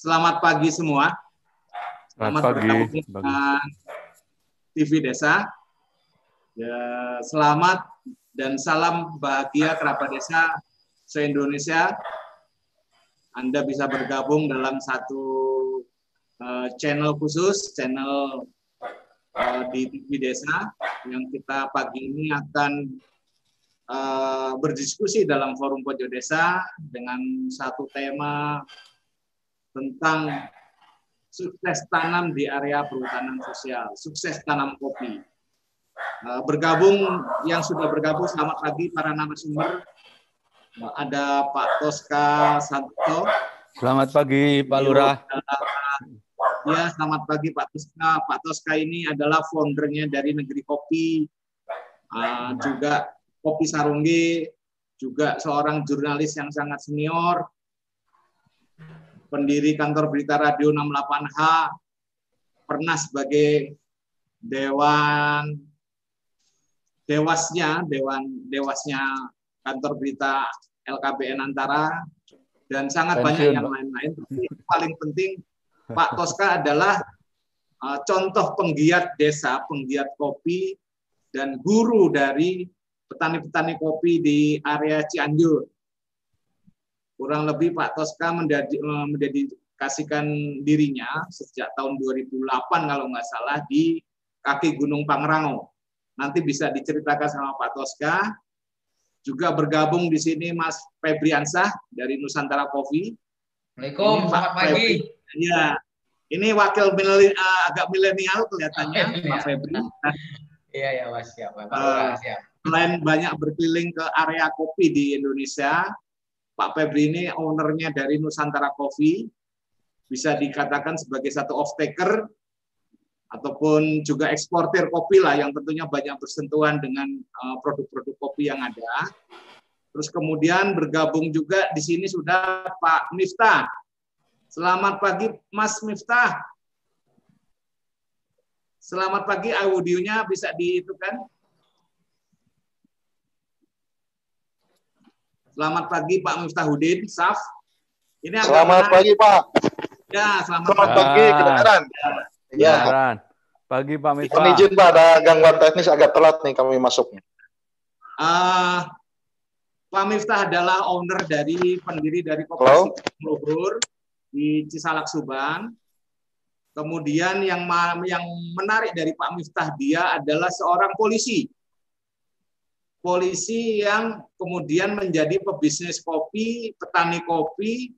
Selamat pagi semua. Selamat, Selamat pagi. dengan TV Desa. Ya, selamat dan salam bahagia kerabat desa se-Indonesia. Anda bisa bergabung dalam satu uh, channel khusus, channel uh, di TV Desa yang kita pagi ini akan uh, berdiskusi dalam forum pojok desa dengan satu tema tentang sukses tanam di area perhutanan sosial, sukses tanam kopi. Eh, bergabung yang sudah bergabung selamat pagi para narasumber. Ada Pak Toska Santo. Selamat pagi Pak Lurah. Ya, selamat pagi Pak Toska. Pak Toska ini adalah foundernya dari Negeri Kopi, uh, juga Kopi Sarunggi, juga seorang jurnalis yang sangat senior, pendiri kantor berita radio 68H, pernah sebagai dewan dewasnya dewan dewasnya kantor berita LKBN Antara dan sangat Pensiun, banyak yang lain-lain. Tapi paling penting Pak Toska adalah uh, contoh penggiat desa, penggiat kopi dan guru dari petani-petani kopi di area Cianjur kurang lebih Pak Toska eh, mendedikasikan dirinya sejak tahun 2008 kalau nggak salah di kaki Gunung Pangrango. Nanti bisa diceritakan sama Pak Toska. Juga bergabung di sini Mas Febriansah dari Nusantara Coffee. Assalamualaikum, selamat pagi. Iya, ini wakil milenial, uh, agak milenial kelihatannya oh, Pak Febri. Iya ya Mas, siap. Uh, siap. Selain banyak berkeliling ke area kopi di Indonesia, Pak Febri ini ownernya dari Nusantara Coffee, bisa dikatakan sebagai satu off-taker ataupun juga eksportir kopi lah yang tentunya banyak bersentuhan dengan eh, produk-produk kopi yang ada. Terus kemudian bergabung juga di sini sudah Pak Miftah. Selamat pagi Mas Miftah. Selamat pagi audionya bisa kan? Selamat pagi Pak Miftahudin, Saf. Ini selamat menarik. pagi Pak. Ya, selamat, selamat pagi, kedengaran. Ya. ya. Pagi Pak Miftah. Kami izin Pak, ada gangguan teknis agak telat nih kami masuknya. Uh, Pak Miftah adalah owner dari pendiri dari Koperasi Luhur di Cisalak Subang. Kemudian yang yang menarik dari Pak Miftah dia adalah seorang polisi polisi yang kemudian menjadi pebisnis kopi, petani kopi,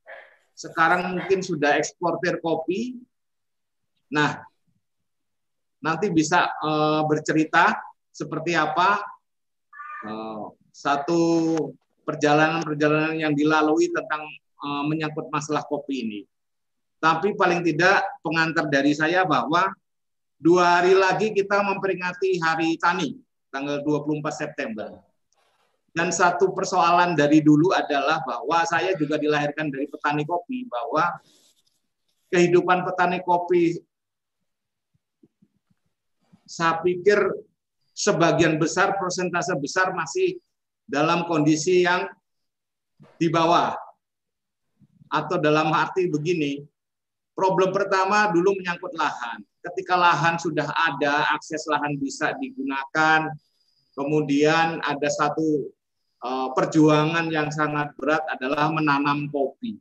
sekarang mungkin sudah eksportir kopi. Nah, nanti bisa uh, bercerita seperti apa uh, satu perjalanan-perjalanan yang dilalui tentang uh, menyangkut masalah kopi ini. Tapi paling tidak pengantar dari saya bahwa dua hari lagi kita memperingati Hari Tani tanggal 24 September. Dan satu persoalan dari dulu adalah bahwa saya juga dilahirkan dari petani kopi, bahwa kehidupan petani kopi saya pikir sebagian besar, persentase besar masih dalam kondisi yang di bawah. Atau dalam arti begini, problem pertama dulu menyangkut lahan ketika lahan sudah ada, akses lahan bisa digunakan, kemudian ada satu uh, perjuangan yang sangat berat adalah menanam kopi.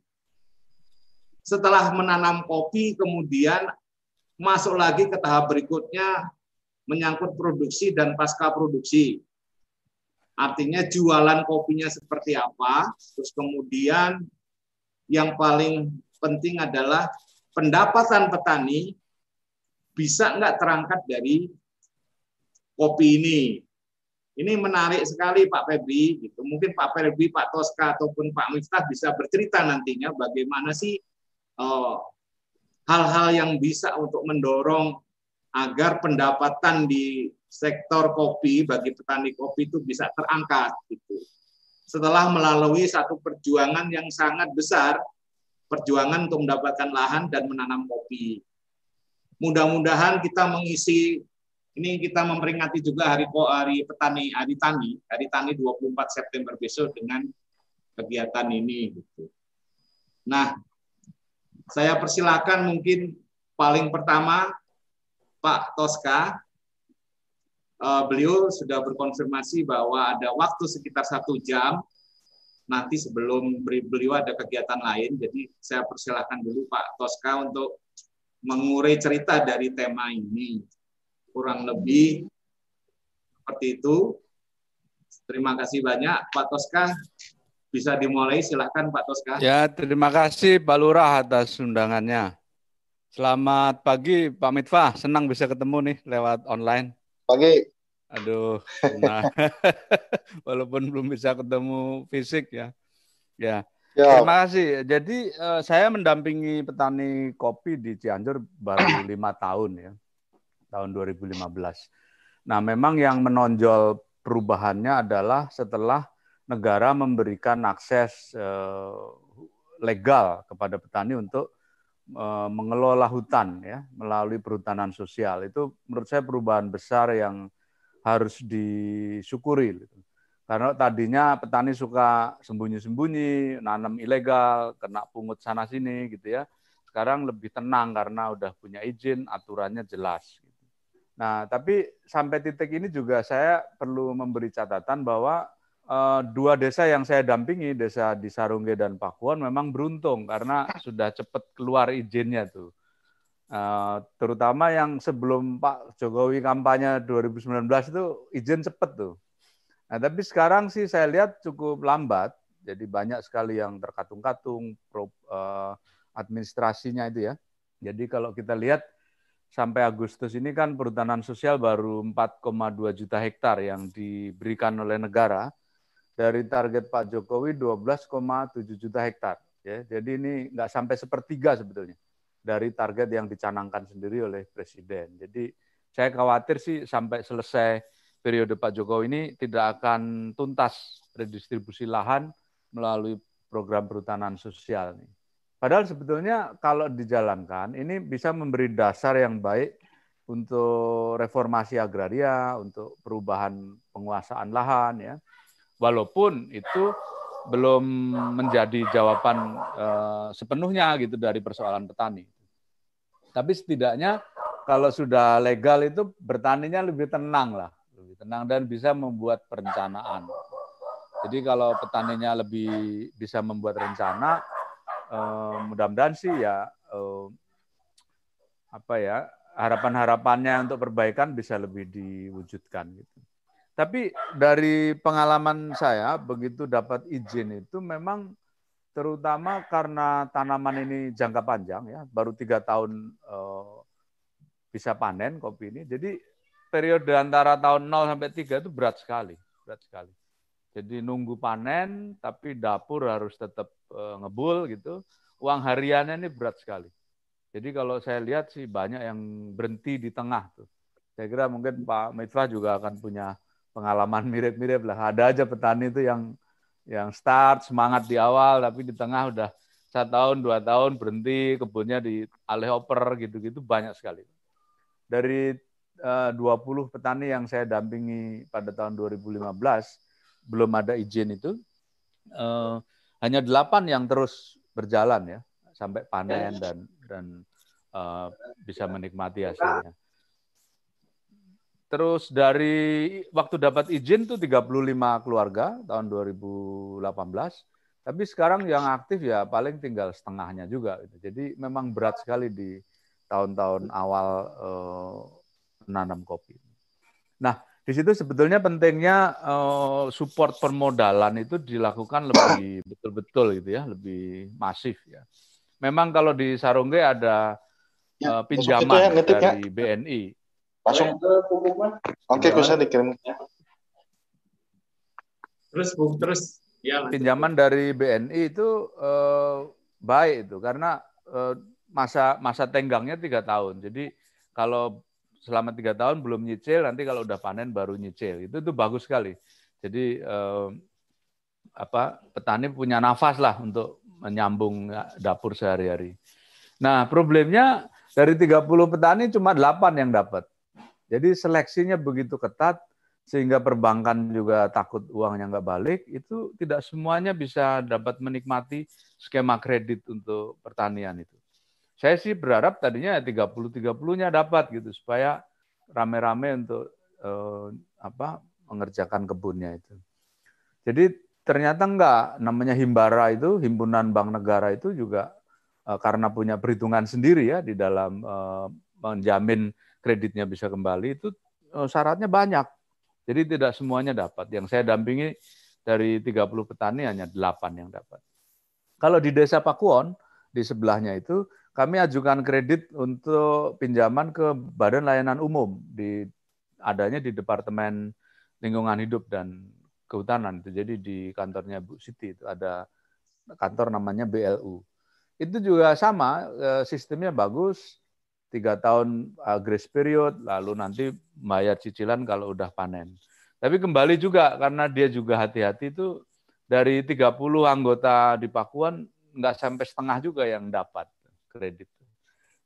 Setelah menanam kopi, kemudian masuk lagi ke tahap berikutnya menyangkut produksi dan pasca produksi. Artinya jualan kopinya seperti apa, terus kemudian yang paling penting adalah pendapatan petani bisa nggak terangkat dari kopi ini. Ini menarik sekali Pak Febri. Gitu. Mungkin Pak Febri, Pak Toska ataupun Pak Miftah bisa bercerita nantinya bagaimana sih eh, hal-hal yang bisa untuk mendorong agar pendapatan di sektor kopi bagi petani kopi itu bisa terangkat gitu. Setelah melalui satu perjuangan yang sangat besar, perjuangan untuk mendapatkan lahan dan menanam kopi. Mudah-mudahan kita mengisi ini kita memperingati juga hari hari petani hari tani hari tani 24 September besok dengan kegiatan ini gitu. Nah, Saya persilakan mungkin paling pertama Pak Toska. Uh, beliau sudah berkonfirmasi bahwa ada waktu sekitar satu jam nanti sebelum beliau ada kegiatan lain. Jadi saya persilahkan dulu Pak Toska untuk mengurai cerita dari tema ini. Kurang lebih seperti itu. Terima kasih banyak Pak Toska. Bisa dimulai, silahkan Pak Toska. Ya, terima kasih Pak Lurah atas undangannya. Selamat pagi Pak Mitfah, senang bisa ketemu nih lewat online. Pagi. Aduh, nah, walaupun belum bisa ketemu fisik ya. Ya, ya. terima kasih. Jadi uh, saya mendampingi petani kopi di Cianjur baru lima tahun ya, tahun 2015. Nah, memang yang menonjol perubahannya adalah setelah negara memberikan akses eh, legal kepada petani untuk eh, mengelola hutan ya melalui perhutanan sosial itu menurut saya perubahan besar yang harus disyukuri gitu. karena tadinya petani suka sembunyi-sembunyi nanam ilegal kena pungut sana sini gitu ya sekarang lebih tenang karena udah punya izin aturannya jelas. Nah tapi sampai titik ini juga saya perlu memberi catatan bahwa uh, dua desa yang saya dampingi, desa di Sarungge dan Pakuan, memang beruntung karena sudah cepat keluar izinnya tuh. Uh, terutama yang sebelum Pak Jokowi kampanye 2019 itu izin cepat tuh. Nah, tapi sekarang sih saya lihat cukup lambat, jadi banyak sekali yang terkatung-katung uh, administrasinya itu ya. Jadi kalau kita lihat sampai Agustus ini kan perhutanan sosial baru 4,2 juta hektar yang diberikan oleh negara dari target Pak Jokowi 12,7 juta hektar. Ya, jadi ini nggak sampai sepertiga sebetulnya dari target yang dicanangkan sendiri oleh Presiden. Jadi saya khawatir sih sampai selesai periode Pak Jokowi ini tidak akan tuntas redistribusi lahan melalui program perhutanan sosial. Nih. Padahal sebetulnya kalau dijalankan ini bisa memberi dasar yang baik untuk reformasi agraria, untuk perubahan penguasaan lahan ya walaupun itu belum menjadi jawaban uh, sepenuhnya gitu dari persoalan petani. Tapi setidaknya kalau sudah legal itu bertaninya lebih tenang lah, lebih tenang dan bisa membuat perencanaan. Jadi kalau petaninya lebih bisa membuat rencana, uh, mudah-mudahan sih ya uh, apa ya harapan-harapannya untuk perbaikan bisa lebih diwujudkan gitu. Tapi dari pengalaman saya, begitu dapat izin itu memang terutama karena tanaman ini jangka panjang ya, baru tiga tahun eh, bisa panen kopi ini. Jadi periode antara tahun 0 sampai 3 itu berat sekali, berat sekali. Jadi nunggu panen, tapi dapur harus tetap eh, ngebul gitu. Uang hariannya ini berat sekali. Jadi kalau saya lihat sih banyak yang berhenti di tengah tuh. Saya kira mungkin Pak Mitra juga akan punya pengalaman mirip-mirip lah. Ada aja petani itu yang yang start semangat di awal tapi di tengah udah satu tahun dua tahun berhenti kebunnya di alih oper gitu-gitu banyak sekali. Dari eh, uh, 20 petani yang saya dampingi pada tahun 2015 belum ada izin itu uh, hanya delapan yang terus berjalan ya sampai panen dan dan uh, bisa menikmati hasilnya. Terus dari waktu dapat izin tuh 35 keluarga tahun 2018. Tapi sekarang yang aktif ya paling tinggal setengahnya juga. Gitu. Jadi memang berat sekali di tahun-tahun awal eh, menanam kopi. Nah, di situ sebetulnya pentingnya eh, support permodalan itu dilakukan lebih betul-betul gitu ya, lebih masif ya. Memang kalau di Sarongge ada ya, eh, pinjaman ya, dari BNI Langsung. Oke, bisa dikirim. Terus, Bung, terus. Ya, Pinjaman dari BNI itu eh, baik itu karena eh, masa masa tenggangnya tiga tahun. Jadi kalau selama tiga tahun belum nyicil, nanti kalau udah panen baru nyicil. Itu tuh bagus sekali. Jadi eh, apa petani punya nafas lah untuk menyambung dapur sehari-hari. Nah, problemnya dari 30 petani cuma 8 yang dapat. Jadi seleksinya begitu ketat sehingga perbankan juga takut uangnya nggak balik, itu tidak semuanya bisa dapat menikmati skema kredit untuk pertanian itu. Saya sih berharap tadinya 30-30-nya dapat gitu supaya rame-rame untuk eh, apa mengerjakan kebunnya itu. Jadi ternyata enggak namanya himbara itu himpunan bank negara itu juga eh, karena punya perhitungan sendiri ya di dalam eh, menjamin kreditnya bisa kembali itu eh, syaratnya banyak. Jadi tidak semuanya dapat. Yang saya dampingi dari 30 petani hanya 8 yang dapat. Kalau di Desa Pakuon, di sebelahnya itu, kami ajukan kredit untuk pinjaman ke Badan Layanan Umum di adanya di Departemen Lingkungan Hidup dan Kehutanan. Jadi di kantornya Bu Siti itu ada kantor namanya BLU. Itu juga sama eh, sistemnya bagus, tiga tahun eh, grace period, lalu nanti bayar cicilan kalau udah panen. Tapi kembali juga karena dia juga hati-hati itu dari 30 anggota di Pakuan nggak sampai setengah juga yang dapat kredit.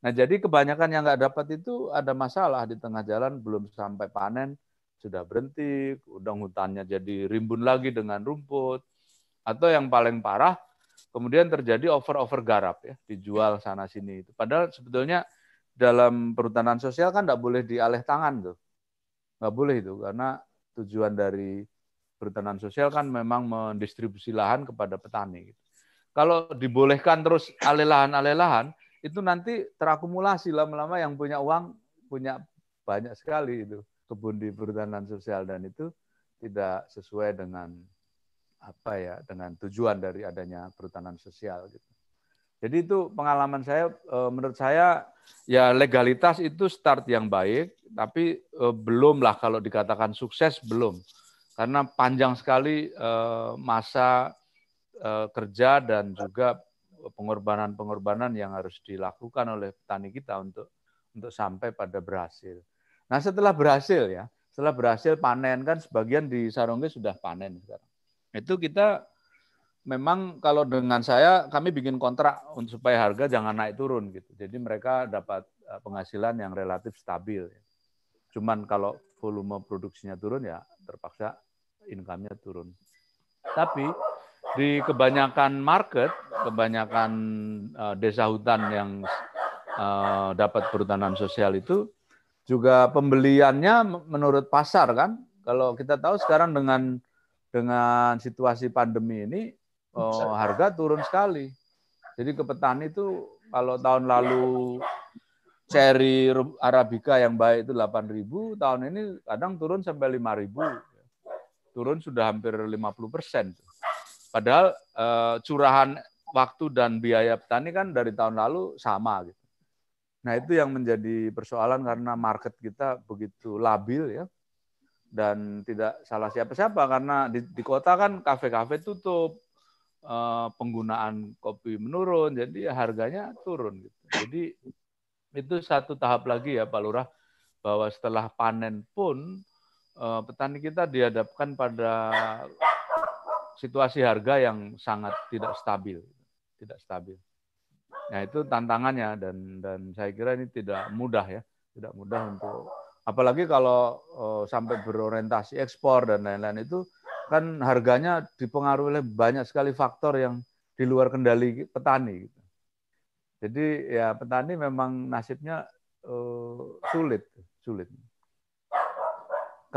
Nah jadi kebanyakan yang nggak dapat itu ada masalah di tengah jalan belum sampai panen sudah berhenti, udang hutannya jadi rimbun lagi dengan rumput, atau yang paling parah kemudian terjadi over-over garap ya dijual sana sini itu. Padahal sebetulnya dalam perhutanan sosial kan nggak boleh dialih tangan tuh, nggak boleh itu karena tujuan dari perhutanan sosial kan memang mendistribusi lahan kepada petani. Gitu. Kalau dibolehkan terus alih lahan alih lahan, itu nanti terakumulasi lama-lama yang punya uang punya banyak sekali itu kebun di perhutanan sosial dan itu tidak sesuai dengan apa ya dengan tujuan dari adanya perhutanan sosial gitu. Jadi itu pengalaman saya eh, menurut saya ya legalitas itu start yang baik, tapi eh, belum lah kalau dikatakan sukses belum, karena panjang sekali eh, masa kerja dan juga pengorbanan-pengorbanan yang harus dilakukan oleh petani kita untuk untuk sampai pada berhasil. Nah setelah berhasil ya, setelah berhasil panen kan sebagian di Sarongge sudah panen sekarang. Itu kita memang kalau dengan saya kami bikin kontrak untuk supaya harga jangan naik turun gitu. Jadi mereka dapat eh, penghasilan yang relatif stabil. Cuman kalau volume produksinya turun ya terpaksa income-nya turun. Tapi di kebanyakan market, kebanyakan uh, desa hutan yang uh, dapat perhutanan sosial itu juga pembeliannya menurut pasar kan. Kalau kita tahu sekarang dengan dengan situasi pandemi ini oh, harga turun sekali. Jadi ke petani itu kalau tahun lalu cherry arabica yang baik itu 8.000, tahun ini kadang turun sampai 5.000. Turun sudah hampir 50 persen. Padahal eh, curahan waktu dan biaya petani kan dari tahun lalu sama gitu. Nah itu yang menjadi persoalan karena market kita begitu labil ya dan tidak salah siapa-siapa karena di, di kota kan kafe-kafe tutup, Eh, penggunaan kopi menurun, jadi harganya turun. Gitu. Jadi itu satu tahap lagi ya Pak Lurah, bahwa setelah panen pun eh, petani kita dihadapkan pada situasi harga yang sangat tidak stabil, tidak stabil. Nah itu tantangannya dan dan saya kira ini tidak mudah ya, tidak mudah untuk apalagi kalau uh, sampai berorientasi ekspor dan lain-lain itu kan harganya dipengaruhi oleh banyak sekali faktor yang di luar kendali petani. Gitu. Jadi ya petani memang nasibnya uh, sulit, sulit.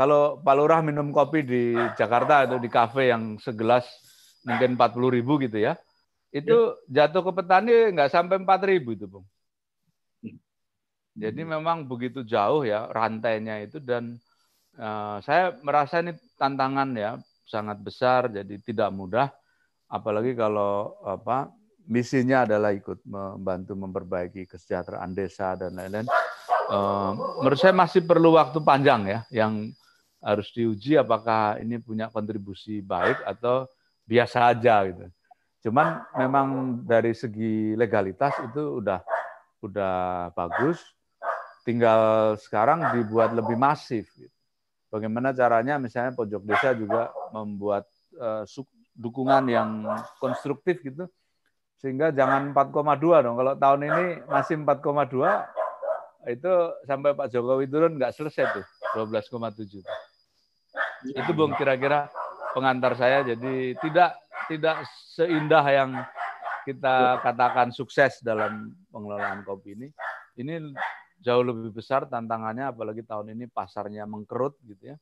Kalau Pak Lurah minum kopi di Jakarta atau di kafe yang segelas mungkin 40 ribu gitu ya, itu ya. jatuh ke petani nggak sampai 4 ribu itu, Bung. Jadi memang begitu jauh ya rantainya itu dan uh, saya merasa ini tantangan ya sangat besar, jadi tidak mudah. Apalagi kalau apa misinya adalah ikut membantu memperbaiki kesejahteraan desa dan lain-lain. Uh, menurut saya masih perlu waktu panjang ya, yang harus diuji apakah ini punya kontribusi baik atau biasa aja gitu. Cuman memang dari segi legalitas itu udah udah bagus. Tinggal sekarang dibuat lebih masif. Gitu bagaimana caranya misalnya pojok desa juga membuat uh, dukungan yang konstruktif gitu sehingga jangan 4,2 dong kalau tahun ini masih 4,2 itu sampai Pak Jokowi turun nggak selesai tuh 12,7 itu bung kira-kira pengantar saya jadi tidak tidak seindah yang kita katakan sukses dalam pengelolaan kopi ini, ini jauh lebih besar tantangannya apalagi tahun ini pasarnya mengkerut gitu ya.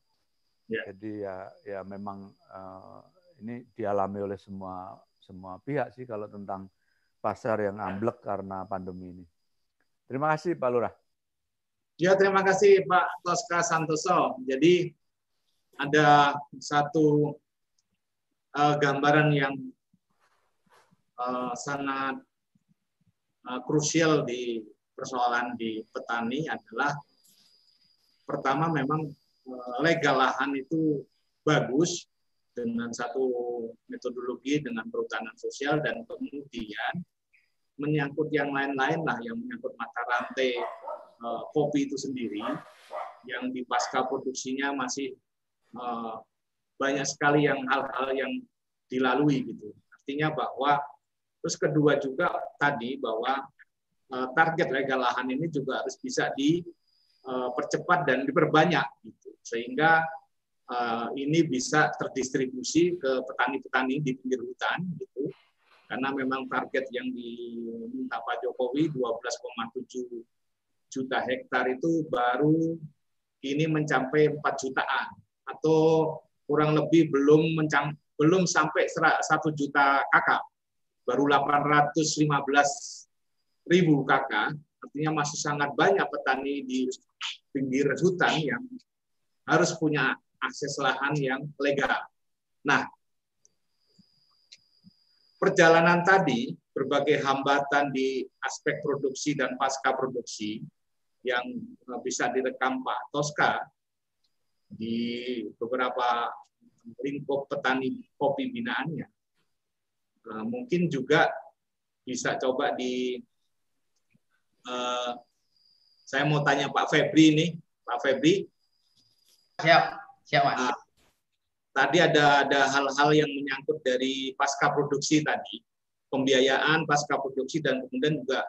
ya. Jadi ya ya memang uh, ini dialami oleh semua semua pihak sih kalau tentang pasar yang amblek karena pandemi ini. Terima kasih Pak Lurah. Ya, terima kasih Pak Toska Santoso. Jadi ada satu uh, gambaran yang uh, sangat uh, krusial di persoalan di petani adalah pertama memang legal lahan itu bagus dengan satu metodologi dengan perhutanan sosial dan kemudian menyangkut yang lain-lain lah yang menyangkut mata rantai kopi itu sendiri yang di pasca produksinya masih uh, banyak sekali yang hal-hal yang dilalui gitu. Artinya bahwa terus kedua juga tadi bahwa uh, target legal lahan ini juga harus bisa dipercepat dan diperbanyak gitu. Sehingga ini bisa terdistribusi ke petani-petani di pinggir hutan gitu. Karena memang target yang diminta Pak Jokowi 12,7 juta hektar itu baru ini mencapai 4 jutaan atau kurang lebih belum mencang, belum sampai 1 juta kakak baru 815 ribu kakak artinya masih sangat banyak petani di pinggir hutan yang harus punya akses lahan yang legal. Nah, perjalanan tadi berbagai hambatan di aspek produksi dan pasca produksi yang eh, bisa direkam Pak Toska di beberapa lingkup petani kopi binaannya. Eh, mungkin juga bisa coba di uh, saya mau tanya Pak Febri ini, Pak Febri. Siap, siap Mas. Uh, tadi ada ada hal-hal yang menyangkut dari pasca produksi tadi, pembiayaan pasca produksi dan kemudian juga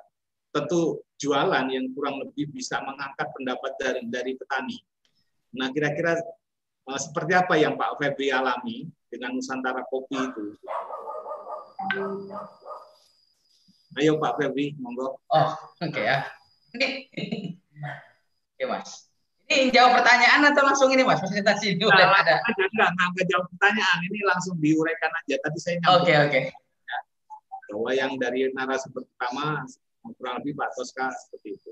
tentu jualan yang kurang lebih bisa mengangkat pendapat dari dari petani. Nah, kira-kira uh, seperti apa yang Pak Febri alami dengan Nusantara Kopi itu? Ayo Pak Febri, monggo. Oh, oke okay, ya. Oke, okay, Mas. Ini jawab pertanyaan atau langsung ini Mas? Presentasi dulu nah, ada. Enggak, enggak, jawab pertanyaan. Ini langsung diuraikan aja. Tadi saya Oke, oke. Okay, okay. bahwa yang dari narasumber pertama kurang lebih Pak Toska seperti itu.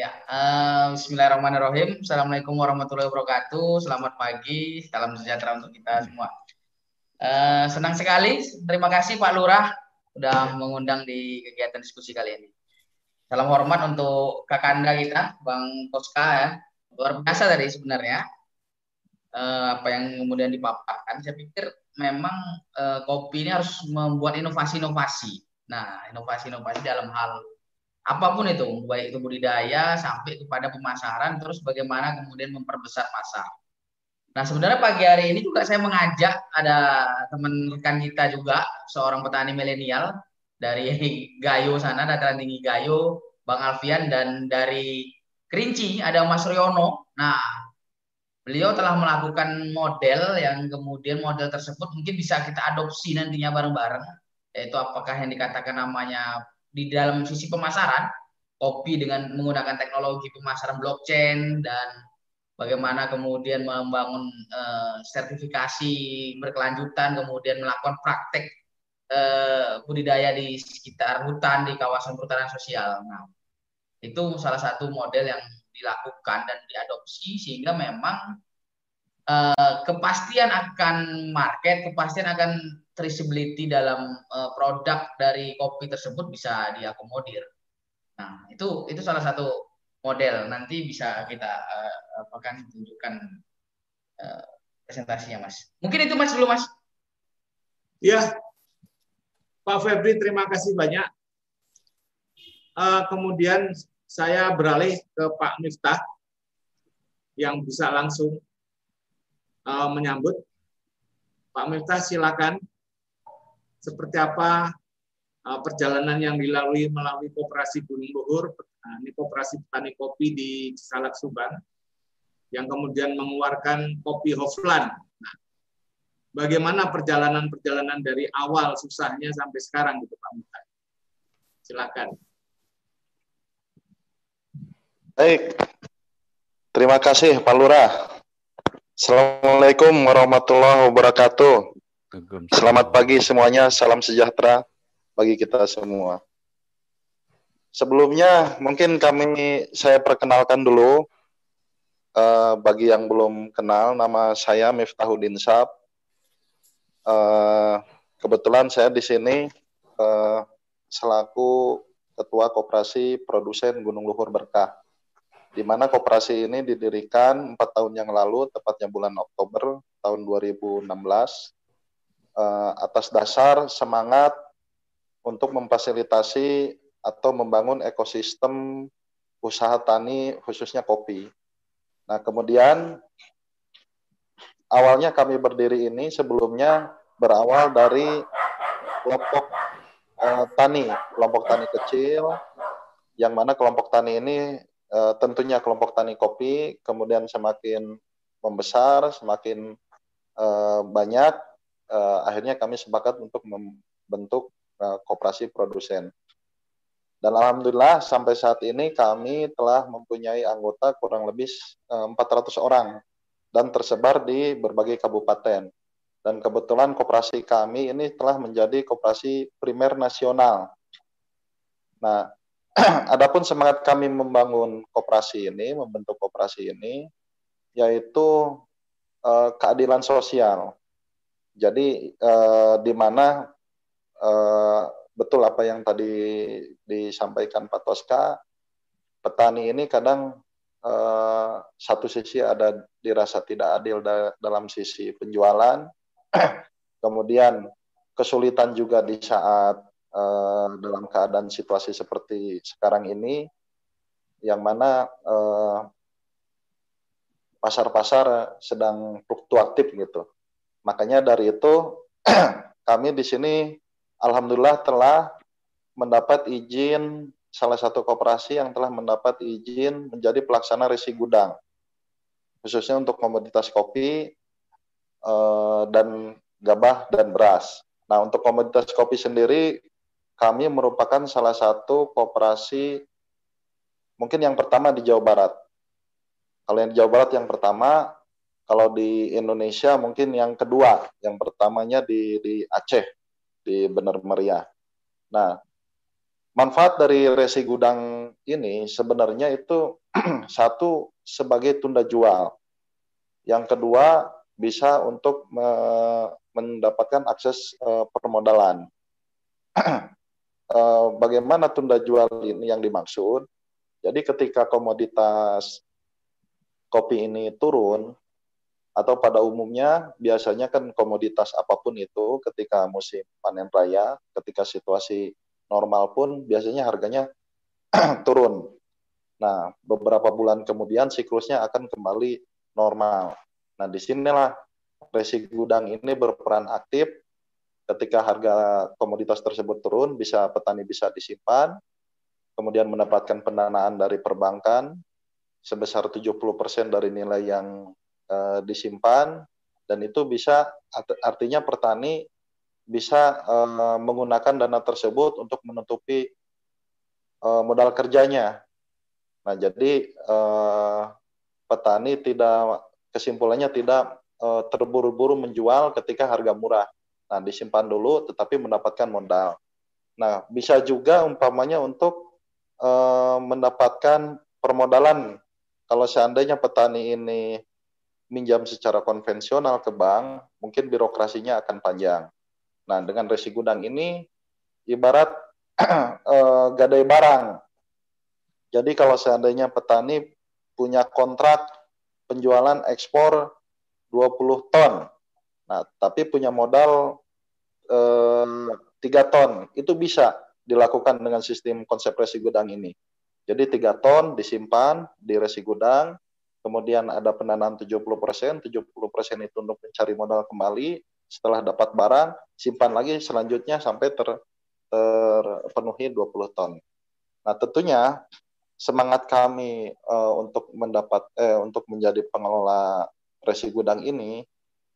Ya, uh, Bismillahirrahmanirrahim. Assalamualaikum warahmatullahi wabarakatuh. Selamat pagi, salam sejahtera untuk kita semua. Uh, senang sekali, terima kasih Pak Lurah sudah mengundang di kegiatan diskusi kali ini. Salam hormat untuk kakanda kita, Bang Toska ya. Luar biasa tadi sebenarnya. Uh, apa yang kemudian dipaparkan, saya pikir memang uh, kopi ini harus membuat inovasi-inovasi Nah, inovasi-inovasi dalam hal apa pun itu, baik itu budidaya sampai kepada pemasaran, terus bagaimana kemudian memperbesar pasar. Nah, sebenarnya pagi hari ini juga saya mengajak ada teman rekan kita juga, seorang petani milenial dari Gayo sana, dataran tinggi Gayo, Bang Alfian, dan dari Kerinci ada Mas Riono. Nah, beliau telah melakukan model yang kemudian model tersebut mungkin bisa kita adopsi nantinya bareng-bareng yaitu apakah yang dikatakan namanya di dalam sisi pemasaran kopi dengan menggunakan teknologi pemasaran blockchain dan bagaimana kemudian membangun uh, sertifikasi berkelanjutan kemudian melakukan praktek uh, budidaya di sekitar hutan di kawasan perhutanan sosial. Nah, itu salah satu model yang dilakukan dan diadopsi sehingga memang uh, kepastian akan market, kepastian akan traceability dalam uh, produk dari kopi tersebut bisa diakomodir. Nah, itu itu salah satu model. Nanti bisa kita uh, apakan tunjukkan uh, presentasinya, Mas. Mungkin itu Mas dulu, Mas. Ya. Pak Febri, terima kasih banyak. Uh, kemudian saya beralih ke Pak Miftah yang bisa langsung uh, menyambut. Pak Miftah silakan seperti apa uh, perjalanan yang dilalui melalui Koperasi Gunung Luhur, uh, ini Koperasi Petani Kopi di Salak Subang, yang kemudian mengeluarkan kopi Hofland. Nah, bagaimana perjalanan-perjalanan dari awal susahnya sampai sekarang gitu Pak Mutar? Silakan. Baik. Terima kasih Pak Lurah. Assalamualaikum warahmatullahi wabarakatuh. Selamat pagi semuanya, salam sejahtera bagi kita semua. Sebelumnya mungkin kami saya perkenalkan dulu uh, bagi yang belum kenal nama saya Miftahuddin Sab. Uh, kebetulan saya di sini uh, selaku ketua koperasi produsen Gunung Luhur Berkah di mana koperasi ini didirikan empat tahun yang lalu, tepatnya bulan Oktober tahun 2016, uh, atas dasar semangat untuk memfasilitasi atau membangun ekosistem usaha tani khususnya kopi. Nah, kemudian awalnya kami berdiri ini sebelumnya berawal dari kelompok uh, tani, kelompok tani kecil, yang mana kelompok tani ini uh, tentunya kelompok tani kopi kemudian semakin membesar, semakin uh, banyak, uh, akhirnya kami sepakat untuk membentuk uh, koperasi produsen. Dan alhamdulillah sampai saat ini kami telah mempunyai anggota kurang lebih uh, 400 orang dan tersebar di berbagai kabupaten. Dan kebetulan koperasi kami ini telah menjadi koperasi primer nasional. Nah, Adapun semangat kami membangun koperasi ini, membentuk koperasi ini, yaitu uh, keadilan sosial. Jadi uh, di mana uh, betul apa yang tadi disampaikan Pak Toska, petani ini kadang uh, satu sisi ada dirasa tidak adil da dalam sisi penjualan, kemudian kesulitan juga di saat uh, dalam keadaan situasi seperti sekarang ini, yang mana uh, pasar-pasar sedang fluktuatif gitu. Makanya dari itu kami di sini alhamdulillah telah mendapat izin salah satu koperasi yang telah mendapat izin menjadi pelaksana resi gudang khususnya untuk komoditas kopi uh, dan gabah dan beras. Nah, untuk komoditas kopi sendiri kami merupakan salah satu kooperasi mungkin yang pertama di Jawa Barat. Kalau yang di Jawa Barat yang pertama, kalau di Indonesia mungkin yang kedua, yang pertamanya di, di Aceh, di Bener Meriah. Nah, manfaat dari resi gudang ini sebenarnya itu satu sebagai tunda jual. Yang kedua bisa untuk me mendapatkan akses uh, permodalan. Eh, bagaimana tunda jual ini yang dimaksud. Jadi ketika komoditas kopi ini turun atau pada umumnya biasanya kan komoditas apa pun itu ketika musim panen raya, ketika situasi normal pun biasanya harganya turun. Nah, beberapa bulan kemudian siklusnya akan kembali normal. Nah, di sinilah resi gudang ini berperan aktif ketika harga komoditas tersebut turun, bisa petani bisa disimpan, kemudian mendapatkan pendanaan dari perbankan sebesar 70% dari nilai yang uh, disimpan, dan itu bisa artinya petani bisa uh, menggunakan dana tersebut untuk menutupi uh, modal kerjanya. Nah, jadi uh, petani tidak kesimpulannya tidak terburu-buru menjual ketika harga murah Nah, disimpan dulu tetapi mendapatkan modal. Nah, bisa juga umpamanya untuk e, mendapatkan permodalan. Kalau seandainya petani ini minjam secara konvensional ke bank, mungkin birokrasinya akan panjang. Nah, dengan resi gudang ini ibarat e, gadai barang. Jadi kalau seandainya petani punya kontrak penjualan ekspor 20 ton, Nah, tapi punya modal tiga eh, ton, itu bisa dilakukan dengan sistem konsep resi gudang ini. Jadi tiga ton disimpan di resi gudang, kemudian ada pendanaan 70%, 70% itu untuk mencari modal kembali, setelah dapat barang, simpan lagi selanjutnya sampai ter, terpenuhi 20 ton. Nah, tentunya semangat kami uh, untuk mendapat eh, untuk menjadi pengelola resi gudang ini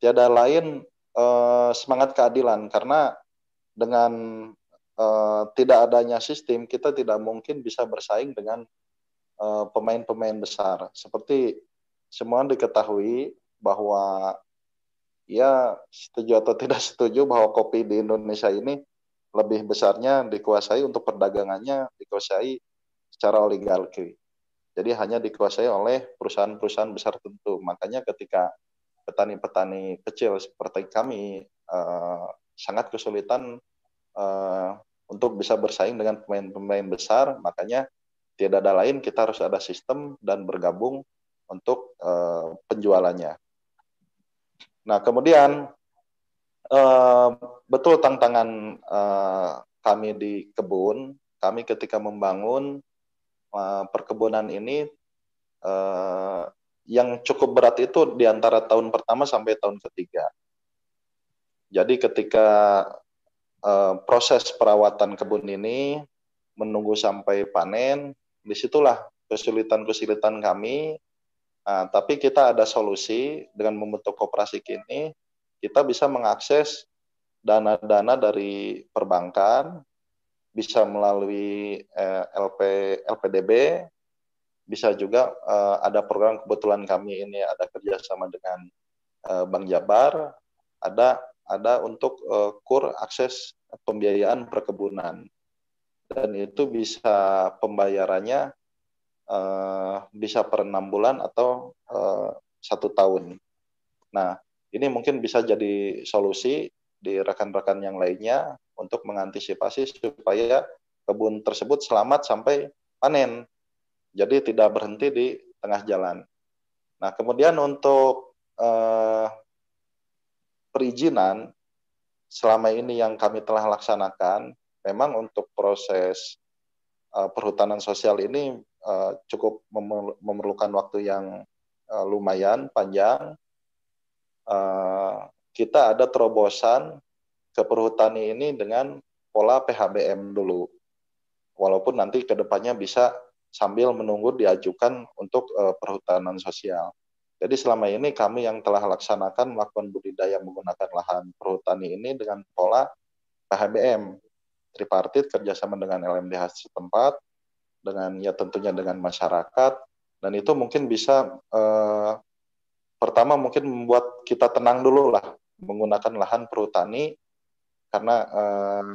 tiada lain eh, semangat keadilan karena dengan uh, tidak adanya sistem, kita tidak mungkin bisa bersaing dengan pemain-pemain uh, besar. Seperti semua diketahui bahwa ya setuju atau tidak setuju bahwa kopi di Indonesia ini lebih besarnya dikuasai untuk perdagangannya dikuasai secara oligarki. Jadi hanya dikuasai oleh perusahaan-perusahaan besar tentu. Makanya ketika petani-petani kecil seperti kami uh, sangat kesulitan uh, untuk bisa bersaing dengan pemain-pemain besar, makanya tidak ada lain kita harus ada sistem dan bergabung untuk uh, penjualannya. Nah kemudian uh, betul tantangan uh, kami di kebun, kami ketika membangun uh, perkebunan ini uh, yang cukup berat itu di antara tahun pertama sampai tahun ketiga. Jadi ketika uh, proses perawatan kebun ini menunggu sampai panen, di situlah kesulitan-kesulitan kami. Nah, tapi kita ada solusi dengan membentuk koperasi kini, kita bisa mengakses dana-dana dari perbankan, bisa melalui eh, LP LPDB, bisa juga uh, ada program kebetulan kami ini ada kerjasama dengan uh, Bank Jabar, ada ada untuk uh, kur akses pembiayaan perkebunan dan itu bisa pembayarannya uh, bisa per enam bulan atau uh, satu tahun. Nah ini mungkin bisa jadi solusi di rekan-rekan yang lainnya untuk mengantisipasi supaya kebun tersebut selamat sampai panen jadi tidak berhenti di tengah jalan. Nah, kemudian untuk eh, perizinan selama ini yang kami telah laksanakan, memang untuk proses eh, perhutanan sosial ini eh, cukup memerlukan waktu yang eh, lumayan panjang. Eh, kita ada terobosan ke perhutani ini dengan pola PHBM dulu. Walaupun nanti ke depannya bisa sambil menunggu diajukan untuk uh, perhutanan sosial. Jadi selama ini kami yang telah laksanakan melakukan budidaya menggunakan lahan perhutani ini dengan pola PHBM, tripartit kerjasama dengan LMDH setempat, dengan ya tentunya dengan masyarakat, dan itu mungkin bisa eh, pertama mungkin membuat kita tenang dulu lah menggunakan lahan perhutani karena eh,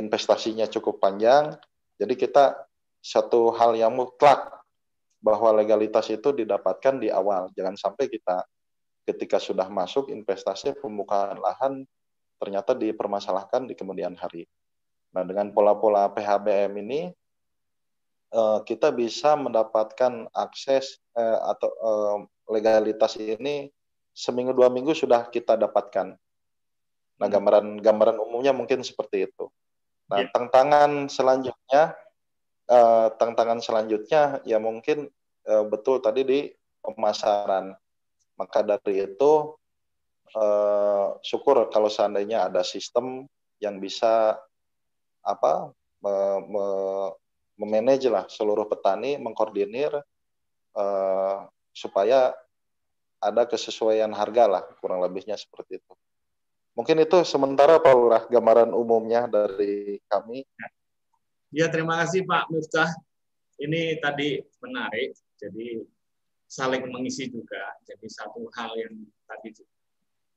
investasinya cukup panjang, jadi kita satu hal yang mutlak bahwa legalitas itu didapatkan di awal. Jangan sampai kita ketika sudah masuk investasi pembukaan lahan ternyata dipermasalahkan di kemudian hari. Nah, dengan pola-pola PHBM ini eh, kita bisa mendapatkan akses eh, atau eh, legalitas ini seminggu dua minggu sudah kita dapatkan. Nah, hmm. gambaran gambaran umumnya mungkin seperti itu. Nah, yeah. tantangan selanjutnya uh, tantangan selanjutnya ya mungkin uh, betul tadi di pemasaran. Maka dari itu uh, syukur kalau seandainya ada sistem yang bisa apa me, me, memanage lah seluruh petani, mengkoordinir uh, supaya ada kesesuaian harga lah kurang lebihnya seperti itu. Mungkin itu sementara Pak Lurah gambaran umumnya dari kami. Ya, terima kasih Pak Miftah. Ini tadi menarik, jadi saling mengisi juga. Jadi satu hal yang tadi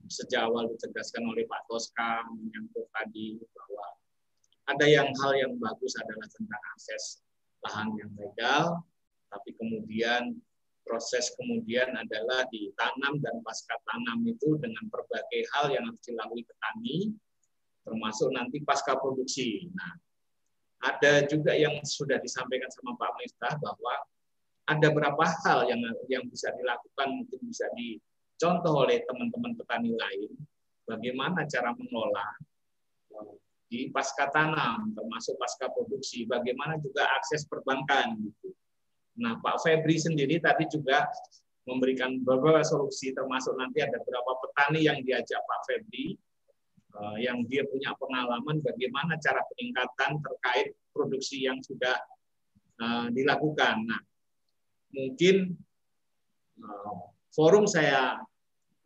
sejak awal ditegaskan oleh Pak Toska menyangkut tadi bahwa ada yang hal yang bagus adalah tentang akses lahan yang legal, tapi kemudian proses kemudian adalah ditanam dan pasca tanam itu dengan berbagai hal yang harus dilalui petani, termasuk nanti pasca produksi. Nah, ada juga yang sudah disampaikan sama Pak Miftah bahwa ada beberapa hal yang yang bisa dilakukan mungkin bisa dicontoh oleh teman-teman petani lain bagaimana cara mengelola eh, di pasca tanam termasuk pasca produksi bagaimana juga akses perbankan gitu. Nah Pak Febri sendiri tadi juga memberikan beberapa solusi termasuk nanti ada beberapa petani yang diajak Pak Febri yang dia punya pengalaman bagaimana cara peningkatan terkait produksi yang sudah uh, dilakukan. Nah, mungkin uh, forum saya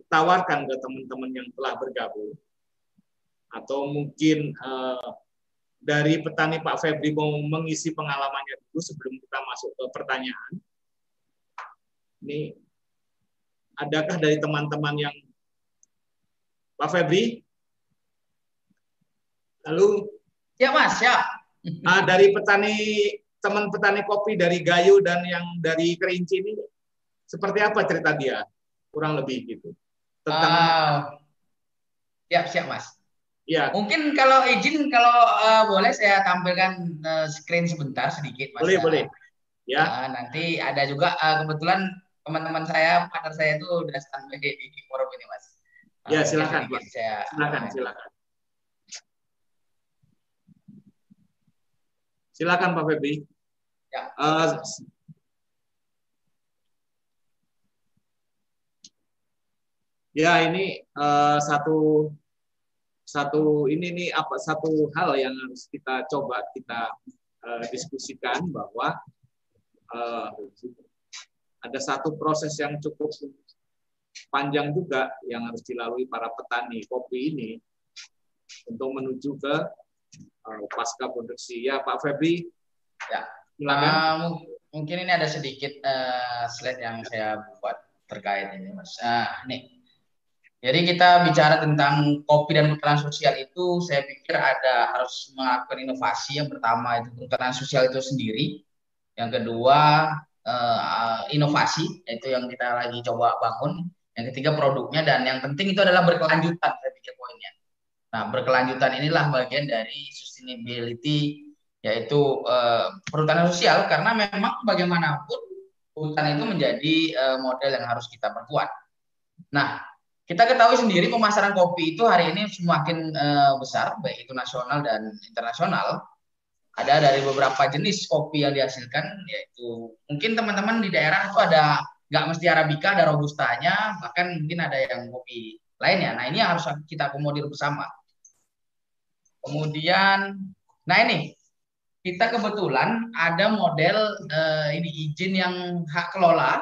tawarkan ke teman-teman yang telah bergabung atau mungkin dari petani Pak Febri mau mengisi pengalamannya dulu sebelum kita masuk ke pertanyaan. Ini adakah dari teman-teman yang Pak Febri? Lalu Ya Mas, ya. Nah, dari petani teman petani kopi dari Gayo dan yang dari Kerinci ini seperti apa cerita dia? Kurang lebih gitu. Tentang uh, ya siap Mas. Ya. Mungkin kalau izin kalau uh, boleh saya tampilkan uh, screen sebentar sedikit Mas. Boleh, ya. boleh. Ya. Uh, nanti ada juga uh, kebetulan teman-teman saya, partner saya itu udah standby di, di forum ini Mas. Uh, ya, silakan. Saya, silakan, uh, silakan. Silakan Pak Febri. Ya. Uh, ya ini uh, satu satu ini nih apa satu hal yang harus kita coba kita uh, diskusikan bahwa uh, ada satu proses yang cukup panjang juga yang harus dilalui para petani kopi ini untuk menuju ke pasca produksi. Ya Pak Febri. Ya. Uh, mungkin ini ada sedikit uh, slide yang saya buat terkait ini Mas. Uh, nih jadi kita bicara tentang kopi dan perhutanan sosial itu, saya pikir ada harus melakukan inovasi. Yang pertama itu perhutanan sosial itu sendiri. Yang kedua uh, inovasi, itu yang kita lagi coba bangun. Yang ketiga produknya dan yang penting itu adalah berkelanjutan. Saya pikir poinnya. Nah berkelanjutan inilah bagian dari sustainability yaitu uh, perhutanan sosial karena memang bagaimanapun hutan itu menjadi uh, model yang harus kita perkuat. Nah, kita ketahui sendiri pemasaran kopi itu hari ini semakin uh, besar, baik itu nasional dan internasional. Ada dari beberapa jenis kopi yang dihasilkan, yaitu mungkin teman-teman di daerah itu ada nggak mesti arabica, ada robustanya, bahkan mungkin ada yang kopi lainnya. Nah ini harus kita akomodir bersama. Kemudian, nah ini kita kebetulan ada model uh, ini izin yang hak kelola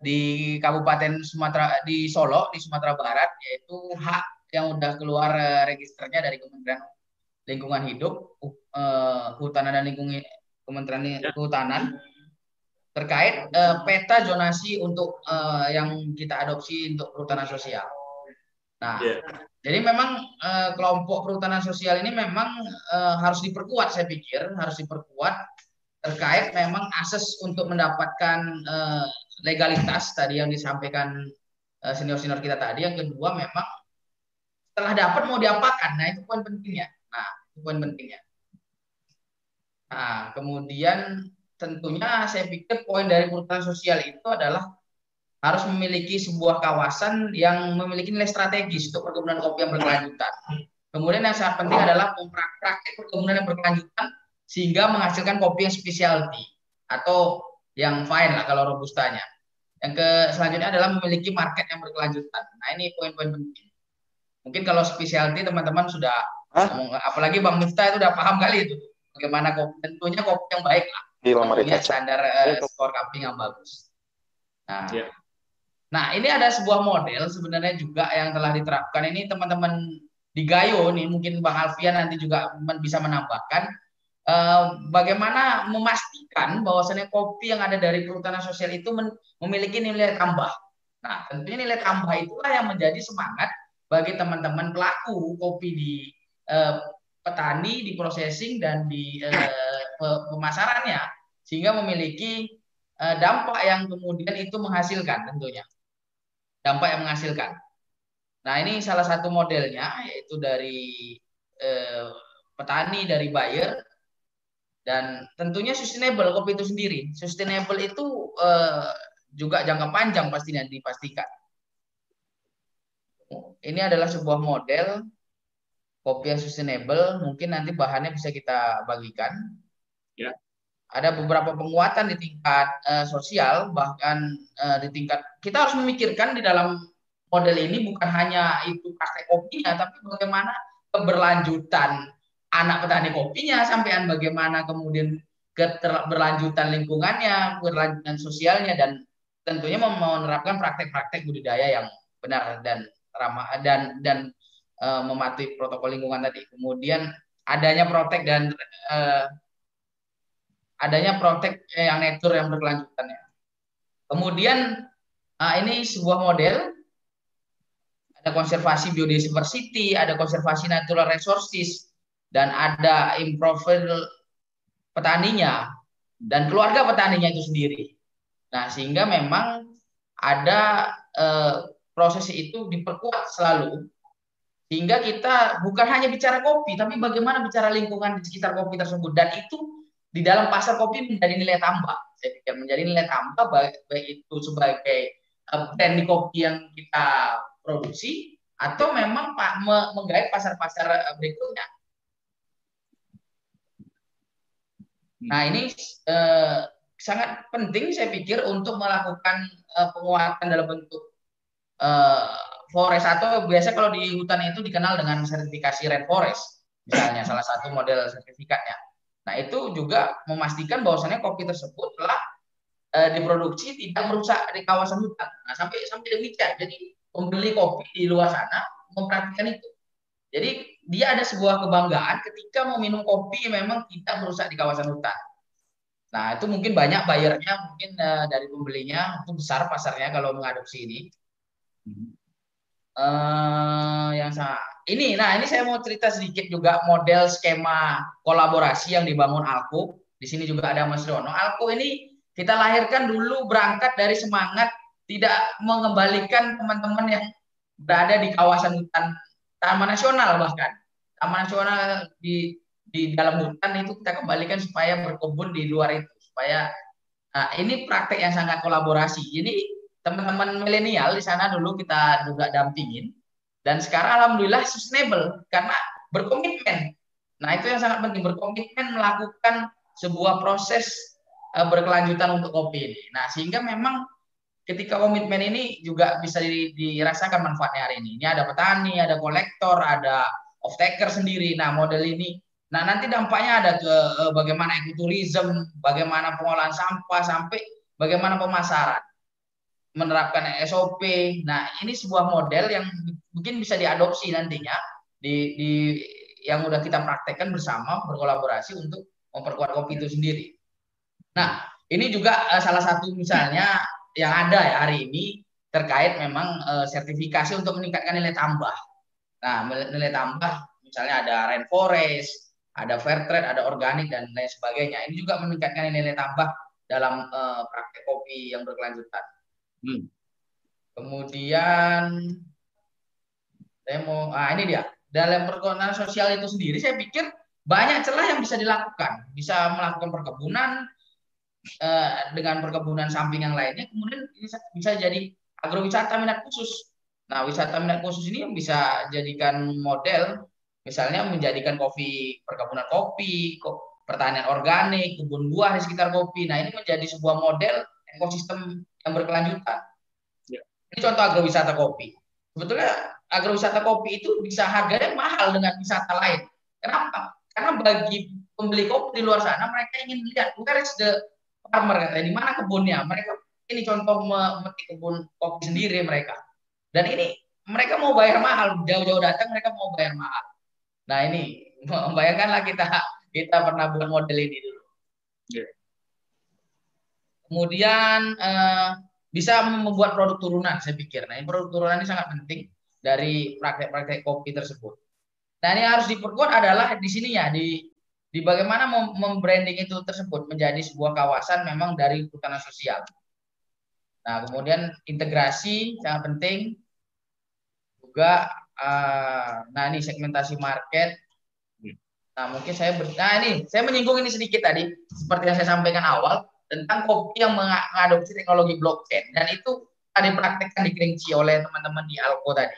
di Kabupaten Sumatera di Solo di Sumatera Barat yaitu hak yang udah keluar uh, registernya dari Kementerian Lingkungan Hidup, uh, Kehutanan dan Lingkungan Kementerian ya. Kehutanan terkait uh, peta zonasi untuk uh, yang kita adopsi untuk perhutanan sosial. Nah, yeah. Jadi memang uh, kelompok perhutanan sosial ini memang uh, harus diperkuat saya pikir, harus diperkuat terkait memang akses untuk mendapatkan uh, legalitas tadi yang disampaikan uh, senior-senior kita tadi. Yang kedua memang setelah dapat mau diapakan. Nah, itu poin pentingnya. Nah, itu poin pentingnya. Nah, kemudian tentunya saya pikir poin dari perhutanan sosial itu adalah harus memiliki sebuah kawasan yang memiliki nilai strategis untuk perkebunan kopi yang berkelanjutan. Kemudian yang sangat penting adalah praktek perkebunan yang berkelanjutan sehingga menghasilkan kopi yang specialty atau yang fine lah kalau robustanya. Yang ke selanjutnya adalah memiliki market yang berkelanjutan. Nah ini poin-poin penting. Mungkin kalau specialty teman-teman sudah ngomong, apalagi Bang Miftah itu udah paham kali itu bagaimana kopi tentunya kopi yang baik lah. Tentunya standar uh, skor cupping yang bagus. Nah, yeah. Nah ini ada sebuah model sebenarnya juga yang telah diterapkan ini teman-teman di Gayo nih mungkin Bang Alfian nanti juga bisa menambahkan Eh, bagaimana memastikan bahwasannya kopi yang ada dari perhutanan sosial itu memiliki nilai tambah. Nah, tentunya nilai tambah itulah yang menjadi semangat bagi teman-teman pelaku kopi di uh, petani, di processing dan di uh, pemasarannya sehingga memiliki uh, dampak yang kemudian itu menghasilkan tentunya. Dampak yang menghasilkan. Nah, ini salah satu modelnya yaitu dari uh, petani dari buyer dan tentunya sustainable kopi itu sendiri. Sustainable itu uh, juga jangka panjang pastinya dipastikan. Ini adalah sebuah model kopi yang sustainable. Mungkin nanti bahannya bisa kita bagikan. Ya. Ada beberapa penguatan di tingkat uh, sosial, bahkan uh, di tingkat kita harus memikirkan di dalam model ini bukan hanya itu praktek kopinya, tapi bagaimana keberlanjutan anak petani kopinya sampean bagaimana kemudian keberlanjutan lingkungannya, keberlanjutan sosialnya dan tentunya menerapkan praktek-praktek budidaya yang benar dan ramah dan dan e, mematuhi protokol lingkungan tadi. Kemudian adanya protek dan uh, adanya protek yang nature yang berkelanjutan ya. Kemudian uh, ini sebuah model ada konservasi biodiversity, ada konservasi natural resources, dan ada improved petaninya dan keluarga petaninya itu sendiri. Nah, sehingga memang ada eh, proses itu diperkuat selalu sehingga kita bukan hanya bicara kopi tapi bagaimana bicara lingkungan di sekitar kopi tersebut dan itu di dalam pasar kopi menjadi nilai tambah saya pikir menjadi nilai tambah baik, baik itu sebagai uh, brand di kopi yang kita produksi atau memang pak menggait pasar-pasar eh, berikutnya nah ini eh, sangat penting saya pikir untuk melakukan eh, penguatan dalam bentuk eh, forest atau biasa kalau di hutan itu dikenal dengan sertifikasi rainforest misalnya salah satu model sertifikatnya. Nah itu juga memastikan bahwasannya kopi tersebut telah e, diproduksi tidak merusak di kawasan hutan. Nah sampai sampai demikian. Jadi pembeli kopi di luar sana memperhatikan itu. Jadi dia ada sebuah kebanggaan ketika mau minum kopi memang tidak merusak di kawasan hutan. Nah itu mungkin banyak bayarnya mungkin e, dari pembelinya itu besar pasarnya kalau mengadopsi ini. Uh, yang sama. Ini, nah ini saya mau cerita sedikit juga model skema kolaborasi yang dibangun Alko. Di sini juga ada Mas Dono. Alko ini kita lahirkan dulu berangkat dari semangat tidak mengembalikan teman-teman yang berada di kawasan hutan taman nasional bahkan taman nasional di di dalam hutan itu kita kembalikan supaya berkebun di luar itu supaya nah, ini praktek yang sangat kolaborasi. Jadi teman-teman milenial di sana dulu kita juga dampingin dan sekarang alhamdulillah sustainable karena berkomitmen. Nah, itu yang sangat penting berkomitmen melakukan sebuah proses uh, berkelanjutan untuk kopi ini. Nah, sehingga memang ketika komitmen ini juga bisa dirasakan manfaatnya hari ini. Ini ada petani, ada kolektor, ada off taker sendiri. Nah, model ini Nah, nanti dampaknya ada ke uh, bagaimana ekoturism, bagaimana pengolahan sampah sampai bagaimana pemasaran menerapkan SOP. Nah, ini sebuah model yang mungkin bisa diadopsi nantinya di, di yang udah kita praktekkan bersama berkolaborasi untuk memperkuat kopi itu sendiri. Nah, ini juga uh, salah satu misalnya yang ada ya hari ini terkait memang uh, sertifikasi untuk meningkatkan nilai tambah. Nah, nilai tambah misalnya ada rainforest, ada fair trade, ada organik dan lain sebagainya. Ini juga meningkatkan nilai tambah dalam uh, praktek kopi yang berkelanjutan. Hmm. Kemudian saya mau, ah ini dia dalam perkebunan sosial itu sendiri saya pikir banyak celah yang bisa dilakukan, bisa melakukan perkebunan eh, dengan perkebunan samping yang lainnya, kemudian bisa, bisa jadi agrowisata minat khusus. Nah, wisata minat khusus ini yang bisa jadikan model, misalnya menjadikan kopi perkebunan kopi, pertanian organik, kebun buah di sekitar kopi. Nah, ini menjadi sebuah model ekosistem yang berkelanjutan. Ya. Ini contoh agrowisata kopi. Sebetulnya agrowisata kopi itu bisa harganya mahal dengan wisata lain. Kenapa? Karena bagi pembeli kopi di luar sana mereka ingin lihat where is the farmer katanya di mana kebunnya. Mereka ini contoh memetik kebun kopi sendiri mereka. Dan ini mereka mau bayar mahal jauh-jauh datang mereka mau bayar mahal. Nah ini bayangkanlah kita kita pernah buat model ini dulu. Yeah. Kemudian eh, bisa membuat produk turunan, saya pikir. Nah, ini produk turunan ini sangat penting dari praktek-praktek kopi tersebut. Nah, ini harus diperkuat adalah di sini ya, di di bagaimana membranding itu tersebut menjadi sebuah kawasan memang dari hutanan sosial. Nah, kemudian integrasi sangat penting juga. Uh, nah, ini segmentasi market. Nah, mungkin saya ber, nah ini saya menyinggung ini sedikit tadi seperti yang saya sampaikan awal tentang kopi yang mengadopsi teknologi blockchain dan itu ada dipraktekkan di Kerinci oleh teman-teman di Alko tadi.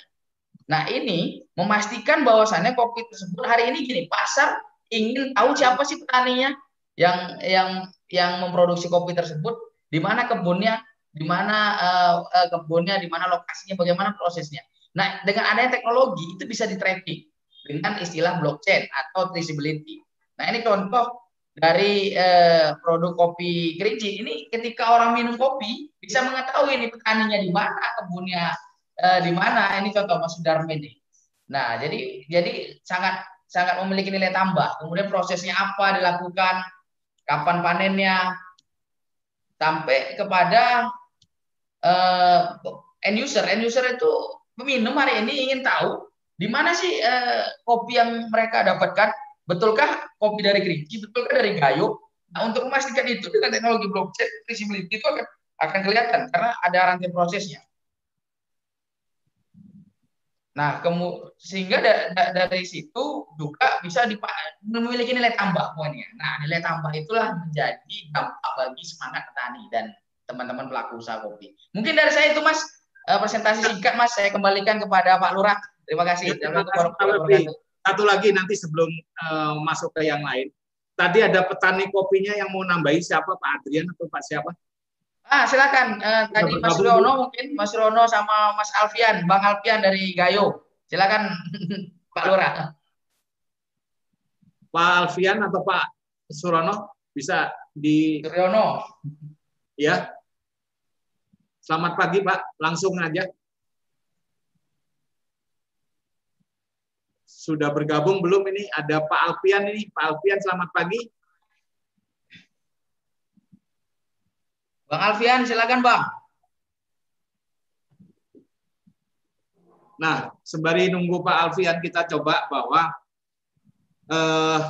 Nah ini memastikan bahwasannya kopi tersebut hari ini gini pasar ingin tahu siapa sih petaninya yang yang yang memproduksi kopi tersebut, di mana kebunnya, di mana uh, kebunnya, di mana lokasinya, bagaimana prosesnya. Nah dengan adanya teknologi itu bisa di tracking dengan istilah blockchain atau traceability. Nah ini contoh dari eh, produk kopi Kerinci ini ketika orang minum kopi bisa mengetahui ini petaninya di mana kebunnya eh, di mana ini contoh Mas Sudarmin nih. Nah jadi jadi sangat sangat memiliki nilai tambah. Kemudian prosesnya apa dilakukan, kapan panennya, sampai kepada uh, end user. End user itu peminum hari ini ingin tahu di mana sih uh, kopi yang mereka dapatkan. Betulkah kopi dari Kerinci, betulkah dari Gayo? Nah, untuk memastikan itu dengan teknologi blockchain, traceability itu akan akan kelihatan karena ada rantai prosesnya. Nah, kemu sehingga da da dari situ juga bisa memiliki nilai tambah poinnya. Nah, nilai tambah itulah menjadi dampak bagi semangat petani dan teman-teman pelaku usaha kopi. Mungkin dari saya itu Mas eh, presentasi singkat Mas saya kembalikan kepada Pak Lurah. Terima kasih. Ya, terima kasih. Satu lagi nanti sebelum uh, masuk ke yang lain. Tadi ada petani kopinya yang mau nambahi siapa Pak Adrian atau Pak siapa? Ah, silakan. Uh, tadi Mas Rono mungkin Mas Rono sama Mas Alfian, Bang Alfian dari Gayo. Silakan Pak Lurah. Pak Alfian atau Pak Surono bisa di Suryono. Ya. Selamat pagi, Pak. Langsung aja. Sudah bergabung belum ini? Ada Pak Alfian ini. Pak Alfian, selamat pagi. Bang Alfian, silakan Bang. Nah, sembari nunggu Pak Alfian, kita coba bahwa eh,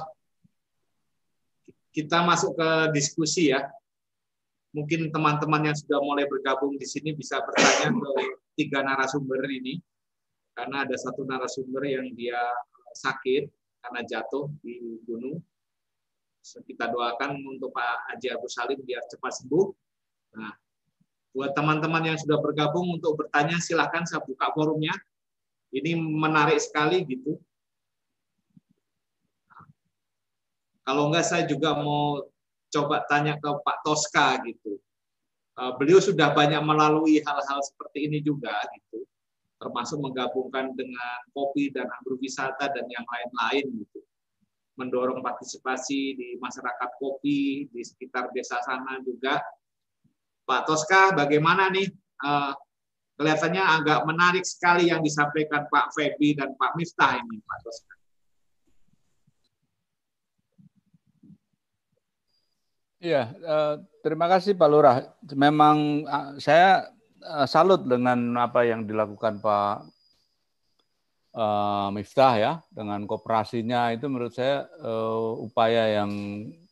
kita masuk ke diskusi ya. Mungkin teman-teman yang sudah mulai bergabung di sini bisa bertanya ke tiga narasumber ini, karena ada satu narasumber yang dia sakit karena jatuh di gunung. Kita doakan untuk Pak Haji Abu Salim biar cepat sembuh Nah, buat teman-teman yang sudah bergabung untuk bertanya, silahkan saya buka forumnya. Ini menarik sekali gitu. kalau enggak saya juga mau coba tanya ke Pak Toska gitu. Eh, beliau sudah banyak melalui hal-hal seperti ini juga gitu, termasuk menggabungkan dengan kopi dan agrowisata dan yang lain-lain gitu mendorong partisipasi di masyarakat kopi di sekitar desa sana juga Pak Toska, bagaimana nih? Uh, kelihatannya agak menarik sekali yang disampaikan Pak Febi dan Pak Miftah ini, Pak Toska. Uh, terima kasih Pak Lurah. Memang uh, saya uh, salut dengan apa yang dilakukan Pak uh, Miftah ya, dengan kooperasinya itu menurut saya uh, upaya yang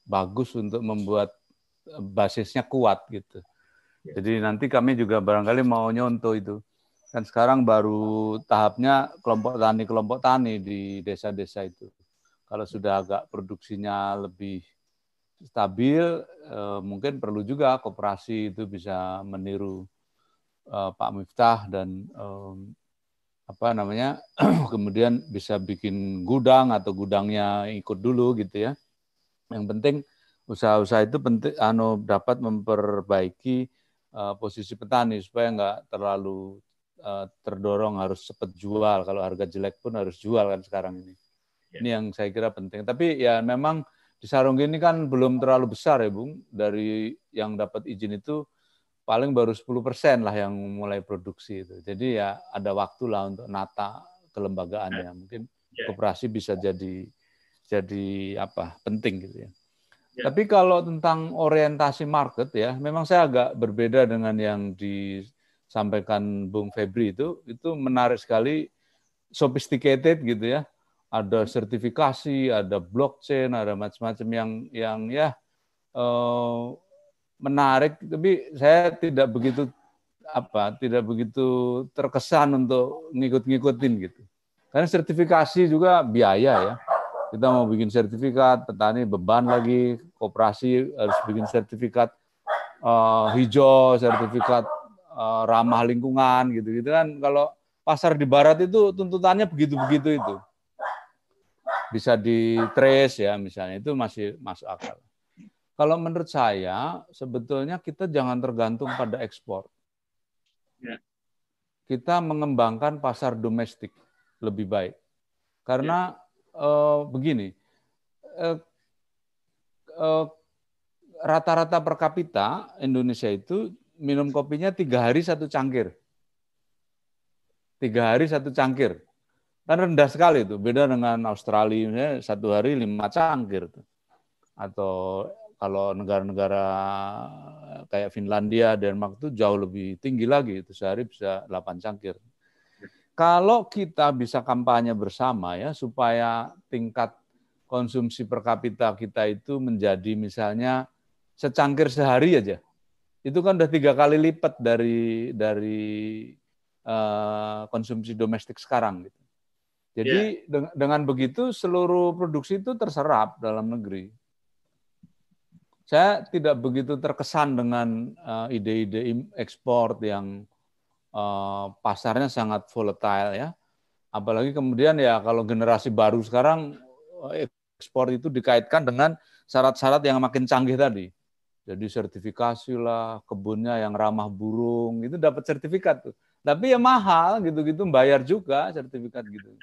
bagus untuk membuat basisnya kuat gitu. Ya. Jadi nanti kami juga barangkali mau nyontoh itu. Kan sekarang baru tahapnya kelompok tani kelompok tani di desa-desa itu. Kalau sudah agak produksinya lebih stabil, eh, mungkin perlu juga koperasi itu bisa meniru eh, Pak Miftah dan eh, apa namanya, kemudian bisa bikin gudang atau gudangnya ikut dulu gitu ya. Yang penting usaha-usaha itu penting, anu dapat memperbaiki uh, posisi petani supaya nggak terlalu uh, terdorong harus cepat jual. Kalau harga jelek pun harus jual kan sekarang ini. Ya. Ini yang saya kira penting. Tapi ya memang di sarung ini kan belum terlalu besar ya Bung. Dari yang dapat izin itu paling baru 10 persen lah yang mulai produksi itu. Jadi ya ada waktu lah untuk nata kelembagaannya. Ya. Mungkin ya. koperasi bisa jadi jadi apa penting gitu ya. Ya. Tapi kalau tentang orientasi market ya, memang saya agak berbeda dengan yang disampaikan Bung Febri itu. Itu menarik sekali, sophisticated gitu ya. Ada sertifikasi, ada blockchain, ada macam-macam yang yang ya eh, menarik. Tapi saya tidak begitu apa, tidak begitu terkesan untuk ngikut-ngikutin gitu. Karena sertifikasi juga biaya ya kita mau bikin sertifikat, petani beban lagi, koperasi harus bikin sertifikat uh, hijau, sertifikat uh, ramah lingkungan gitu-gitu kan. Kalau pasar di barat itu tuntutannya begitu-begitu itu. Bisa di trace ya misalnya itu masih masuk akal. Kalau menurut saya sebetulnya kita jangan tergantung pada ekspor. Ya. Kita mengembangkan pasar domestik lebih baik. Karena uh, begini, uh, uh, rata-rata per kapita Indonesia itu minum kopinya tiga hari satu cangkir. Tiga hari satu cangkir. Kan rendah sekali itu, beda dengan Australia misalnya satu hari lima cangkir. Atau kalau negara-negara kayak Finlandia, Denmark itu jauh lebih tinggi lagi, itu sehari bisa 8 cangkir. Kalau kita bisa kampanye bersama ya supaya tingkat konsumsi per kapita kita itu menjadi misalnya secangkir sehari aja, itu kan udah tiga kali lipat dari dari uh, konsumsi domestik sekarang gitu. Jadi yeah. dengan begitu seluruh produksi itu terserap dalam negeri. Saya tidak begitu terkesan dengan eh, ide-ide ekspor yang uh, pasarnya sangat volatile ya. Apalagi kemudian ya kalau generasi baru sekarang ekspor itu dikaitkan dengan syarat-syarat yang makin canggih tadi. Jadi sertifikasi lah, kebunnya yang ramah burung, itu dapat sertifikat tuh. Tapi ya mahal gitu-gitu, bayar juga sertifikat gitu.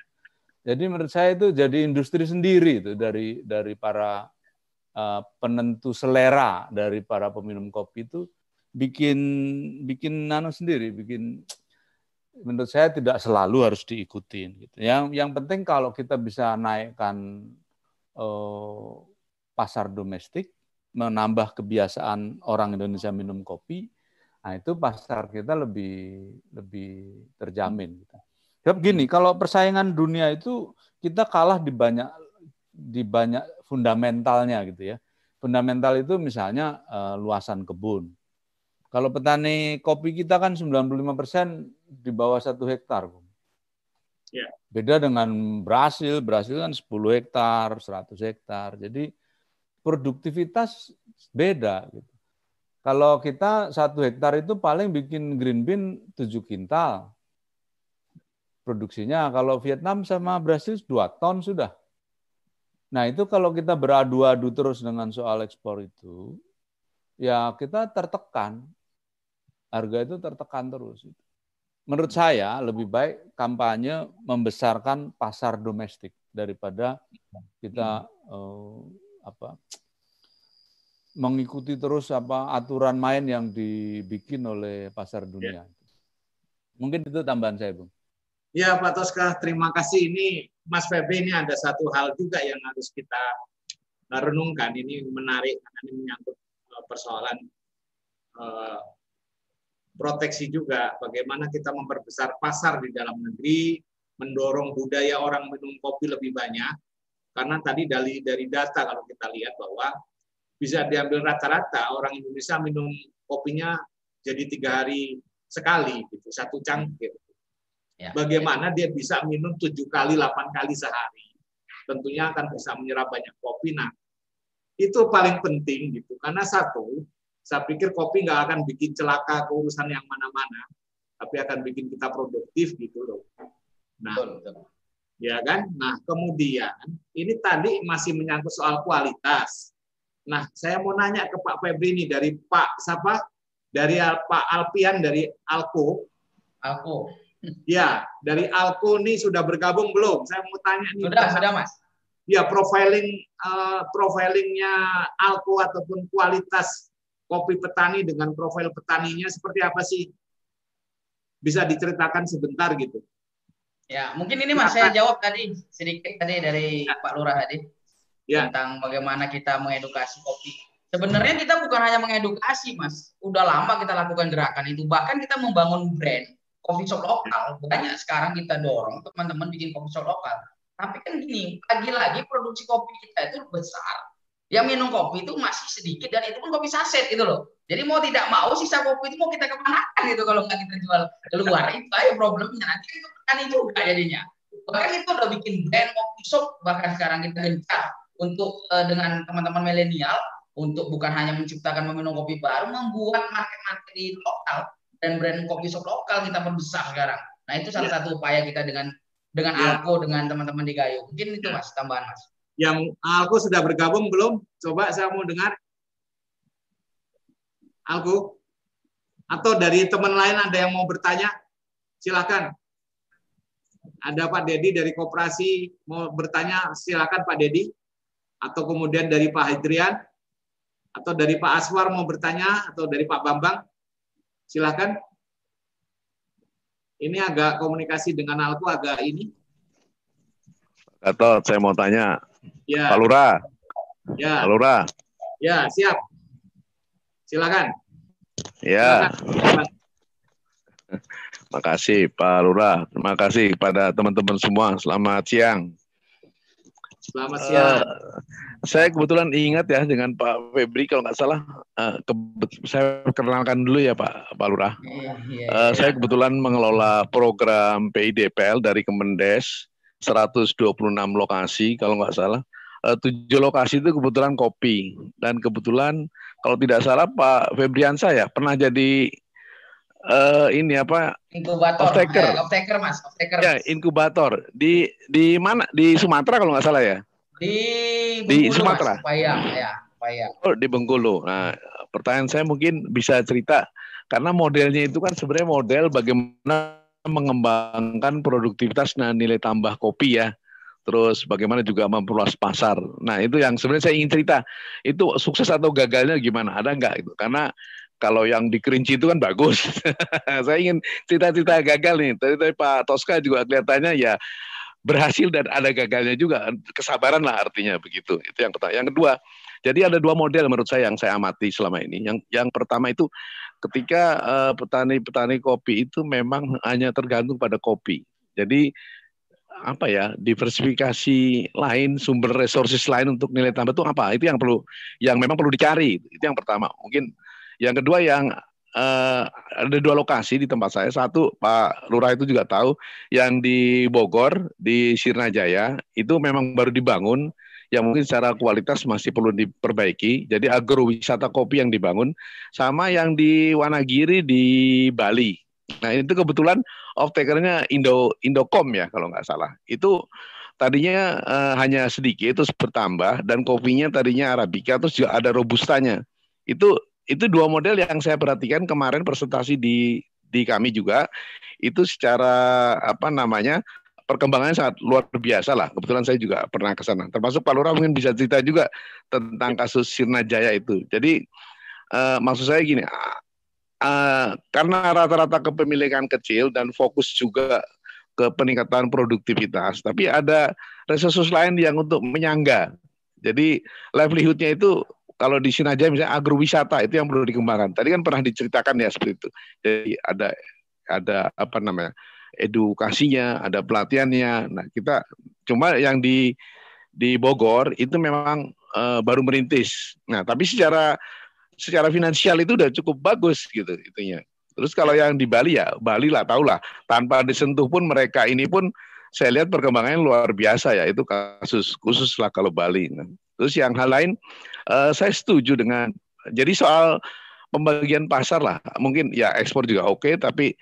Jadi menurut saya itu jadi industri sendiri itu dari dari para penentu selera dari para peminum kopi itu bikin bikin nano sendiri, bikin menurut saya tidak selalu harus diikutin gitu. Yang yang penting kalau kita bisa naikkan uh, pasar domestik, menambah kebiasaan orang Indonesia minum kopi, nah itu pasar kita lebih lebih terjamin gitu. Ya begini, kalau persaingan dunia itu kita kalah di banyak di banyak fundamentalnya gitu ya. Fundamental itu misalnya uh, luasan kebun. Kalau petani kopi kita kan 95% di bawah satu hektar. Ya. Beda dengan Brasil, Brasil kan 10 hektar, 100 hektar. Jadi produktivitas beda gitu. Kalau kita satu hektar itu paling bikin green bean 7 kintal produksinya. Kalau Vietnam sama Brasil dua ton sudah. Nah itu kalau kita beradu-adu terus dengan soal ekspor itu, ya kita tertekan. Harga itu tertekan terus. Menurut saya lebih baik kampanye membesarkan pasar domestik daripada kita uh, apa mengikuti terus apa aturan main yang dibikin oleh pasar dunia. Mungkin itu tambahan saya, Bung. Ya Pak Toska, terima kasih. Ini Mas Febe ini ada satu hal juga yang harus kita renungkan. Ini menarik karena ini menyangkut eh, persoalan uh, proteksi juga. Bagaimana kita memperbesar pasar di dalam negeri, mendorong budaya orang minum kopi lebih banyak. Karena tadi dari dari data kalau kita lihat bahwa bisa diambil rata-rata orang Indonesia minum kopinya jadi tiga hari sekali, gitu, satu cangkir. Ya. Bagaimana dia bisa minum tujuh kali, delapan kali sehari. Tentunya akan bisa menyerap banyak kopi. Nah, itu paling penting gitu. Karena satu, saya pikir kopi nggak akan bikin celaka keurusan yang mana-mana, tapi akan bikin kita produktif gitu loh. Nah, betul, ya kan? Nah, kemudian ini tadi masih menyangkut soal kualitas. Nah, saya mau nanya ke Pak Febri ini dari Pak siapa? Dari Pak Alpian dari Alko. Alko. Ya, dari Alko nih sudah bergabung belum? Saya mau tanya nih. Sudah, sudah Mas. Ya, profiling uh, profilingnya Alko ataupun kualitas kopi petani dengan profil petaninya seperti apa sih? Bisa diceritakan sebentar gitu. Ya, mungkin ini Mas saya jawab tadi sedikit tadi dari ya. Pak Lurah tadi. Ya. Tentang bagaimana kita mengedukasi kopi. Sebenarnya kita bukan hanya mengedukasi, Mas. Udah lama kita lakukan gerakan itu. Bahkan kita membangun brand coffee shop lokal. Banyak sekarang kita dorong teman-teman bikin coffee shop lokal. Tapi kan gini lagi-lagi produksi kopi kita itu besar. Yang minum kopi itu masih sedikit dan itu pun kopi saset gitu loh. Jadi mau tidak mau sisa kopi itu mau kita kemanakan gitu kalau nggak kita jual keluar. Itu aja problemnya. Nanti itu petani juga jadinya. Bahkan itu udah bikin brand kopi shop bahkan sekarang kita gencar untuk uh, dengan teman-teman milenial untuk bukan hanya menciptakan meminum kopi baru membuat market-market di lokal dan brand kopi shop lokal kita perbesar sekarang. Nah itu salah ya. satu upaya kita dengan dengan ya. Alko dengan teman-teman di Gayo. Mungkin itu ya. mas tambahan mas. Yang Alko sudah bergabung belum? Coba saya mau dengar. Alko atau dari teman lain ada yang mau bertanya? Silakan. Ada Pak Dedi dari koperasi mau bertanya, silakan Pak Dedi. Atau kemudian dari Pak Hidrian, atau dari Pak Aswar mau bertanya, atau dari Pak Bambang. Silakan. Ini agak komunikasi dengan Alku agak ini. Gatot, saya mau tanya. Ya. Pak Lurah. Ya. Pak Lurah. Ya, siap. Silakan. Ya. Silakan. Makasih Pak Lurah. Terima kasih kepada teman-teman semua. Selamat siang. Selamat siang. Uh, saya kebetulan ingat ya dengan Pak Febri kalau nggak salah. Uh, saya kenalkan dulu ya Pak Pak Lurah. Iya, iya, uh, saya kebetulan mengelola program PIDPL dari Kemendes 126 lokasi kalau nggak salah. Uh, tujuh lokasi itu kebetulan kopi. Dan kebetulan kalau tidak salah Pak Febriansa ya pernah jadi uh, ini apa? Inkubator. Off taker eh, off taker mas. Off taker ya inkubator. Di di mana? Di Sumatera kalau nggak salah ya di Bengkulu, di Sumatera mas. Ya oh di Bengkulu nah pertanyaan saya mungkin bisa cerita karena modelnya itu kan sebenarnya model bagaimana mengembangkan produktivitas dan nilai tambah kopi ya terus bagaimana juga memperluas pasar. Nah itu yang sebenarnya saya ingin cerita. Itu sukses atau gagalnya gimana? Ada nggak itu? Karena kalau yang di Kerinci itu kan bagus. saya ingin cerita-cerita gagal nih. Tadi, tadi Pak Tosca juga kelihatannya ya berhasil dan ada gagalnya juga. Kesabaran lah artinya begitu. Itu yang pertama. Yang kedua, jadi ada dua model menurut saya yang saya amati selama ini. Yang yang pertama itu ketika petani petani-petani kopi itu memang hanya tergantung pada kopi. Jadi apa ya diversifikasi lain sumber resources lain untuk nilai tambah itu apa itu yang perlu yang memang perlu dicari itu yang pertama mungkin yang kedua yang uh, ada dua lokasi di tempat saya. Satu Pak Lurah itu juga tahu yang di Bogor di Sirnajaya itu memang baru dibangun yang mungkin secara kualitas masih perlu diperbaiki. Jadi agrowisata kopi yang dibangun sama yang di Wanagiri di Bali. Nah itu kebetulan off takernya Indo Indocom ya kalau nggak salah. Itu tadinya uh, hanya sedikit terus bertambah dan kopinya tadinya arabica terus juga ada robustanya. Itu itu dua model yang saya perhatikan kemarin presentasi di di kami juga itu secara apa namanya perkembangannya sangat luar biasa lah. Kebetulan saya juga pernah ke sana. Termasuk Pak Lurah mungkin bisa cerita juga tentang kasus Sirna Jaya itu. Jadi uh, maksud saya gini, uh, karena rata-rata kepemilikan kecil dan fokus juga ke peningkatan produktivitas, tapi ada resources lain yang untuk menyangga. Jadi livelihoodnya itu kalau di sini aja misalnya agrowisata itu yang perlu dikembangkan. Tadi kan pernah diceritakan ya seperti itu. Jadi ada ada apa namanya edukasinya, ada pelatihannya. Nah kita cuma yang di di Bogor itu memang uh, baru merintis. Nah tapi secara secara finansial itu udah cukup bagus gitu itunya. Terus kalau yang di Bali ya Bali lah tahulah tanpa disentuh pun mereka ini pun saya lihat perkembangannya luar biasa ya itu kasus khusus lah kalau Bali. Nah, terus yang hal lain uh, saya setuju dengan jadi soal pembagian pasar lah. Mungkin ya ekspor juga oke okay, tapi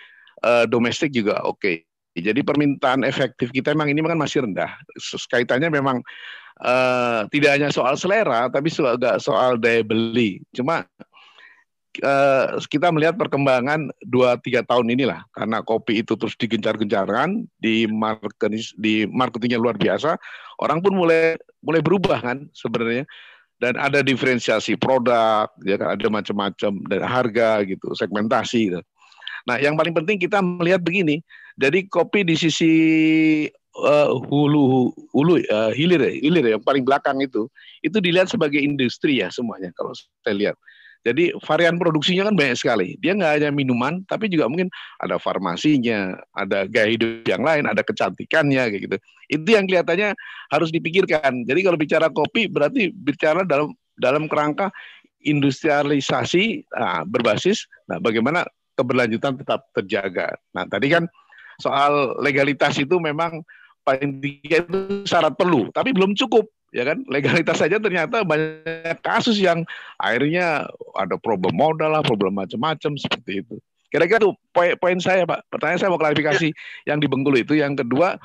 uh, domestik juga oke. Okay. jadi permintaan efektif kita memang ini kan masih rendah. Kaitannya memang uh, tidak hanya soal selera tapi juga soal daya beli. Cuma kita melihat perkembangan dua tiga tahun inilah karena kopi itu terus digencar-gencarkan di marketing di marketingnya luar biasa orang pun mulai mulai berubah kan sebenarnya dan ada diferensiasi produk, ya kan ada macam-macam dan harga gitu, segmentasi. Gitu. Nah, yang paling penting kita melihat begini. Jadi kopi di sisi uh, hulu hulu uh, hilir hilir ya, yang paling belakang itu itu dilihat sebagai industri ya semuanya kalau saya lihat. Jadi varian produksinya kan banyak sekali. Dia nggak hanya minuman, tapi juga mungkin ada farmasinya, ada gaya hidup yang lain, ada kecantikannya kayak gitu. Itu yang kelihatannya harus dipikirkan. Jadi kalau bicara kopi berarti bicara dalam dalam kerangka industrialisasi nah, berbasis nah bagaimana keberlanjutan tetap terjaga. Nah, tadi kan soal legalitas itu memang paling tiga itu syarat perlu, tapi belum cukup ya kan? Legalitas saja ternyata banyak kasus yang akhirnya ada problem modal lah problem macam-macam seperti itu. Kira-kira tuh poin, poin saya pak. Pertanyaan saya mau klarifikasi yang di Bengkulu itu. Yang kedua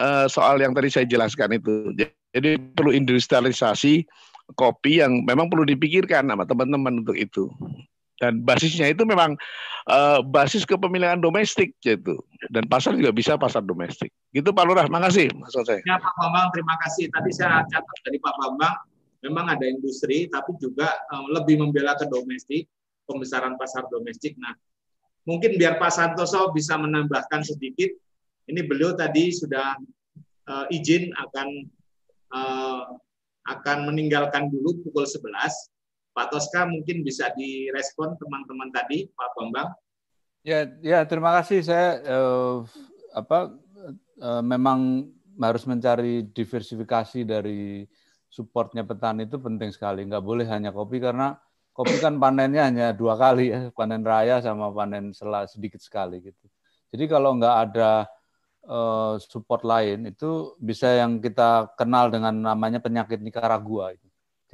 uh, soal yang tadi saya jelaskan itu. Jadi perlu industrialisasi kopi yang memang perlu dipikirkan sama teman-teman untuk itu dan basisnya itu memang uh, basis kepemilikan domestik gitu. Dan pasar juga bisa pasar domestik. Gitu Pak Lurah. Makasih maksud saya ya Pak Bambang terima kasih. Tadi saya catat dari Pak Bambang memang ada industri tapi juga um, lebih membela ke domestik pembesaran pasar domestik. Nah mungkin biar Pak Santoso bisa menambahkan sedikit ini beliau tadi sudah uh, izin akan uh, akan meninggalkan dulu pukul 11. Pak Toska mungkin bisa direspon teman-teman tadi, Pak Bambang. Ya, ya terima kasih. Saya uh, apa uh, memang harus mencari diversifikasi dari supportnya petani itu penting sekali. Nggak boleh hanya kopi karena kopi kan panennya hanya dua kali ya, panen raya sama panen sela sedikit sekali gitu. Jadi kalau nggak ada uh, support lain itu bisa yang kita kenal dengan namanya penyakit Nicaragua.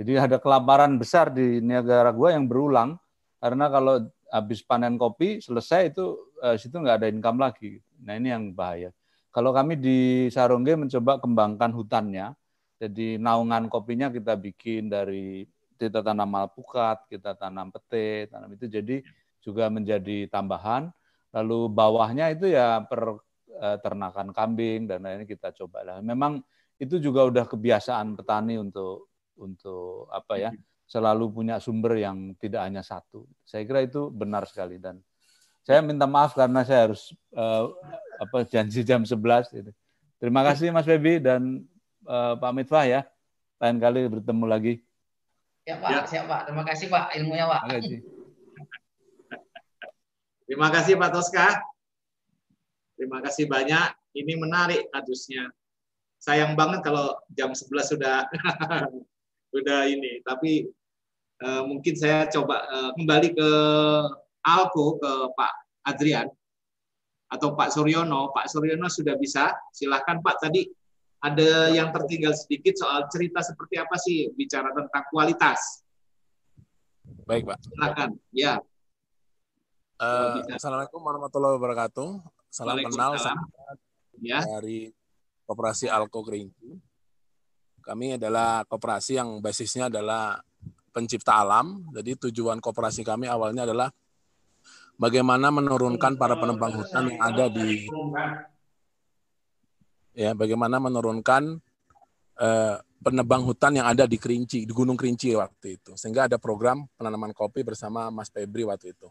Jadi ada kelaparan besar di Nicaragua yang berulang karena kalau habis panen kopi selesai itu uh, situ nggak ada income lagi. Nah ini yang bahaya. Kalau kami di Sarongge mencoba kembangkan hutannya, jadi naungan kopinya kita bikin dari kita tanam alpukat, kita tanam pete, tanam itu jadi juga menjadi tambahan. Lalu bawahnya itu ya per eh, ternakan kambing dan lainnya kita coba lah. Memang itu juga udah kebiasaan petani untuk untuk apa ya selalu punya sumber yang tidak hanya satu. Saya kira itu benar sekali dan saya minta maaf karena saya harus uh, apa janji jam 11 itu. Terima kasih Mas Febi dan uh, Pak Mitfah ya. Lain kali bertemu lagi. Ya Pak, ya. siap Pak. Terima kasih Pak ilmunya Pak. Terima kasih. Terima kasih Pak Toska. Terima kasih banyak. Ini menarik kasusnya. Sayang banget kalau jam 11 sudah sudah ini. Tapi uh, mungkin saya coba uh, kembali ke Alko ke Pak Adrian atau Pak Suryono. Pak Suryono sudah bisa. Silahkan Pak tadi ada yang tertinggal sedikit soal cerita seperti apa sih bicara tentang kualitas. Baik, Pak. Silakan. Ya. Uh, Assalamualaikum warahmatullahi wabarakatuh. Salam kenal ya. dari Koperasi Alko Kerinci. Kami adalah koperasi yang basisnya adalah pencipta alam. Jadi tujuan koperasi kami awalnya adalah bagaimana menurunkan para penebang hutan yang ada di ya bagaimana menurunkan eh, penebang hutan yang ada di Kerinci di Gunung Kerinci waktu itu sehingga ada program penanaman kopi bersama Mas Febri waktu itu.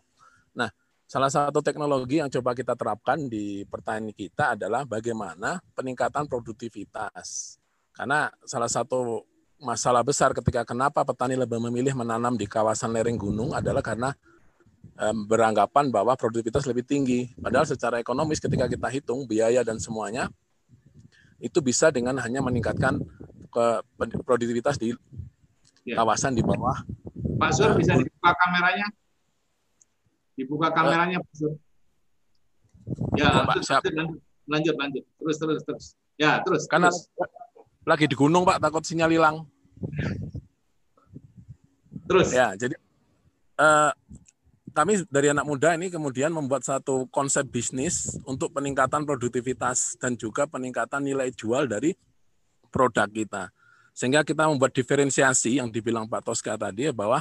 Nah salah satu teknologi yang coba kita terapkan di pertanian kita adalah bagaimana peningkatan produktivitas karena salah satu masalah besar ketika kenapa petani lebih memilih menanam di kawasan lereng gunung adalah karena beranggapan bahwa produktivitas lebih tinggi. Padahal secara ekonomis ketika kita hitung biaya dan semuanya itu bisa dengan hanya meningkatkan ke produktivitas di ya. kawasan di bawah. Pak Sur bisa dibuka kameranya? Dibuka kameranya Pak Sur. Ya, Pak, lanjut, lanjut, lanjut, terus, terus, terus. Ya, terus. Karena terus. Lagi di gunung Pak, takut sinyal hilang. Terus. Ya, jadi uh, kami dari anak muda ini kemudian membuat satu konsep bisnis untuk peningkatan produktivitas dan juga peningkatan nilai jual dari produk kita. Sehingga kita membuat diferensiasi yang dibilang Pak Toska tadi ya bahwa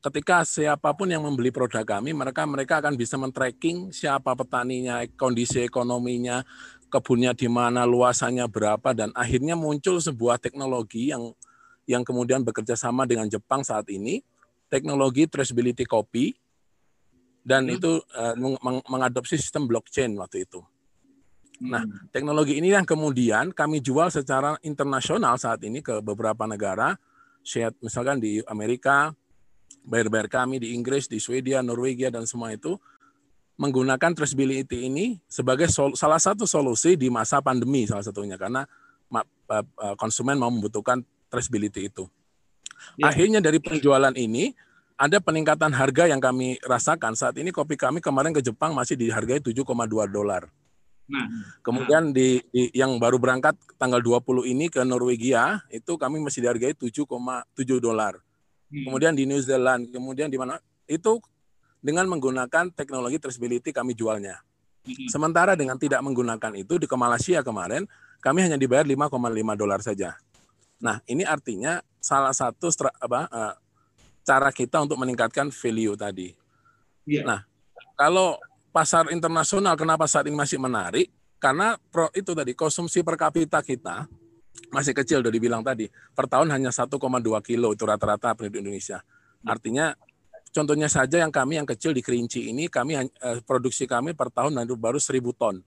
ketika siapa pun yang membeli produk kami, mereka mereka akan bisa men-tracking siapa petaninya, kondisi ekonominya, kebunnya di mana, luasannya berapa dan akhirnya muncul sebuah teknologi yang yang kemudian bekerja sama dengan Jepang saat ini, teknologi traceability copy dan hmm. itu uh, meng mengadopsi sistem blockchain waktu itu. Nah, hmm. teknologi ini yang kemudian kami jual secara internasional saat ini ke beberapa negara, misalkan di Amerika, bayar-bayar kami di Inggris, di Swedia, Norwegia dan semua itu menggunakan traceability ini sebagai sol salah satu solusi di masa pandemi salah satunya karena konsumen mau membutuhkan traceability itu. Ya. Akhirnya dari penjualan ini ada peningkatan harga yang kami rasakan. Saat ini kopi kami kemarin ke Jepang masih dihargai 7,2 dolar. Nah, kemudian di, di yang baru berangkat tanggal 20 ini ke Norwegia itu kami masih dihargai 7,7 dolar. Hmm. Kemudian di New Zealand, kemudian di mana itu dengan menggunakan teknologi traceability kami jualnya. Sementara dengan tidak menggunakan itu di Malaysia kemarin kami hanya dibayar 5,5 dolar saja. Nah, ini artinya salah satu apa, uh, cara kita untuk meningkatkan value tadi. Yeah. Nah, kalau pasar internasional kenapa saat ini masih menarik? Karena pro, itu tadi konsumsi per kapita kita masih kecil udah dibilang tadi. Per tahun hanya 1,2 kilo itu rata-rata penduduk Indonesia. Artinya contohnya saja yang kami yang kecil di Kerinci ini kami eh, produksi kami per tahun baru 1000 ton.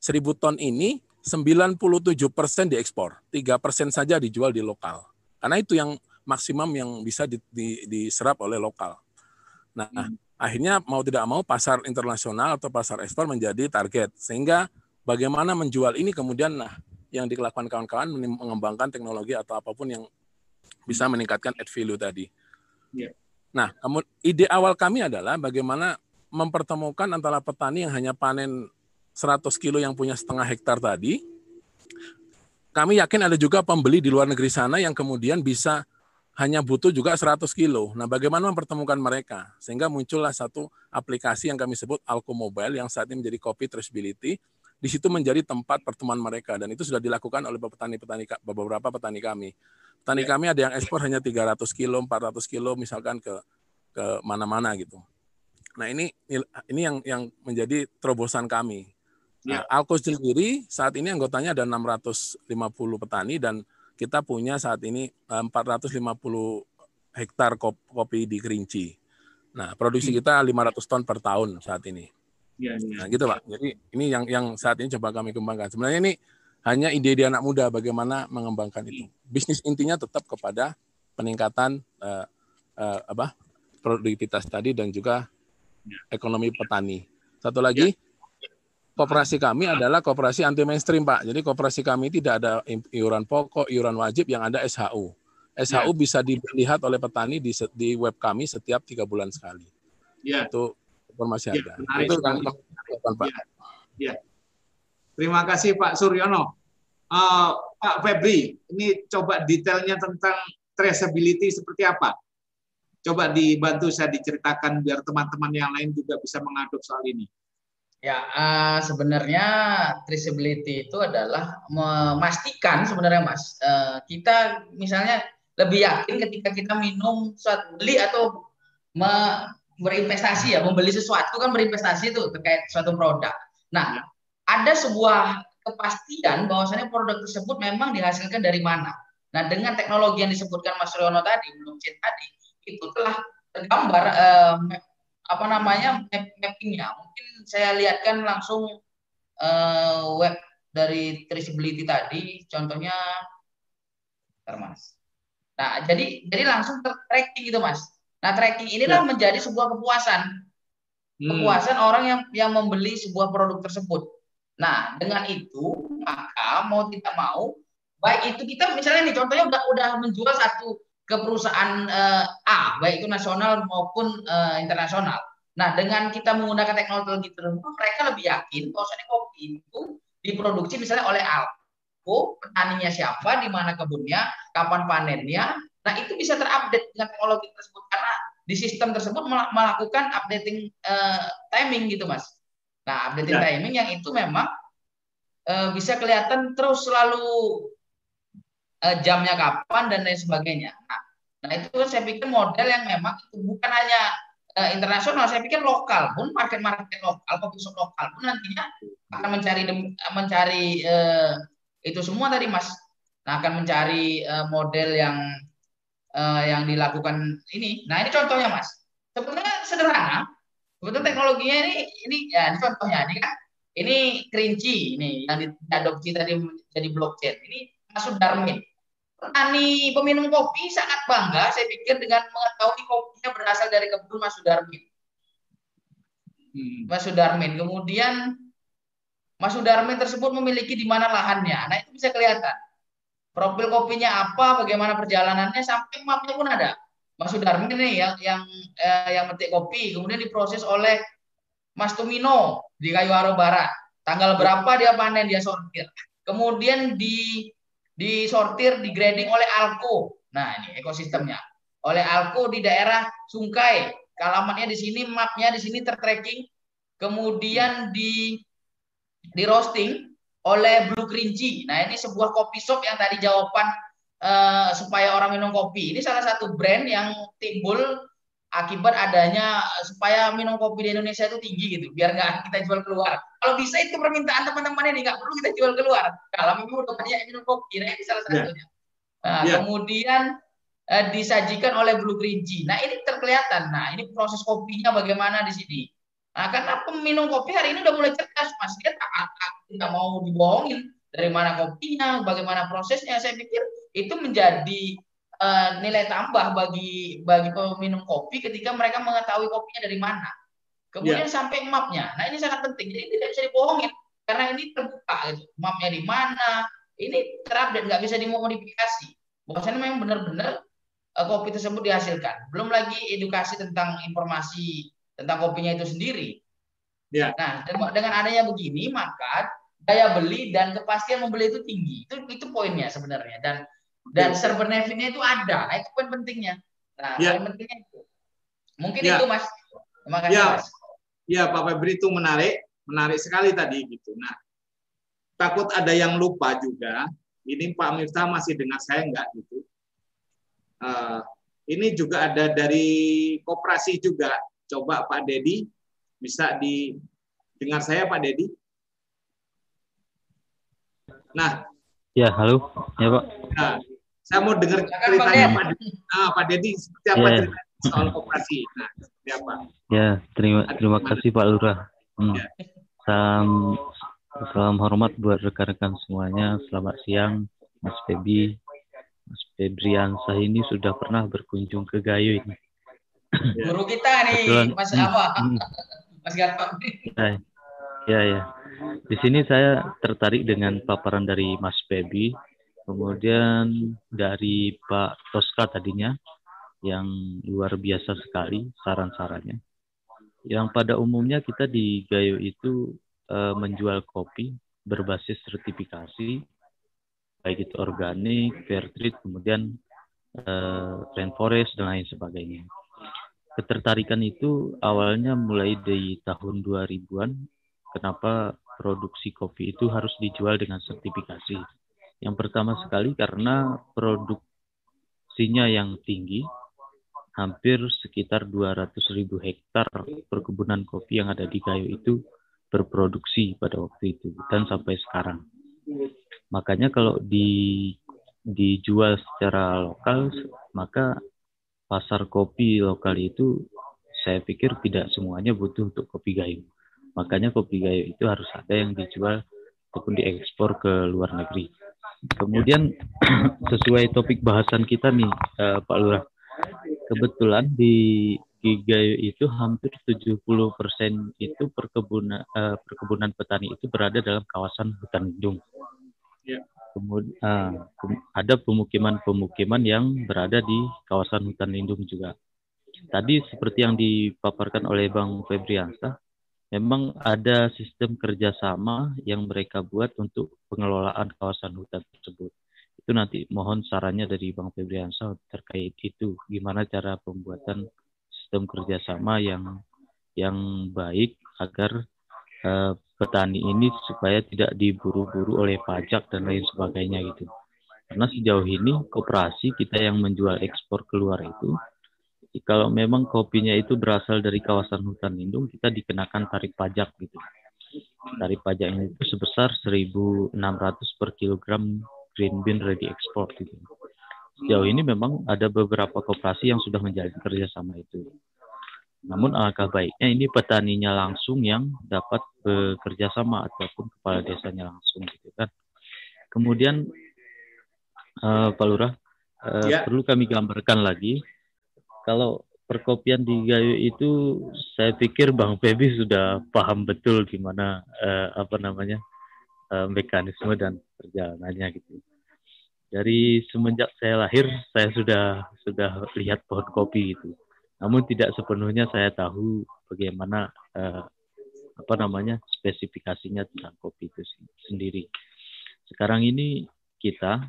1000 ton ini 97% diekspor, 3% saja dijual di lokal. Karena itu yang maksimum yang bisa di, di, diserap oleh lokal. Nah, hmm. akhirnya mau tidak mau pasar internasional atau pasar ekspor menjadi target. Sehingga bagaimana menjual ini kemudian nah yang dilakukan kawan-kawan mengembangkan teknologi atau apa pun yang bisa meningkatkan add value tadi. Yeah. Nah, ide awal kami adalah bagaimana mempertemukan antara petani yang hanya panen 100 kilo yang punya setengah hektar tadi, kami yakin ada juga pembeli di luar negeri sana yang kemudian bisa hanya butuh juga 100 kilo. Nah, bagaimana mempertemukan mereka? Sehingga muncullah satu aplikasi yang kami sebut Alco Mobile yang saat ini menjadi copy traceability. Di situ menjadi tempat pertemuan mereka dan itu sudah dilakukan oleh petani-petani beberapa petani kami. Petani ya. kami ada yang ekspor hanya 300 kilo, 400 kilo misalkan ke ke mana-mana gitu. Nah ini ini yang yang menjadi terobosan kami. Nah, ya. Alkos sendiri saat ini anggotanya ada 650 petani dan kita punya saat ini 450 eh, hektar kopi di Kerinci. Nah, produksi hmm. kita 500 ton per tahun saat ini. Ya, ya. Nah, gitu Pak. Jadi ini yang yang saat ini coba kami kembangkan. Sebenarnya ini hanya ide di anak muda bagaimana mengembangkan itu. Bisnis intinya tetap kepada peningkatan uh, uh, apa produktivitas tadi dan juga ekonomi petani. Satu lagi, kooperasi kami adalah kooperasi anti mainstream, Pak. Jadi kooperasi kami tidak ada iuran pokok, iuran wajib, yang ada SHU. SHU ya. bisa dilihat oleh petani di, di web kami setiap tiga bulan sekali. Ya. Itu informasi ya, ada. Itu yang Pak. Ya. ya. Terima kasih Pak Suryono. Uh, Pak Febri, ini coba detailnya tentang traceability seperti apa? Coba dibantu saya diceritakan biar teman-teman yang lain juga bisa mengadop soal ini. Ya, uh, sebenarnya traceability itu adalah memastikan sebenarnya Mas, uh, kita misalnya lebih yakin ketika kita minum saat beli atau me, berinvestasi ya, membeli sesuatu kan berinvestasi itu terkait suatu produk. Nah, ya. Ada sebuah kepastian bahwasanya produk tersebut memang dihasilkan dari mana. Nah, dengan teknologi yang disebutkan Mas Riono tadi, blockchain tadi, itu telah tergambar uh, apa namanya map mappingnya. Mungkin saya lihatkan langsung uh, web dari traceability tadi, contohnya, mas. Nah, jadi jadi langsung tracking gitu mas. Nah, tracking inilah ya. menjadi sebuah kepuasan, hmm. kepuasan orang yang yang membeli sebuah produk tersebut. Nah, dengan itu maka mau tidak mau, baik itu kita misalnya nih contohnya udah udah menjual satu ke perusahaan uh, A, baik itu nasional maupun uh, internasional. Nah, dengan kita menggunakan teknologi tertentu, mereka lebih yakin bahwa kopi itu diproduksi misalnya oleh Alko, petaninya siapa, di mana kebunnya, kapan panennya. Nah, itu bisa terupdate dengan teknologi tersebut karena di sistem tersebut melakukan updating uh, timing gitu, Mas. Nah, updating ya. timing yang itu memang uh, bisa kelihatan terus selalu uh, jamnya kapan dan lain sebagainya. Nah, nah itu kan saya pikir model yang memang itu bukan hanya uh, internasional, saya pikir lokal pun market-market lokal, shop lokal pun nantinya akan mencari mencari uh, itu semua tadi Mas. Nah, akan mencari uh, model yang uh, yang dilakukan ini. Nah, ini contohnya Mas. Sebenarnya sederhana. Sebetulnya teknologinya ini ini ya ini contohnya ini kan ini kerinci ini yang diadopsi tadi jadi blockchain. Ini masuk Darmin petani peminum kopi sangat bangga saya pikir dengan mengetahui kopinya berasal dari kebun Mas Sudarmin. Hmm. Mas Sudarmin. Kemudian Mas Sudarmin tersebut memiliki di mana lahannya. Nah itu bisa kelihatan. Profil kopinya apa, bagaimana perjalanannya, sampai mapnya pun ada. Mas Sudarmin ini yang yang eh, yang metik kopi, kemudian diproses oleh Mas Tumino di Kayuaro Barat. Tanggal berapa dia panen, dia sortir. Kemudian di disortir, digrading oleh Alko. Nah, ini ekosistemnya. Oleh Alko di daerah Sungkai. Alamatnya di sini, mapnya di sini tertracking. Kemudian di di roasting oleh Blue Kerinci. Nah, ini sebuah kopi shop yang tadi jawaban uh, supaya orang minum kopi. Ini salah satu brand yang timbul akibat adanya eh, supaya minum kopi di Indonesia itu tinggi gitu biar nggak kita jual keluar. Kalau bisa itu permintaan teman-teman ini nggak perlu kita jual keluar. Kalau memang udah banyak minum kopi nah ini salah ya. satunya. Nah, yeah. kemudian eh, disajikan oleh Blue Green Tea. Nah ini terkelihatan. Nah ini proses kopinya bagaimana di sini? Nah karena peminum kopi hari ini udah mulai cerdas mas. Dia tak, tak, tidak mau dibohongin dari mana kopinya, bagaimana prosesnya. Saya pikir itu menjadi uh, nilai tambah bagi bagi peminum kopi ketika mereka mengetahui kopinya dari mana. Kemudian yeah. sampai mapnya. Nah ini sangat penting. Jadi tidak bisa dibohongin karena ini terbuka. Gitu. Mapnya di mana? Ini terupdate, nggak bisa dimodifikasi. Bahwasanya memang benar-benar uh, kopi tersebut dihasilkan. Belum lagi edukasi tentang informasi tentang kopinya itu sendiri. Ya. Nah, dengan adanya begini, maka daya beli dan kepastian membeli itu tinggi. Itu itu poinnya sebenarnya. Dan dan share benefitnya itu ada. Nah, itu poin pentingnya. Nah, ya. poin pentingnya itu. Mungkin ya. itu Mas. Terima kasih ya. Mas. Ya, Pak Febri itu menarik, menarik sekali tadi gitu. Nah, takut ada yang lupa juga. Ini Pak Miftah masih dengar saya enggak gitu. Uh, ini juga ada dari koperasi juga. Coba Pak Dedi bisa didengar saya Pak Dedi? Nah, ya halo, ya Pak. Nah, saya mau dengar ceritanya Pak Dedi. Ah, Pak Dedi seperti apa ya. cerita soal koperasi? Nah, seperti apa? Ya, terima terima kasih Pak Lurah. Hmm. Ya. Salam salam hormat buat rekan-rekan semuanya. Selamat siang, Mas Febi. Mas Febriansah ini sudah pernah berkunjung ke Gayo ini. Guru kita nih. Mas apa? Hmm. Mas Gatot. Ya, ya, ya. Di sini saya tertarik dengan paparan dari Mas Pebi, kemudian dari Pak Toska tadinya, yang luar biasa sekali saran-sarannya. Yang pada umumnya kita di Gayo itu e, menjual kopi berbasis sertifikasi, baik itu organik, fair trade, kemudian e, rainforest dan lain sebagainya ketertarikan itu awalnya mulai dari tahun 2000-an. Kenapa produksi kopi itu harus dijual dengan sertifikasi? Yang pertama sekali karena produksinya yang tinggi, hampir sekitar 200 ribu hektar perkebunan kopi yang ada di Gayo itu berproduksi pada waktu itu dan sampai sekarang. Makanya kalau di dijual secara lokal maka pasar kopi lokal itu saya pikir tidak semuanya butuh untuk kopi gayo. Makanya kopi gayo itu harus ada yang dijual ataupun diekspor ke luar negeri. Kemudian sesuai topik bahasan kita nih uh, Pak Lurah. Kebetulan di Gayo itu hampir 70% itu perkebunan uh, perkebunan petani itu berada dalam kawasan hutan lindung. Ya. Kemudian uh, ada pemukiman-pemukiman yang berada di kawasan hutan lindung juga. Tadi seperti yang dipaparkan oleh Bang Febriansa, memang ada sistem kerjasama yang mereka buat untuk pengelolaan kawasan hutan tersebut. Itu nanti mohon sarannya dari Bang Febriansa terkait itu, gimana cara pembuatan sistem kerjasama yang yang baik agar uh, petani ini supaya tidak diburu-buru oleh pajak dan lain sebagainya gitu. Karena sejauh ini koperasi kita yang menjual ekspor keluar itu, kalau memang kopinya itu berasal dari kawasan hutan lindung, kita dikenakan tarif pajak gitu. Tarif pajaknya itu sebesar 1.600 per kilogram green bean ready export gitu. Sejauh ini memang ada beberapa koperasi yang sudah menjalin kerjasama itu. Namun alangkah baiknya ini petaninya langsung yang dapat bekerja sama ataupun kepala desanya langsung gitu kan. Kemudian uh, Pak Lurah uh, ya. perlu kami gambarkan lagi kalau perkopian di Gayo itu saya pikir Bang Febi sudah paham betul gimana uh, apa namanya uh, mekanisme dan perjalanannya gitu. Dari semenjak saya lahir saya sudah sudah lihat pohon kopi gitu namun tidak sepenuhnya saya tahu bagaimana uh, apa namanya spesifikasinya tentang kopi itu sendiri. Sekarang ini kita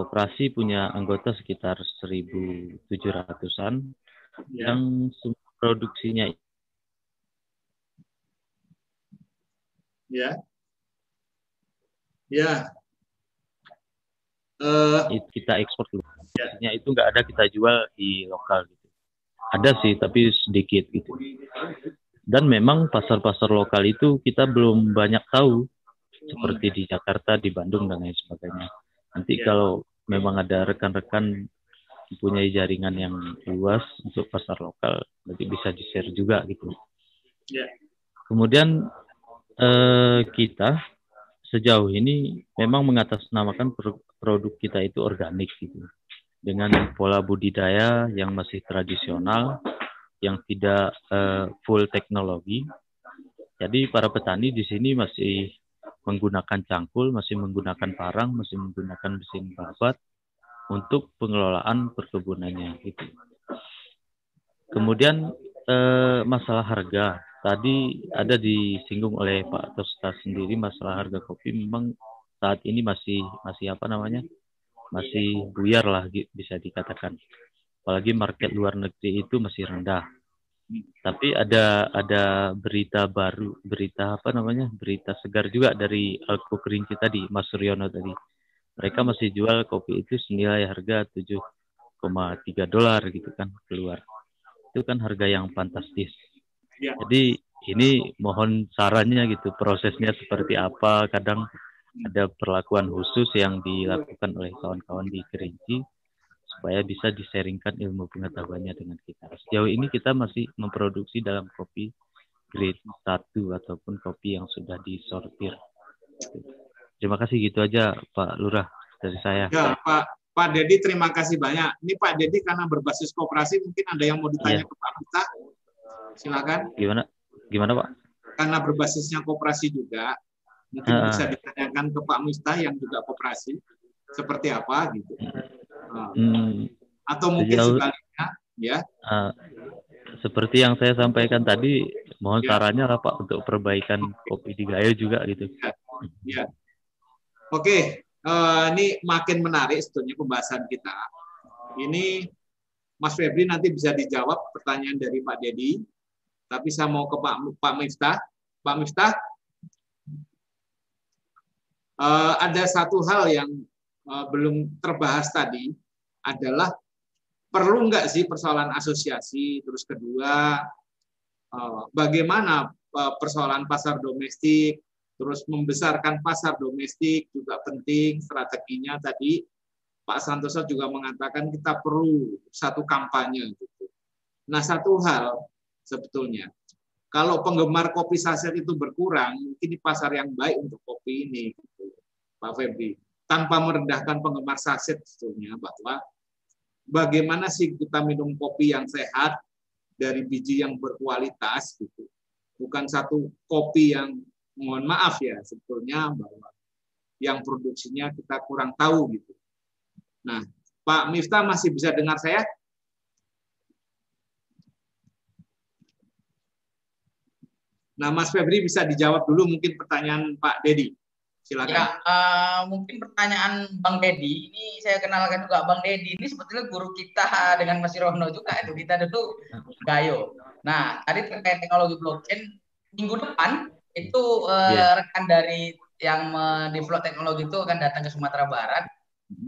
koperasi punya anggota sekitar 1.700-an ya. yang produksinya ya ya uh, kita ekspor dulu. Ya. itu nggak ada kita jual di lokal gitu. Ada sih, tapi sedikit gitu. Dan memang pasar-pasar lokal itu kita belum banyak tahu, seperti di Jakarta, di Bandung, dan lain sebagainya. Nanti ya. kalau memang ada rekan-rekan punya jaringan yang luas untuk pasar lokal, nanti bisa di-share juga gitu. Ya. Kemudian eh, kita sejauh ini memang mengatasnamakan produk kita itu organik gitu dengan pola budidaya yang masih tradisional yang tidak uh, full teknologi jadi para petani di sini masih menggunakan cangkul masih menggunakan parang masih menggunakan mesin babat untuk pengelolaan perkebunannya gitu. Kemudian uh, masalah harga. Tadi ada disinggung oleh Pak Tosta sendiri masalah harga kopi memang saat ini masih masih apa namanya masih buyar lah bisa dikatakan. Apalagi market luar negeri itu masih rendah tapi ada ada berita baru berita apa namanya berita segar juga dari Alko Kerinci tadi Mas Suryono tadi mereka masih jual kopi itu senilai harga 7,3 dolar gitu kan keluar itu kan harga yang fantastis. Jadi ini mohon sarannya gitu prosesnya seperti apa. Kadang ada perlakuan khusus yang dilakukan oleh kawan-kawan di Kerinci supaya bisa diseringkan ilmu pengetahuannya dengan kita. Sejauh ini kita masih memproduksi dalam kopi grade 1 ataupun kopi yang sudah disortir. Terima kasih gitu aja Pak Lurah dari saya. Ya, Pak Pak Dedi terima kasih banyak. Ini Pak Dedi karena berbasis kooperasi mungkin ada yang mau ditanya ya. ke Pak Mita. Silakan. Gimana? Gimana Pak? Karena berbasisnya koperasi juga, mungkin uh. bisa ditanyakan ke Pak Mustah yang juga koperasi, seperti apa gitu. Uh. Atau mungkin Sejauh, sebaliknya, ya. Uh, seperti yang saya sampaikan tadi, mohon ya. sarannya lah Pak untuk perbaikan kopi di Gayo juga gitu. Ya. ya. Oke, uh, ini makin menarik sebetulnya pembahasan kita. Ini Mas Febri nanti bisa dijawab pertanyaan dari Pak Dedi tapi saya mau ke Pak Pak Miftah. Pak Miftah, uh, ada satu hal yang belum terbahas tadi adalah perlu nggak sih persoalan asosiasi? Terus kedua, uh, bagaimana uh, persoalan pasar domestik? Terus membesarkan pasar domestik juga penting strateginya tadi. Pak Santoso juga mengatakan kita perlu satu kampanye. Gitu. Nah satu hal sebetulnya. Kalau penggemar kopi saset itu berkurang, mungkin di pasar yang baik untuk kopi ini, gitu, Pak Febri. Tanpa merendahkan penggemar saset sebetulnya bahwa bagaimana sih kita minum kopi yang sehat dari biji yang berkualitas gitu. Bukan satu kopi yang mohon maaf ya sebetulnya bahwa yang produksinya kita kurang tahu gitu. Nah, Pak Miftah masih bisa dengar saya? Nah, Mas Febri bisa dijawab dulu mungkin pertanyaan Pak Dedi. Silakan. Ya, uh, mungkin pertanyaan Bang Dedi ini saya kenalkan juga Bang Dedi ini sebetulnya guru kita dengan Mas Rono juga itu kita dulu Gayo. Nah, tadi terkait teknologi blockchain minggu depan itu uh, eh, yeah. rekan dari yang mendevelop teknologi itu akan datang ke Sumatera Barat.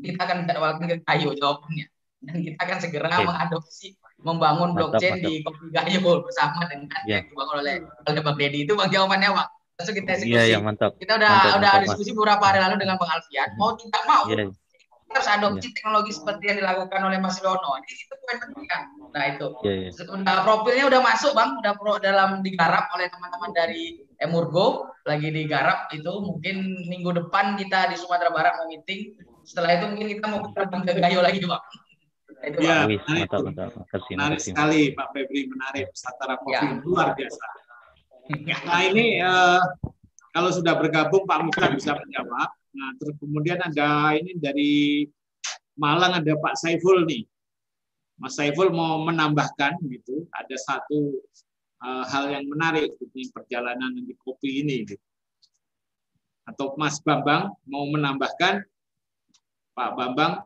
Kita akan jadwalkan ke Gayo jawabannya dan kita akan segera okay. mengadopsi membangun mantap, blockchain mantap. di Kopi Gayo bersama dengan yeah. yang dibangun oleh oleh Bang Dedi itu bang jawabannya Bang. Langsung kita diskusi. Iya, yeah, mantap. Kita udah mantap, udah mantap, diskusi beberapa hari lalu dengan Bang Alfian. Mau tidak mau yeah. kita harus adopsi yeah. teknologi seperti yang dilakukan oleh Mas Lono. Ini itu poin penting kan. Nah itu. Yeah. Udah, profilnya udah masuk Bang, udah pro dalam digarap oleh teman-teman dari Emurgo lagi digarap itu mungkin minggu depan kita di Sumatera Barat mau meeting. Setelah itu mungkin kita mau ke Gayo lagi Bang. Itu ya, menarik, mantap, mantap. Menarik sekali Pak Febri, menarik. Satara Kopi ya. luar biasa. Nah ini uh, kalau sudah bergabung Pak Musa bisa menjawab. Nah terus kemudian ada ini dari Malang ada Pak Saiful nih. Mas Saiful mau menambahkan gitu, ada satu uh, hal yang menarik di perjalanan di kopi ini. Gitu. Atau Mas Bambang mau menambahkan, Pak Bambang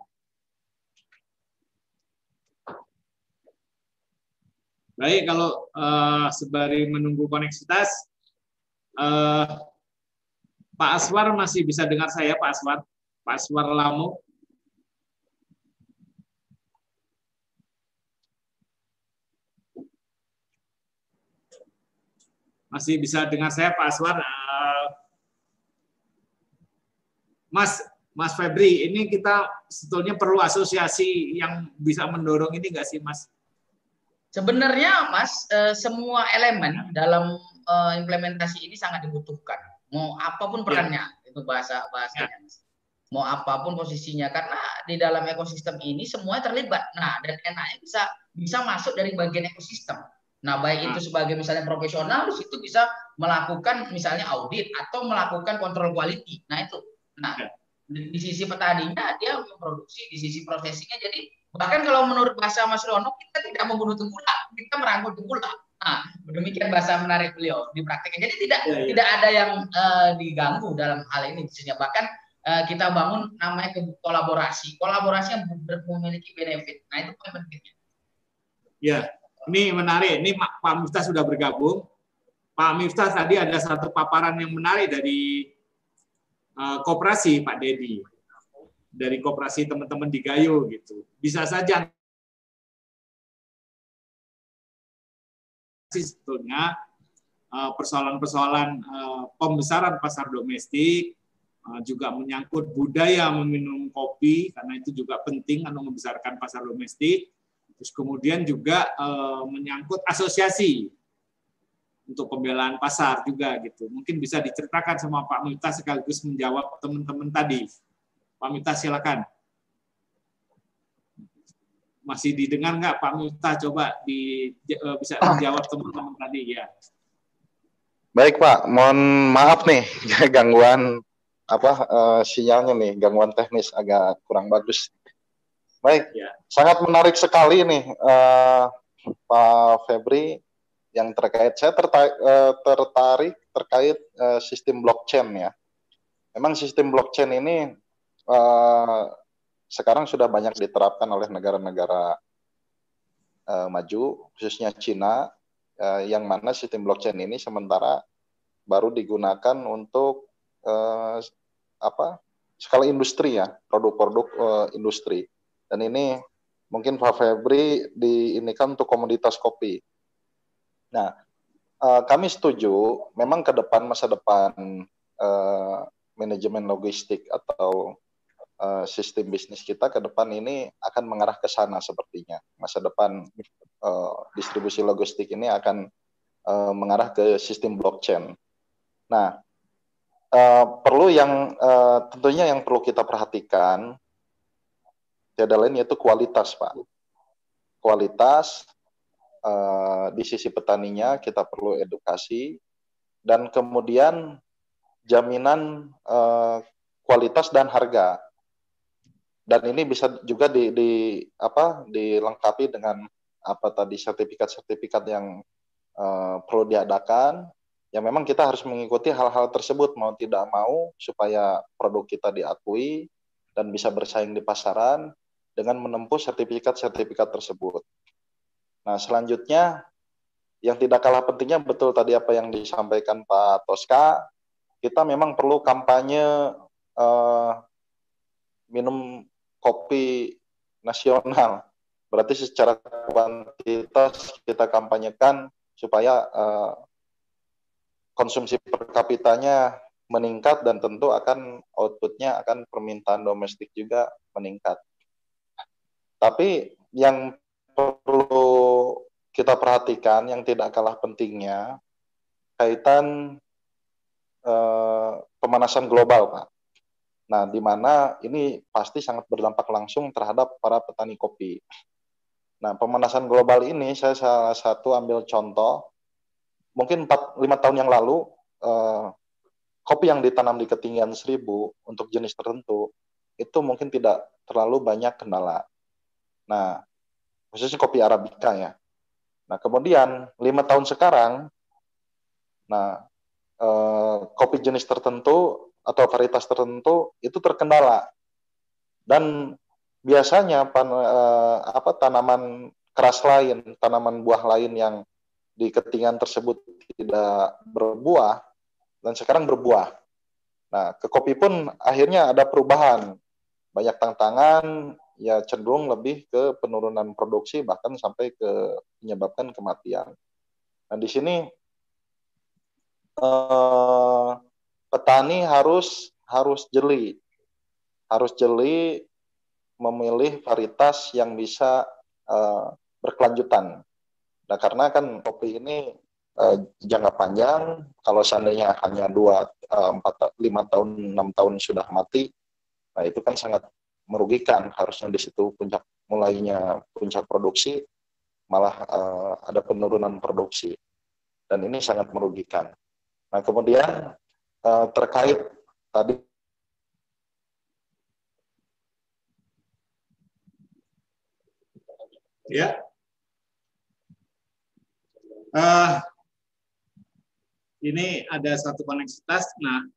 Baik, kalau uh, sembari menunggu koneksitas, uh, Pak Aswar masih bisa dengar saya, Pak Aswar? Pak Aswar Lamo? Masih bisa dengar saya, Pak Aswar? Uh, Mas, Mas Febri, ini kita sebetulnya perlu asosiasi yang bisa mendorong ini nggak sih, Mas? Sebenarnya Mas, eh, semua elemen dalam eh, implementasi ini sangat dibutuhkan. Mau apa pun iya. perannya, ya. untuk bahasa bahasanya. Ya. Mau apa pun posisinya karena di dalam ekosistem ini semua terlibat. Nah, dan enaknya bisa bisa masuk dari bagian ekosistem. Nah, baik itu nah. sebagai misalnya profesional, di situ bisa melakukan misalnya audit atau melakukan kontrol quality. Nah, itu. Nah, ya. di, di sisi petaninya dia memproduksi, di sisi prosesinya jadi bahkan kalau menurut bahasa Mas Rono kita tidak membunuh tengkulak, kita merangkul tengkulak. Nah, demikian bahasa menarik beliau di prakteknya. Jadi tidak ya, ya. tidak ada yang uh, diganggu dalam hal ini khususnya. Bahkan uh, kita bangun namanya kolaborasi, kolaborasi yang memiliki benefit. Nah itu poin pentingnya. Ya, ini menarik. Ini Pak Miftah sudah bergabung. Pak Miftah tadi ada satu paparan yang menarik dari uh, koperasi Pak Dedi, dari koperasi teman-teman di Gayo gitu. Bisa saja sebetulnya eh, persoalan-persoalan eh, pembesaran pasar domestik eh, juga menyangkut budaya meminum kopi karena itu juga penting untuk membesarkan pasar domestik. Terus kemudian juga menyangkut asosiasi untuk pembelaan pasar juga gitu. Mungkin bisa diceritakan sama Pak Mita sekaligus menjawab teman-teman tadi. Pak Mita silakan masih didengar nggak Pak Miftah? Coba di, uh, bisa menjawab teman-teman tadi ya. Baik Pak, mohon maaf nih gangguan apa uh, sinyalnya nih, gangguan teknis agak kurang bagus. Baik, ya. sangat menarik sekali nih uh, Pak Febri yang terkait. Saya tertarik, uh, tertarik terkait uh, sistem blockchain ya. Memang sistem blockchain ini uh, sekarang sudah banyak diterapkan oleh negara-negara uh, maju, khususnya Cina, uh, yang mana sistem blockchain ini sementara baru digunakan untuk uh, apa skala industri ya, produk-produk uh, industri. Dan ini mungkin Pak Febri di ini kan untuk komoditas kopi. Nah, uh, kami setuju, memang ke depan masa depan uh, manajemen logistik atau uh, sistem bisnis kita ke depan ini akan mengarah ke sana sepertinya. Masa depan uh, distribusi logistik ini akan uh, mengarah ke sistem blockchain. Nah, perlu yang tentunya yang perlu kita perhatikan tiada lain yaitu kualitas, Pak. Kualitas di sisi petaninya kita perlu edukasi dan kemudian jaminan kualitas dan harga dan ini bisa juga di, di apa dilengkapi dengan apa tadi sertifikat-sertifikat yang uh, perlu diadakan yang memang kita harus mengikuti hal-hal tersebut mau tidak mau supaya produk kita diakui dan bisa bersaing di pasaran dengan menempuh sertifikat-sertifikat tersebut. Nah, selanjutnya yang tidak kalah pentingnya betul tadi apa yang disampaikan Pak Toska, kita memang perlu kampanye uh, minum kopi nasional. Berarti secara kuantitas kita kampanyekan supaya uh, konsumsi per kapitanya meningkat dan tentu akan outputnya akan permintaan domestik juga meningkat. Tapi yang perlu kita perhatikan yang tidak kalah pentingnya kaitan uh, pemanasan global, Pak. Nah, di mana ini pasti sangat berdampak langsung terhadap para petani kopi. Nah, pemanasan global ini saya salah satu ambil contoh, mungkin 4 5 tahun yang lalu eh, kopi yang ditanam di ketinggian 1000 untuk jenis tertentu itu mungkin tidak terlalu banyak kendala. Nah, khususnya kopi arabica ya. Nah, kemudian lima tahun sekarang, nah eh, kopi jenis tertentu atau varietas tertentu itu terkendala dan biasanya pan, eh, apa tanaman keras lain, tanaman buah lain yang di ketinggian tersebut tidak berbuah dan sekarang berbuah. Nah, ke kopi pun akhirnya ada perubahan. Banyak tantangan ya cenderung lebih ke penurunan produksi bahkan sampai ke menyebabkan kematian. Nah, di sini eh, petani harus harus jeli, harus jeli memilih varietas yang bisa uh, berkelanjutan. Nah, karena kan kopi ini uh, jangka panjang, kalau seandainya hanya dua eh, empat lima tahun enam tahun sudah mati nah itu kan sangat merugikan. Harusnya di situ puncak mulainya puncak produksi malah uh, ada penurunan produksi. Dan ini sangat merugikan. Nah kemudian uh, terkait tadi. Ya. Uh, ini ada satu koneksitas. Nah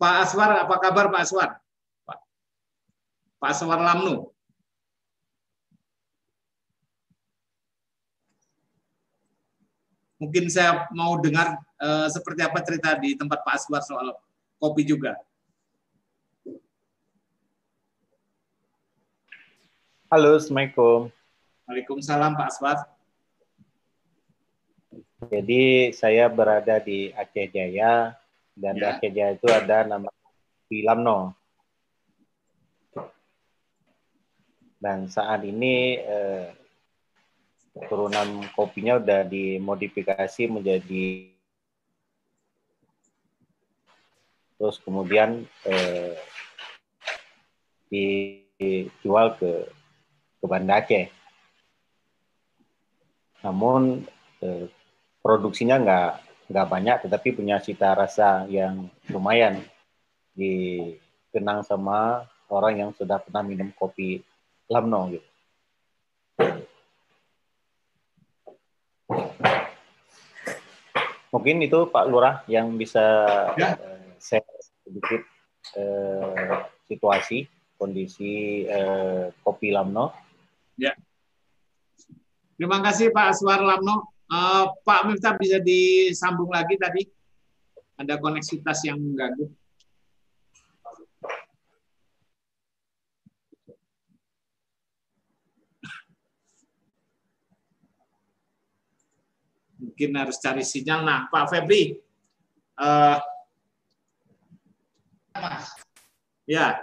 Pak Aswar apa kabar Pak Aswar? Pak, Pak Aswar Lamnu. Mungkin saya mau dengar uh, seperti apa cerita di tempat Pak Aswar soal kopi juga. Halo, Assalamualaikum. Waalaikumsalam Pak Aswar. Jadi saya berada di Aceh Jaya dan ya. di Aceh Jaya itu ada nama Filamno. Dan saat ini eh, turunan kopinya udah dimodifikasi menjadi terus kemudian eh, dijual ke ke Banda Aceh. Namun eh, produksinya nggak nggak banyak, tetapi punya cita rasa yang lumayan dikenang sama orang yang sudah pernah minum kopi Lamno gitu. Mungkin itu Pak Lurah yang bisa ya. Share sedikit uh, situasi kondisi uh, kopi Lamno. Ya. Terima kasih Pak Aswar Lamno. Uh, Pak Miftah bisa disambung lagi tadi. Ada koneksitas yang mengganggu. mungkin harus cari sinyal. Nah, Pak Febri, uh, ya,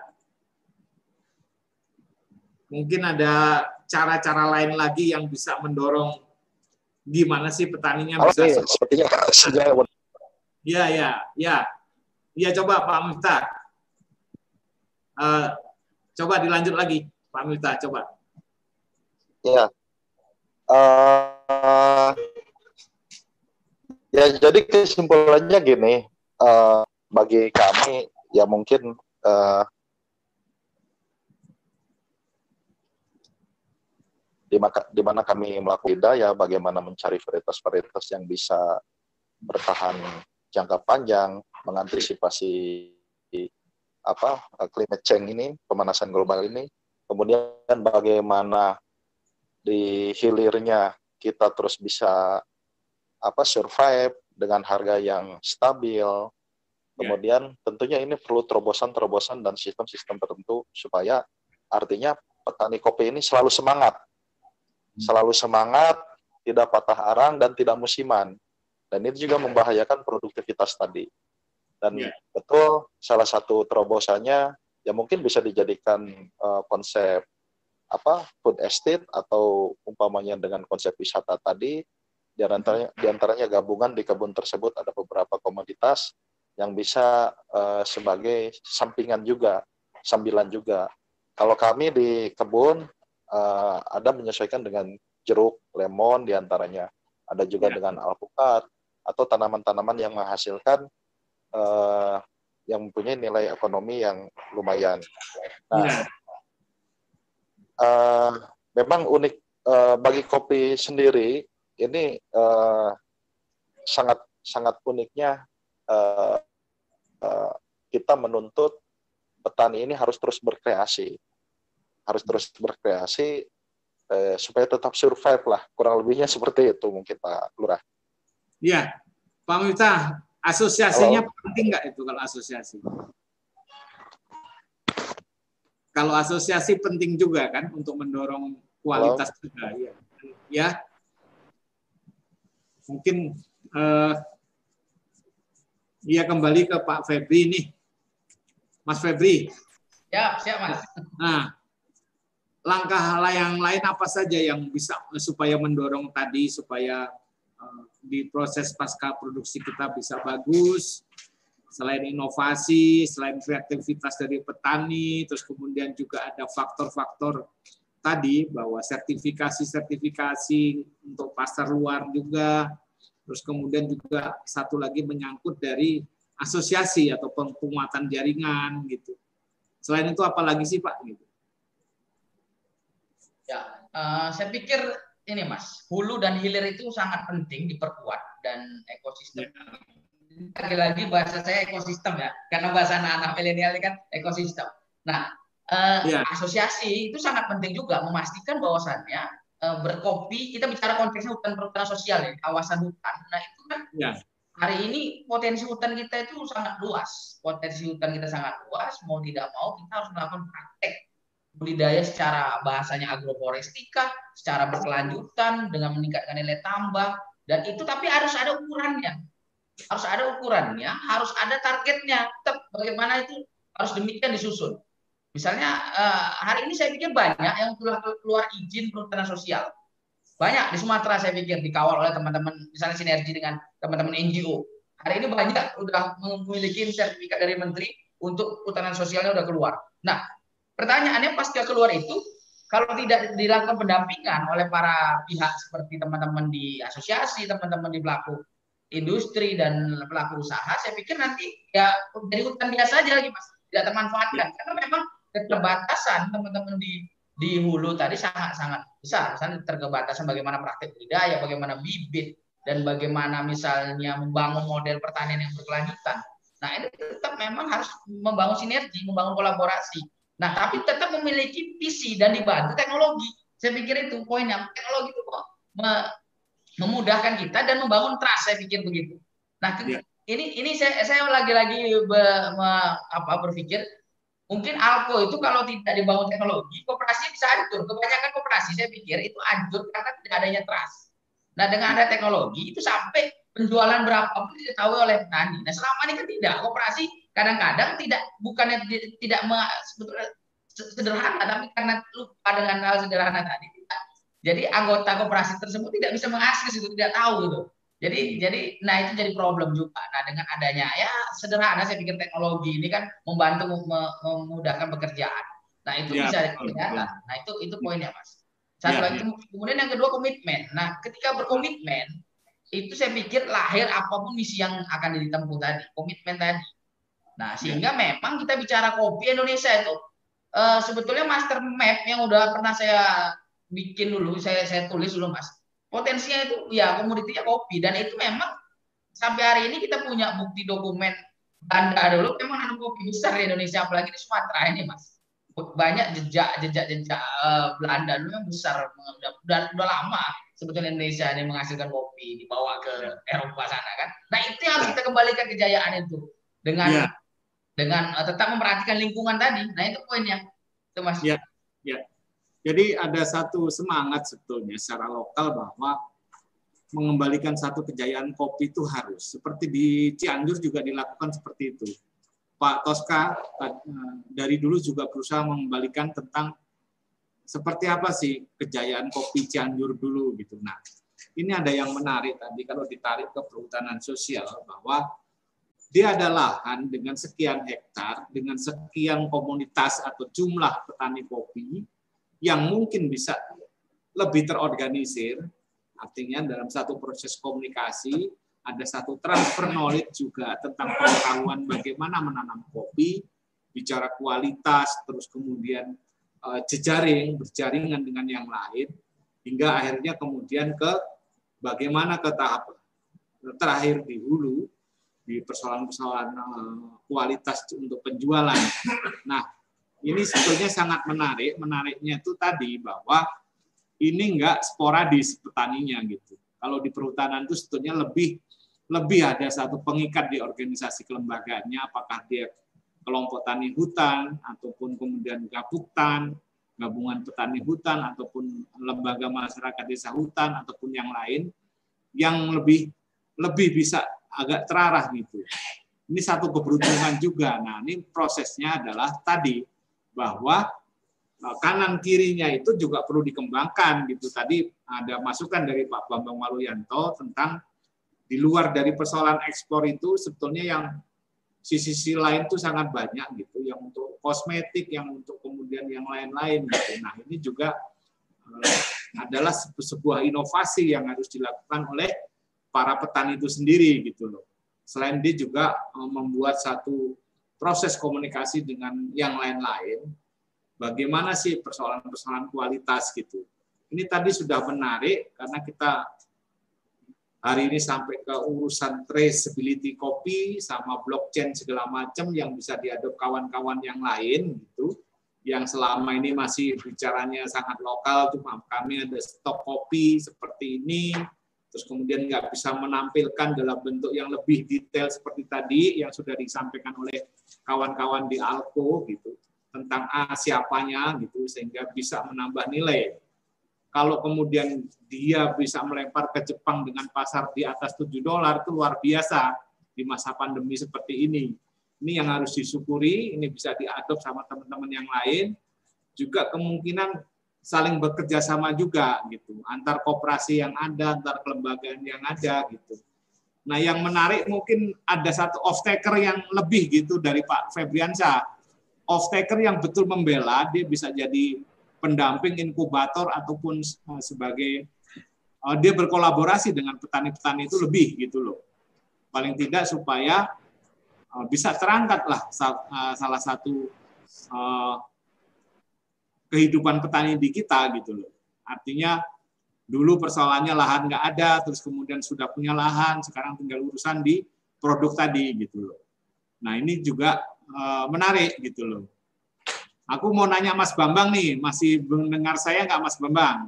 mungkin ada cara-cara lain lagi yang bisa mendorong gimana sih petaninya bisa okay, sepertinya ya ya ya. Ya coba Pak Miftah. Uh, coba dilanjut lagi Pak Miftah coba. Ya. Uh, Ya, jadi kesimpulannya gini, uh, bagi kami ya mungkin uh, di, mana kami melakukan ya bagaimana mencari varietas-varietas yang bisa bertahan jangka panjang, mengantisipasi apa climate change ini, pemanasan global ini, kemudian bagaimana di hilirnya kita terus bisa apa survive dengan harga yang stabil. Ya. Kemudian yeah. tentunya ini perlu terobosan-terobosan dan sistem-sistem tertentu supaya artinya petani kopi ini selalu semangat. Hmm. Selalu semangat, tidak patah arang dan tidak musiman. Dan itu juga membahayakan produktivitas tadi. Dan yeah. betul salah satu terobosannya ya mungkin bisa dijadikan uh, konsep apa food estate atau umpamanya dengan konsep wisata tadi di antaranya, di antaranya gabungan di kebun tersebut ada beberapa komoditas yang bisa uh, sebagai sampingan juga, sambilan juga. Kalau kami di kebun uh, ada menyesuaikan dengan jeruk, lemon di antaranya. Ada juga ya. dengan alpukat atau tanaman-tanaman yang menghasilkan uh, yang mempunyai nilai ekonomi yang lumayan. Nah, ya. uh, memang unik uh, bagi kopi sendiri ini uh, sangat sangat uniknya uh, uh, kita menuntut petani ini harus terus berkreasi, harus terus berkreasi uh, supaya tetap survive lah. Kurang lebihnya seperti itu mungkin Pak Lurah. Iya, Pak Miftah, asosiasinya Halo. penting nggak itu kalau asosiasi? Kalau asosiasi penting juga kan untuk mendorong kualitas Halo. juga, ya. Ya, mungkin uh, ya kembali ke Pak Febri ini, Mas Febri. Ya, siap Mas. Nah, langkah yang lain apa saja yang bisa supaya mendorong tadi supaya uh, di proses pasca produksi kita bisa bagus, selain inovasi, selain kreativitas dari petani, terus kemudian juga ada faktor-faktor tadi bahwa sertifikasi-sertifikasi untuk pasar luar juga, terus kemudian juga satu lagi menyangkut dari asosiasi atau penguatan jaringan gitu. Selain itu apa lagi sih Pak? Gitu. Ya, uh, saya pikir ini Mas, hulu dan hilir itu sangat penting diperkuat dan ekosistem. Ya lagi-lagi bahasa saya ekosistem ya, karena bahasa anak-anak milenial ini kan ekosistem. Nah, eh, ya. asosiasi itu sangat penting juga memastikan bahwasannya eh, berkopi, kita bicara konteksnya hutan perhutanan sosial ya, kawasan hutan. Nah itu kan ya. hari ini potensi hutan kita itu sangat luas, potensi hutan kita sangat luas, mau tidak mau kita harus melakukan praktek budidaya secara bahasanya agroforestika, secara berkelanjutan dengan meningkatkan nilai tambah dan itu tapi harus ada ukurannya harus ada ukurannya, harus ada targetnya. Tetap bagaimana itu harus demikian disusun. Misalnya uh, hari ini saya pikir banyak yang telah keluar izin perhutanan sosial. Banyak di Sumatera saya pikir dikawal oleh teman-teman misalnya sinergi dengan teman-teman NGO. Hari ini banyak sudah memiliki sertifikat dari menteri untuk perhutanan sosialnya sudah keluar. Nah, pertanyaannya pasca keluar itu kalau tidak dilakukan pendampingan oleh para pihak seperti teman-teman di asosiasi, teman-teman di pelaku industri dan pelaku usaha, saya pikir nanti ya dari hutan biasa aja lagi mas, tidak termanfaatkan karena memang keterbatasan teman-teman di di hulu tadi sangat-sangat besar, misalnya terkebatasan bagaimana praktek budidaya, bagaimana bibit, dan bagaimana misalnya membangun model pertanian yang berkelanjutan. Nah ini tetap memang harus membangun sinergi, membangun kolaborasi. Nah tapi tetap memiliki visi dan dibantu teknologi. Saya pikir itu poinnya. Teknologi itu kok memudahkan kita dan membangun trust saya pikir begitu. Nah, ya. ini ini saya saya lagi-lagi be, apa berpikir mungkin Alko itu kalau tidak dibangun teknologi, kooperasi bisa hancur. Kebanyakan kooperasi saya pikir itu hancur karena tidak adanya trust. Nah, dengan ada teknologi itu sampai penjualan berapa pun diketahui oleh petani. Nah, selama ini kan tidak. Kooperasi kadang-kadang tidak bukannya tidak sebetulnya sederhana, tapi karena lupa dengan hal sederhana tadi jadi anggota koperasi tersebut tidak bisa mengakses itu, tidak tahu gitu. Jadi hmm. jadi nah itu jadi problem juga. Nah dengan adanya ya sederhana saya pikir teknologi ini kan membantu memudahkan pekerjaan. Nah itu ya, bisa kelihatan. Nah itu itu poinnya mas. Satu ya, lagi ya. kemudian yang kedua komitmen. Nah ketika berkomitmen itu saya pikir lahir apa pun misi yang akan ditempuh tadi komitmen tadi. Nah sehingga ya. memang kita bicara kopi Indonesia itu uh, sebetulnya master map yang udah pernah saya bikin dulu, saya saya tulis dulu mas. Potensinya itu ya komoditinya kopi dan itu memang sampai hari ini kita punya bukti dokumen Belanda dulu memang nanam kopi besar di Indonesia apalagi di Sumatera ini mas. Banyak jejak jejak jejak uh, Belanda dulu yang besar udah, udah, udah lama sebetulnya Indonesia ini menghasilkan kopi dibawa ke Eropa sana kan. Nah itu yang harus kita kembalikan kejayaan itu dengan ya. dengan uh, tetap memperhatikan lingkungan tadi. Nah itu poinnya, itu mas. Ya, ya. Jadi ada satu semangat sebetulnya secara lokal bahwa mengembalikan satu kejayaan kopi itu harus. Seperti di Cianjur juga dilakukan seperti itu. Pak Toska eh, dari dulu juga berusaha mengembalikan tentang seperti apa sih kejayaan kopi Cianjur dulu gitu. Nah, ini ada yang menarik tadi kalau ditarik ke perhutanan sosial bahwa dia ada lahan dengan sekian hektar, dengan sekian komunitas atau jumlah petani kopi, yang mungkin bisa lebih terorganisir, artinya dalam satu proses komunikasi ada satu transfer knowledge juga tentang pengetahuan bagaimana menanam kopi, bicara kualitas, terus kemudian eh, jejaring, berjaringan dengan yang lain, hingga akhirnya kemudian ke bagaimana ke tahap terakhir di hulu, di persoalan-persoalan eh, kualitas untuk penjualan. Nah, ini sebetulnya sangat menarik. Menariknya itu tadi bahwa ini enggak sporadis petaninya gitu. Kalau di perhutanan itu sebetulnya lebih lebih ada satu pengikat di organisasi kelembagaannya, apakah dia kelompok tani hutan ataupun kemudian gabuktan, gabungan petani hutan ataupun lembaga masyarakat desa hutan ataupun yang lain yang lebih lebih bisa agak terarah gitu. Ini satu keberuntungan juga. Nah, ini prosesnya adalah tadi bahwa eh, kanan kirinya itu juga perlu dikembangkan gitu. Tadi ada masukan dari Pak Bambang Maluyanto tentang di luar dari persoalan ekspor itu sebetulnya yang sisi-sisi lain itu sangat banyak gitu, yang untuk kosmetik, yang untuk kemudian yang lain-lain. Gitu. Nah ini juga uh, adalah sebuah inovasi yang harus dilakukan oleh para petani itu sendiri gitu loh. Selain dia juga uh, membuat satu proses komunikasi dengan yang lain-lain, bagaimana sih persoalan-persoalan kualitas gitu. Ini tadi sudah menarik karena kita hari ini sampai ke urusan traceability kopi sama blockchain segala macam yang bisa diadop kawan-kawan yang lain gitu yang selama ini masih bicaranya sangat lokal cuma kami ada stok kopi seperti ini terus kemudian nggak bisa menampilkan dalam bentuk yang lebih detail seperti tadi yang sudah disampaikan oleh kawan-kawan di Alko gitu tentang A siapanya gitu sehingga bisa menambah nilai kalau kemudian dia bisa melempar ke Jepang dengan pasar di atas 7 dolar itu luar biasa di masa pandemi seperti ini. Ini yang harus disyukuri, ini bisa diadop sama teman-teman yang lain. Juga kemungkinan saling bekerja sama juga gitu, antar koperasi yang ada, antar kelembagaan yang ada gitu. Nah, yang menarik mungkin ada satu off taker yang lebih gitu dari Pak Febriansyah. Off taker yang betul membela, dia bisa jadi pendamping inkubator ataupun eh, sebagai uh, dia berkolaborasi dengan petani-petani itu lebih gitu loh. Paling tidak supaya uh, bisa terangkatlah uh, salah satu kehidupan petani di kita gitu loh. Artinya dulu persoalannya lahan nggak ada, terus kemudian sudah punya lahan, sekarang tinggal urusan di produk tadi gitu loh. Nah ini juga uh, menarik gitu loh Aku mau nanya Mas Bambang nih, masih mendengar saya nggak Mas Bambang?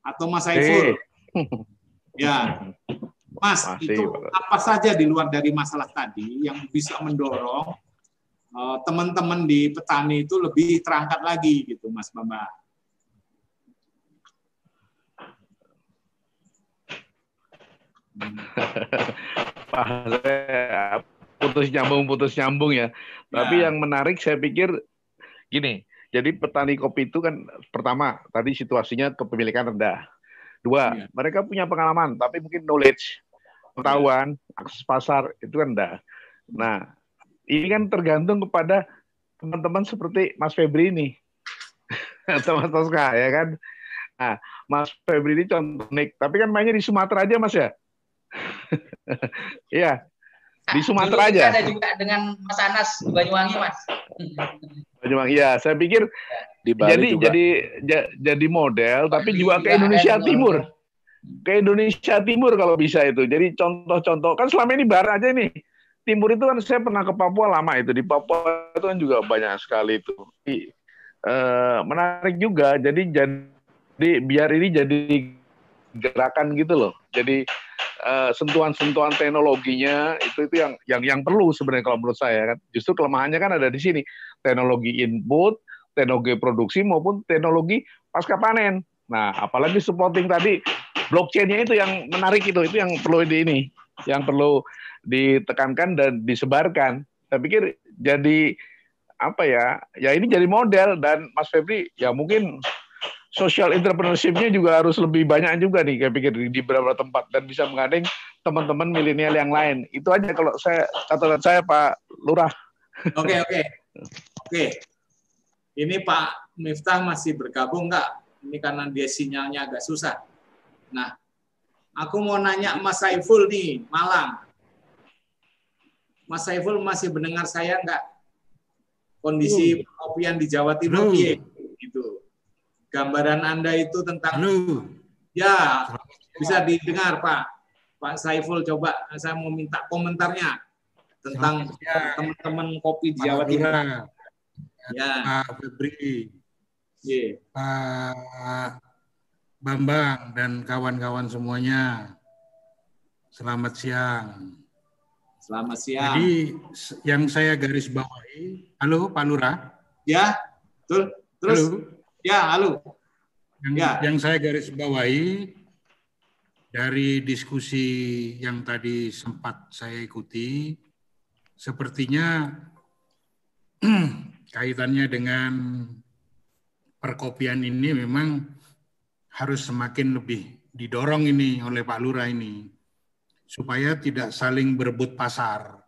Atau Mas Saiful? Ya, Mas, Masih, itu apa saja di luar dari masalah tadi yang bisa mendorong teman-teman uh, di petani itu lebih terangkat lagi gitu, Mas Bambang? putus nyambung putus nyambung ya. ya. Tapi yang menarik saya pikir Gini, jadi petani kopi itu kan pertama tadi situasinya kepemilikan rendah. Dua, ya. mereka punya pengalaman tapi mungkin knowledge, pengetahuan, akses pasar itu kan rendah. Nah, ini kan tergantung kepada teman-teman seperti Mas Febri ini atau Mas Tosca ya kan. Nah, Mas Febri ini contoh nik, tapi kan mainnya di Sumatera aja Mas ya. Iya, di Sumatera aja. Ada juga dengan Mas Anas di Banyuwangi, Mas. Banyuwangi ya, saya pikir di Bali jadi juga. jadi jadi model, tapi juga ke Indonesia Timur. Ke Indonesia Timur kalau bisa itu. Jadi contoh-contoh kan selama ini barat aja nih. Timur itu kan saya pernah ke Papua lama itu. Di Papua itu kan juga banyak sekali itu. Eh, menarik juga. Jadi jadi biar ini jadi gerakan gitu loh. Jadi eh, sentuhan-sentuhan teknologinya itu itu yang yang yang perlu sebenarnya kalau menurut saya kan. Justru kelemahannya kan ada di sini. Teknologi input, teknologi produksi maupun teknologi pasca panen. Nah, apalagi supporting tadi blockchain-nya itu yang menarik itu, itu yang perlu di ini, yang perlu ditekankan dan disebarkan. Saya pikir jadi apa ya? Ya ini jadi model dan Mas Febri ya mungkin social entrepreneurship-nya juga harus lebih banyak juga nih kayak pikir di, beberapa tempat dan bisa menggandeng teman-teman milenial yang lain. Itu aja kalau saya catatan saya Pak Lurah. Oke, oke. Oke. Ini Pak Miftah masih bergabung enggak? Ini karena dia sinyalnya agak susah. Nah, aku mau nanya Mas Saiful nih, Malang. Mas Saiful masih mendengar saya enggak? Kondisi kopian di Jawa Timur, gitu gambaran Anda itu tentang Halo. Ya, bisa didengar Pak. Pak Saiful coba saya mau minta komentarnya tentang teman-teman kopi di Jawa Timur. Ya. Pak Febri. Yeah. Pak Bambang dan kawan-kawan semuanya. Selamat siang. Selamat siang. Jadi yang saya garis bawahi, halo Pak Lurah. Ya, betul. Terus halo. Ya, halo. Yang, ya. yang saya garis bawahi dari diskusi yang tadi sempat saya ikuti, sepertinya kaitannya dengan perkopian ini memang harus semakin lebih didorong ini oleh Pak Lurah ini supaya tidak saling berebut pasar.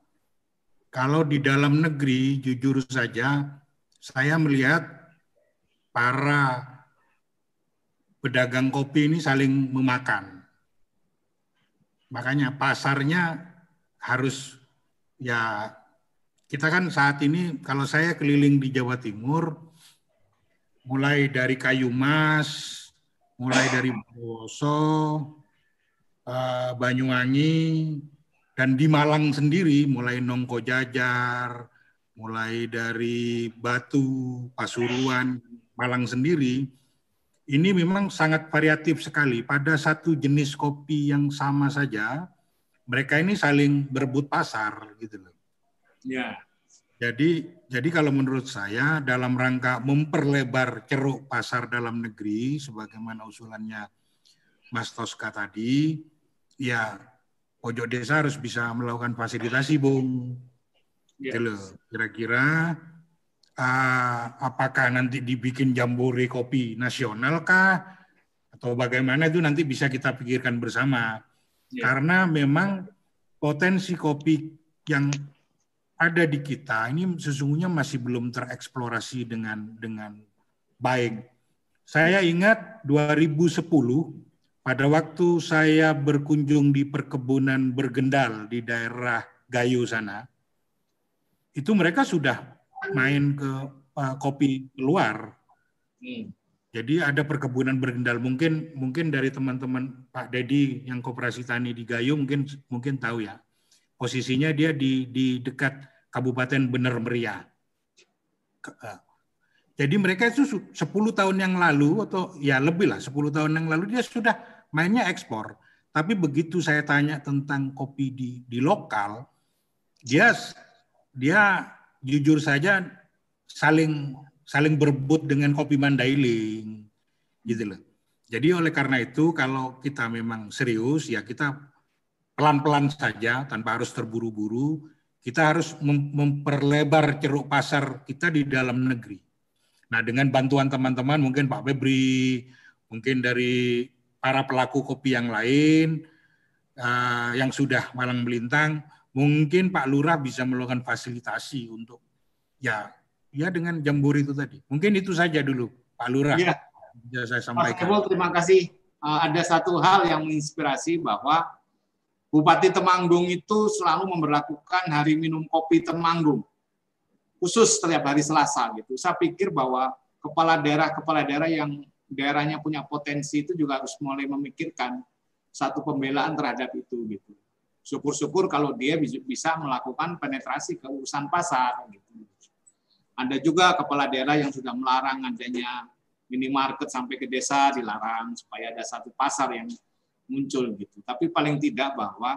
kalau di dalam negeri jujur saja saya melihat para pedagang kopi ini saling memakan. Makanya pasarnya harus ya kita kan saat ini kalau saya keliling di Jawa Timur mulai dari kayu mas, mulai dari Boso, uh, Banyuwangi, dan di Malang sendiri mulai Nongko Jajar, mulai dari Batu, Pasuruan, Malang sendiri, ini memang sangat variatif sekali. Pada satu jenis kopi yang sama saja, mereka ini saling berebut pasar gitu loh. Ya. Jadi jadi kalau menurut saya dalam rangka memperlebar ceruk pasar dalam negeri sebagaimana usulannya Mas Toska tadi, ya pojok desa harus bisa melakukan fasilitasi, Bung. Yes. Gitu Kira-kira uh, apakah nanti dibikin jambore kopi nasional kah atau bagaimana itu nanti bisa kita pikirkan bersama. Yeah. Karena memang potensi kopi yang ada di kita ini sesungguhnya masih belum tereksplorasi dengan dengan baik. Saya ingat 2010 pada waktu saya berkunjung di perkebunan bergendal di daerah Gayo sana, itu mereka sudah main ke uh, kopi luar. Hmm. Jadi ada perkebunan bergendal. Mungkin mungkin dari teman-teman Pak Dedi yang koperasi tani di Gayo mungkin mungkin tahu ya posisinya dia di di dekat Kabupaten Bener Meriah. Eh, jadi mereka itu 10 tahun yang lalu atau ya lebih lah 10 tahun yang lalu dia sudah mainnya ekspor. Tapi begitu saya tanya tentang kopi di di lokal, dia dia jujur saja saling saling berebut dengan kopi Mandailing gitu loh. Jadi oleh karena itu kalau kita memang serius ya kita pelan-pelan saja tanpa harus terburu-buru. Kita harus memperlebar ceruk pasar kita di dalam negeri. Nah, dengan bantuan teman-teman, mungkin Pak Febri, mungkin dari para pelaku kopi yang lain, uh, yang sudah malang melintang, mungkin Pak Lurah bisa melakukan fasilitasi untuk ya ya dengan jambur itu tadi. Mungkin itu saja dulu, Pak Lurah. Ya. Bisa saya sampaikan. Mas terima kasih. Uh, ada satu hal yang menginspirasi bahwa Bupati Temanggung itu selalu memperlakukan hari minum kopi Temanggung khusus setiap hari Selasa gitu. Saya pikir bahwa kepala daerah kepala daerah yang daerahnya punya potensi itu juga harus mulai memikirkan satu pembelaan terhadap itu gitu. Syukur-syukur kalau dia bisa melakukan penetrasi ke urusan pasar gitu. Ada juga kepala daerah yang sudah melarang adanya minimarket sampai ke desa dilarang supaya ada satu pasar yang muncul gitu. Tapi paling tidak bahwa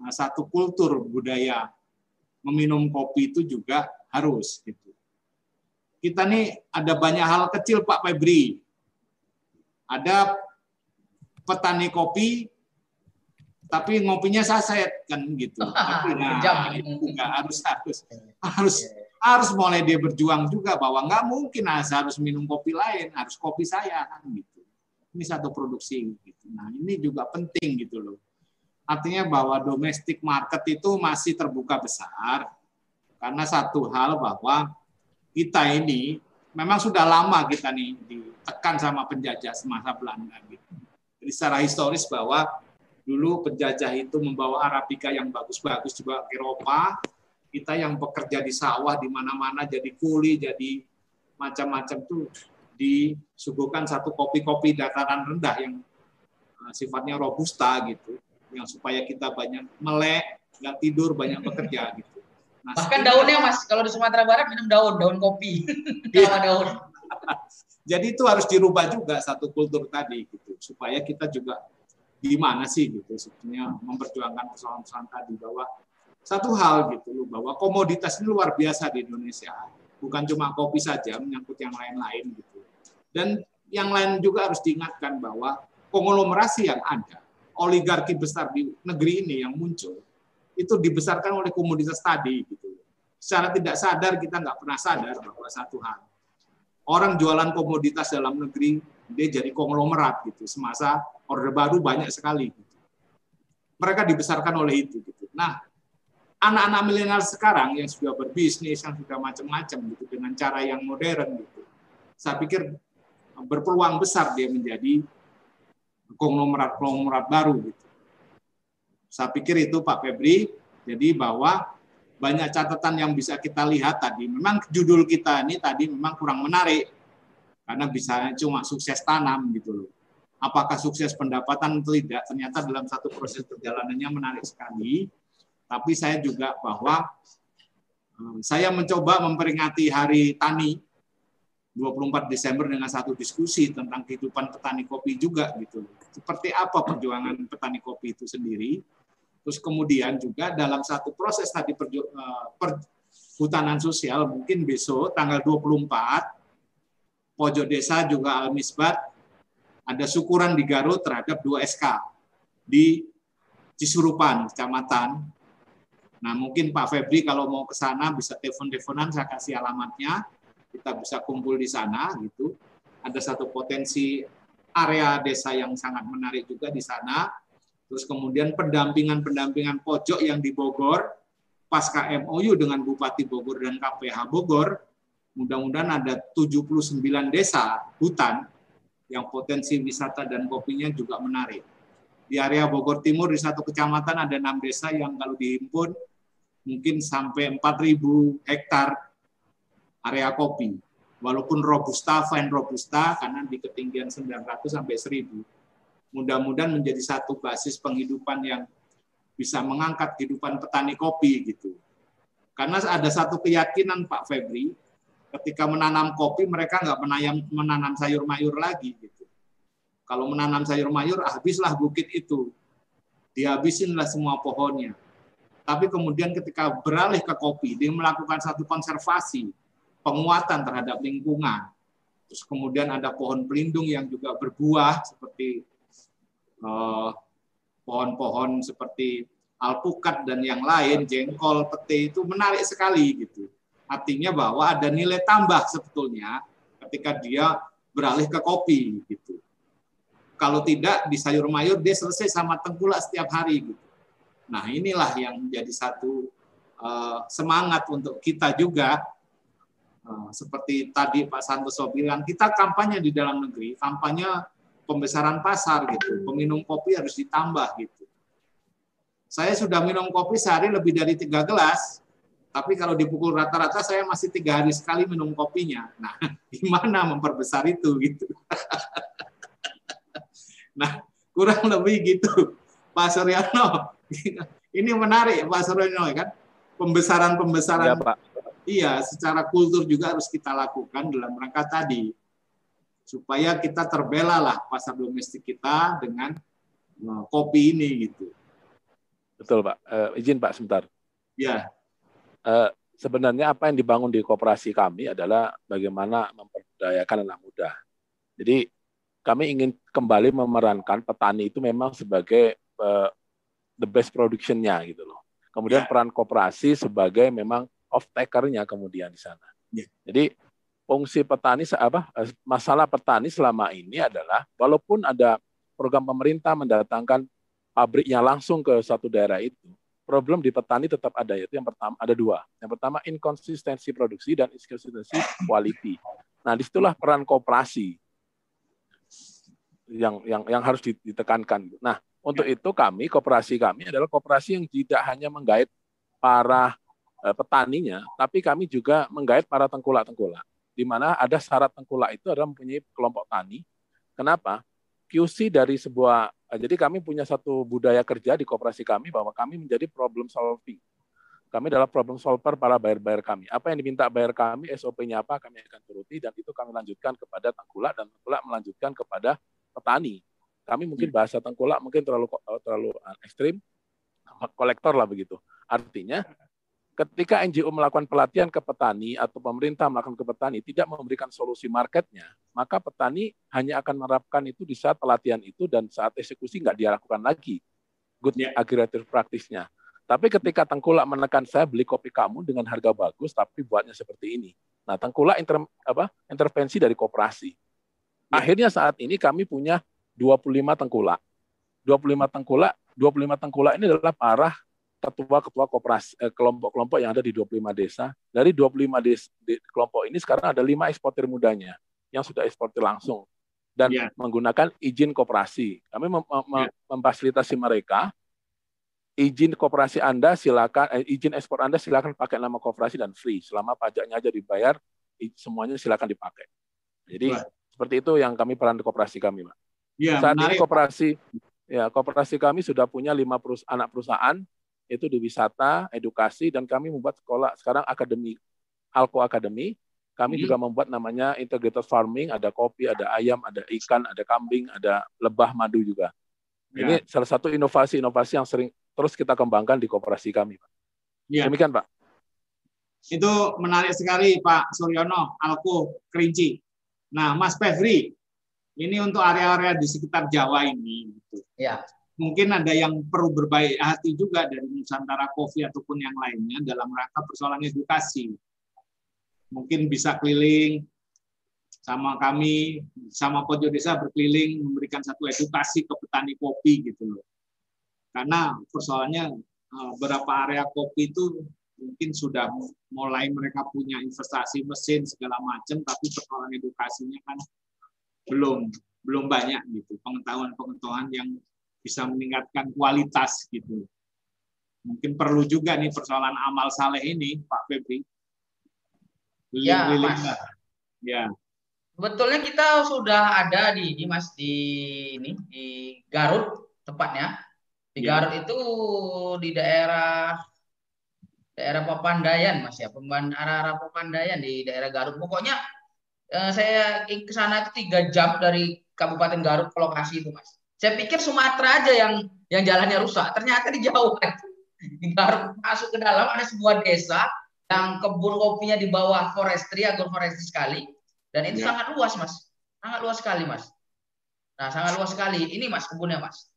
uh, satu kultur budaya meminum kopi itu juga harus gitu. Kita nih ada banyak hal kecil Pak Febri. Ada petani kopi tapi ngopinya saset kan gitu. Tapi nah, juga harus harus harus harus mulai dia berjuang juga bahwa nggak mungkin harus minum kopi lain, harus kopi saya kan gitu ini satu produksi gitu. Nah, ini juga penting gitu loh. Artinya bahwa domestic market itu masih terbuka besar karena satu hal bahwa kita ini memang sudah lama kita nih ditekan sama penjajah semasa Belanda gitu. Jadi secara historis bahwa dulu penjajah itu membawa Arabica yang bagus-bagus juga ke Eropa, kita yang bekerja di sawah di mana-mana jadi kuli, jadi macam-macam tuh disuguhkan satu kopi-kopi dataran rendah yang eh, sifatnya robusta gitu, yang supaya kita banyak melek, nggak tidur, banyak bekerja gitu. Nah, Bahkan daunnya mas, kalau di Sumatera Barat minum daun, daun kopi, iya. daun. Jadi itu harus dirubah juga satu kultur tadi gitu, supaya kita juga gimana sih gitu sebetulnya memperjuangkan persoalan-persoalan tadi bahwa satu hal gitu loh bahwa komoditas ini luar biasa di Indonesia. Bukan cuma kopi saja menyangkut yang lain-lain gitu. Dan yang lain juga harus diingatkan bahwa konglomerasi yang ada, oligarki besar di negeri ini yang muncul, itu dibesarkan oleh komoditas tadi. Gitu. Secara tidak sadar kita nggak pernah sadar bahwa satu hal, orang jualan komoditas dalam negeri dia jadi konglomerat gitu. Semasa orde baru banyak sekali. Gitu. Mereka dibesarkan oleh itu. Gitu. Nah, anak-anak milenial sekarang yang sudah berbisnis, yang sudah macam-macam gitu dengan cara yang modern gitu. Saya pikir berpeluang besar dia menjadi konglomerat-konglomerat baru gitu. Saya pikir itu Pak Febri. Jadi bahwa banyak catatan yang bisa kita lihat tadi. Memang judul kita ini tadi memang kurang menarik karena bisa cuma sukses tanam gitu loh. Apakah sukses pendapatan atau tidak? Ternyata dalam satu proses perjalanannya menarik sekali tapi saya juga bahwa eh, saya mencoba memperingati Hari Tani 24 Desember dengan satu diskusi tentang kehidupan petani kopi juga gitu. Seperti apa perjuangan petani kopi itu sendiri. Terus kemudian juga dalam satu proses tadi eh, perhutanan sosial mungkin besok tanggal 24 pojok desa juga Al Misbat ada syukuran di Garut terhadap dua SK di Cisurupan, kecamatan Nah, mungkin Pak Febri kalau mau ke sana bisa telepon-teleponan, saya kasih alamatnya. Kita bisa kumpul di sana gitu. Ada satu potensi area desa yang sangat menarik juga di sana. Terus kemudian pendampingan-pendampingan pojok yang di Bogor, pasca MOU dengan Bupati Bogor dan KPH Bogor, mudah-mudahan ada 79 desa hutan yang potensi wisata dan kopinya juga menarik. Di area Bogor Timur di satu kecamatan ada enam desa yang kalau dihimpun mungkin sampai 4.000 hektar area kopi. Walaupun robusta, fine robusta, karena di ketinggian 900 sampai 1.000. Mudah-mudahan menjadi satu basis penghidupan yang bisa mengangkat kehidupan petani kopi gitu. Karena ada satu keyakinan Pak Febri, ketika menanam kopi mereka nggak menanam, menanam sayur mayur lagi gitu. Kalau menanam sayur mayur, habislah bukit itu. Dihabisinlah semua pohonnya tapi kemudian ketika beralih ke kopi, dia melakukan satu konservasi, penguatan terhadap lingkungan. Terus kemudian ada pohon pelindung yang juga berbuah seperti pohon-pohon seperti alpukat dan yang lain, jengkol, pete itu menarik sekali gitu. Artinya bahwa ada nilai tambah sebetulnya ketika dia beralih ke kopi gitu. Kalau tidak di sayur mayur dia selesai sama tengkulak setiap hari gitu. Nah, inilah yang menjadi satu uh, semangat untuk kita juga uh, seperti tadi Pak Santoso bilang, kita kampanye di dalam negeri, kampanye pembesaran pasar gitu. Peminum kopi harus ditambah gitu. Saya sudah minum kopi sehari lebih dari tiga gelas, tapi kalau dipukul rata-rata saya masih tiga hari sekali minum kopinya. Nah, gimana memperbesar itu gitu? nah, kurang lebih gitu, Pak Suryono. Ini menarik Pak Surono kan. Pembesaran-pembesaran. Ya, Pak. Iya, secara kultur juga harus kita lakukan dalam rangka tadi supaya kita terbela lah pasar domestik kita dengan eh, kopi ini gitu. Betul Pak. Uh, izin Pak sebentar. Ya. Uh, sebenarnya apa yang dibangun di kooperasi kami adalah bagaimana memperdayakan anak muda. Jadi kami ingin kembali memerankan petani itu memang sebagai uh, the best production-nya gitu loh. Kemudian yeah. peran koperasi sebagai memang off takernya kemudian di sana. Yeah. Jadi fungsi petani apa masalah petani selama ini adalah walaupun ada program pemerintah mendatangkan pabriknya langsung ke satu daerah itu, problem di petani tetap ada yaitu yang pertama ada dua. Yang pertama inkonsistensi produksi dan inkonsistensi quality. Nah, di situlah peran kooperasi yang yang yang harus ditekankan. Nah, untuk itu kami, kooperasi kami adalah kooperasi yang tidak hanya menggait para eh, petaninya, tapi kami juga menggait para tengkulak-tengkulak. Di mana ada syarat tengkulak itu adalah mempunyai kelompok tani. Kenapa? QC dari sebuah, jadi kami punya satu budaya kerja di kooperasi kami bahwa kami menjadi problem solving. Kami adalah problem solver para bayar-bayar kami. Apa yang diminta bayar kami, SOP-nya apa, kami akan turuti, dan itu kami lanjutkan kepada tengkulak, dan tengkulak melanjutkan kepada petani kami mungkin hmm. bahasa tengkulak mungkin terlalu eh, terlalu eh, ekstrim, kolektor lah begitu. Artinya ketika NGO melakukan pelatihan ke petani atau pemerintah melakukan ke petani tidak memberikan solusi marketnya, maka petani hanya akan menerapkan itu di saat pelatihan itu dan saat eksekusi nggak dia lakukan lagi. Good yeah. agriculture practice-nya. Tapi ketika tengkulak menekan saya beli kopi kamu dengan harga bagus tapi buatnya seperti ini. Nah, tengkulak inter, apa, intervensi dari koperasi. Yeah. Akhirnya saat ini kami punya 25 tengkulak. 25 tengkulak, 25 tengkulak ini adalah para ketua-ketua koperasi eh, kelompok-kelompok yang ada di 25 desa. Dari 25 des, di, kelompok ini sekarang ada lima eksportir mudanya yang sudah eksportir langsung dan yeah. menggunakan izin koperasi. Kami mem mem yeah. memfasilitasi mereka izin koperasi Anda silakan eh, izin ekspor Anda silakan pakai nama koperasi dan free selama pajaknya aja dibayar semuanya silakan dipakai. Jadi right. seperti itu yang kami peran di koperasi kami, Pak. Ya, Saat menarik. ini koperasi ya koperasi kami sudah punya lima perus anak perusahaan itu di wisata, edukasi, dan kami membuat sekolah sekarang akademi, Alko Academy. Kami hmm. juga membuat namanya integrated farming, ada kopi, ada ayam, ada ikan, ada kambing, ada lebah madu juga. Ya. Ini salah satu inovasi-inovasi yang sering terus kita kembangkan di kooperasi kami, Pak. Ya. Demikian, Pak. Itu menarik sekali, Pak Suryono, Alko Kerinci. Nah, Mas Febri, ini untuk area-area di sekitar Jawa ini. Gitu. Ya mungkin ada yang perlu berbaik hati juga dari Nusantara Coffee ataupun yang lainnya dalam rangka persoalan edukasi. Mungkin bisa keliling sama kami, sama Pojok Desa berkeliling memberikan satu edukasi ke petani kopi gitu loh. Karena persoalannya eh, beberapa area kopi itu mungkin sudah mulai mereka punya investasi mesin segala macam, tapi persoalan edukasinya kan belum belum banyak gitu pengetahuan-pengetahuan yang bisa meningkatkan kualitas gitu. Mungkin perlu juga nih persoalan amal saleh ini, Pak Febri. Ya, Mas. Ya. Betulnya kita sudah ada di, di Mas di ini di Garut tepatnya. Di ya. Garut itu di daerah daerah Papandayan Mas ya, pemban arah-arah Papandayan di daerah Garut. Pokoknya eh, saya ke sana itu tiga jam dari Kabupaten Garut ke lokasi itu Mas. Saya pikir Sumatera aja yang yang jalannya rusak. Ternyata di Jawa di Garut masuk ke dalam ada sebuah desa yang kebun kopinya di bawah forestry, agroforestry sekali. Dan itu ya. sangat luas, Mas. Sangat luas sekali, Mas. Nah, sangat luas sekali. Ini, Mas, kebunnya, Mas.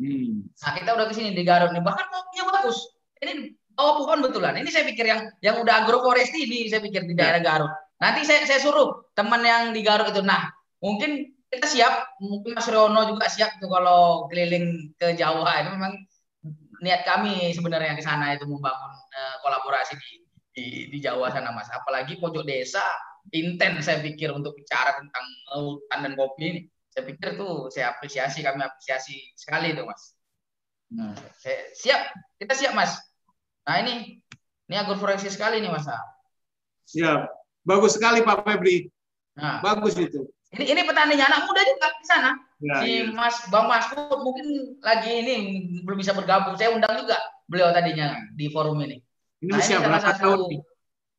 Hmm. Nah, kita udah ke sini di Garut nih. Bahkan kopinya bagus. Ini bawah pohon betulan. Ini saya pikir yang yang udah agroforestry ini saya pikir di daerah ya. Garut. Nanti saya saya suruh teman yang di Garut itu. Nah, mungkin kita siap mungkin Mas Rono juga siap tuh kalau keliling ke Jawa. Itu memang niat kami sebenarnya di sana itu membangun uh, kolaborasi di, di di Jawa sana Mas. Apalagi pojok desa intens saya pikir untuk bicara tentang hutan dan kopi ini. Saya pikir tuh saya apresiasi kami apresiasi sekali itu Mas. Nah, saya, siap kita siap Mas. Nah ini ini agroforestry sekali nih Mas. Siap. Bagus sekali Pak Febri. Nah, bagus itu ini ini petaninya anak muda juga di sana. Ya, si ya. Mas Bang Maskud mungkin lagi ini belum bisa bergabung. Saya undang juga beliau tadinya di forum ini. Ini nah, usia ini berapa satu, tahun?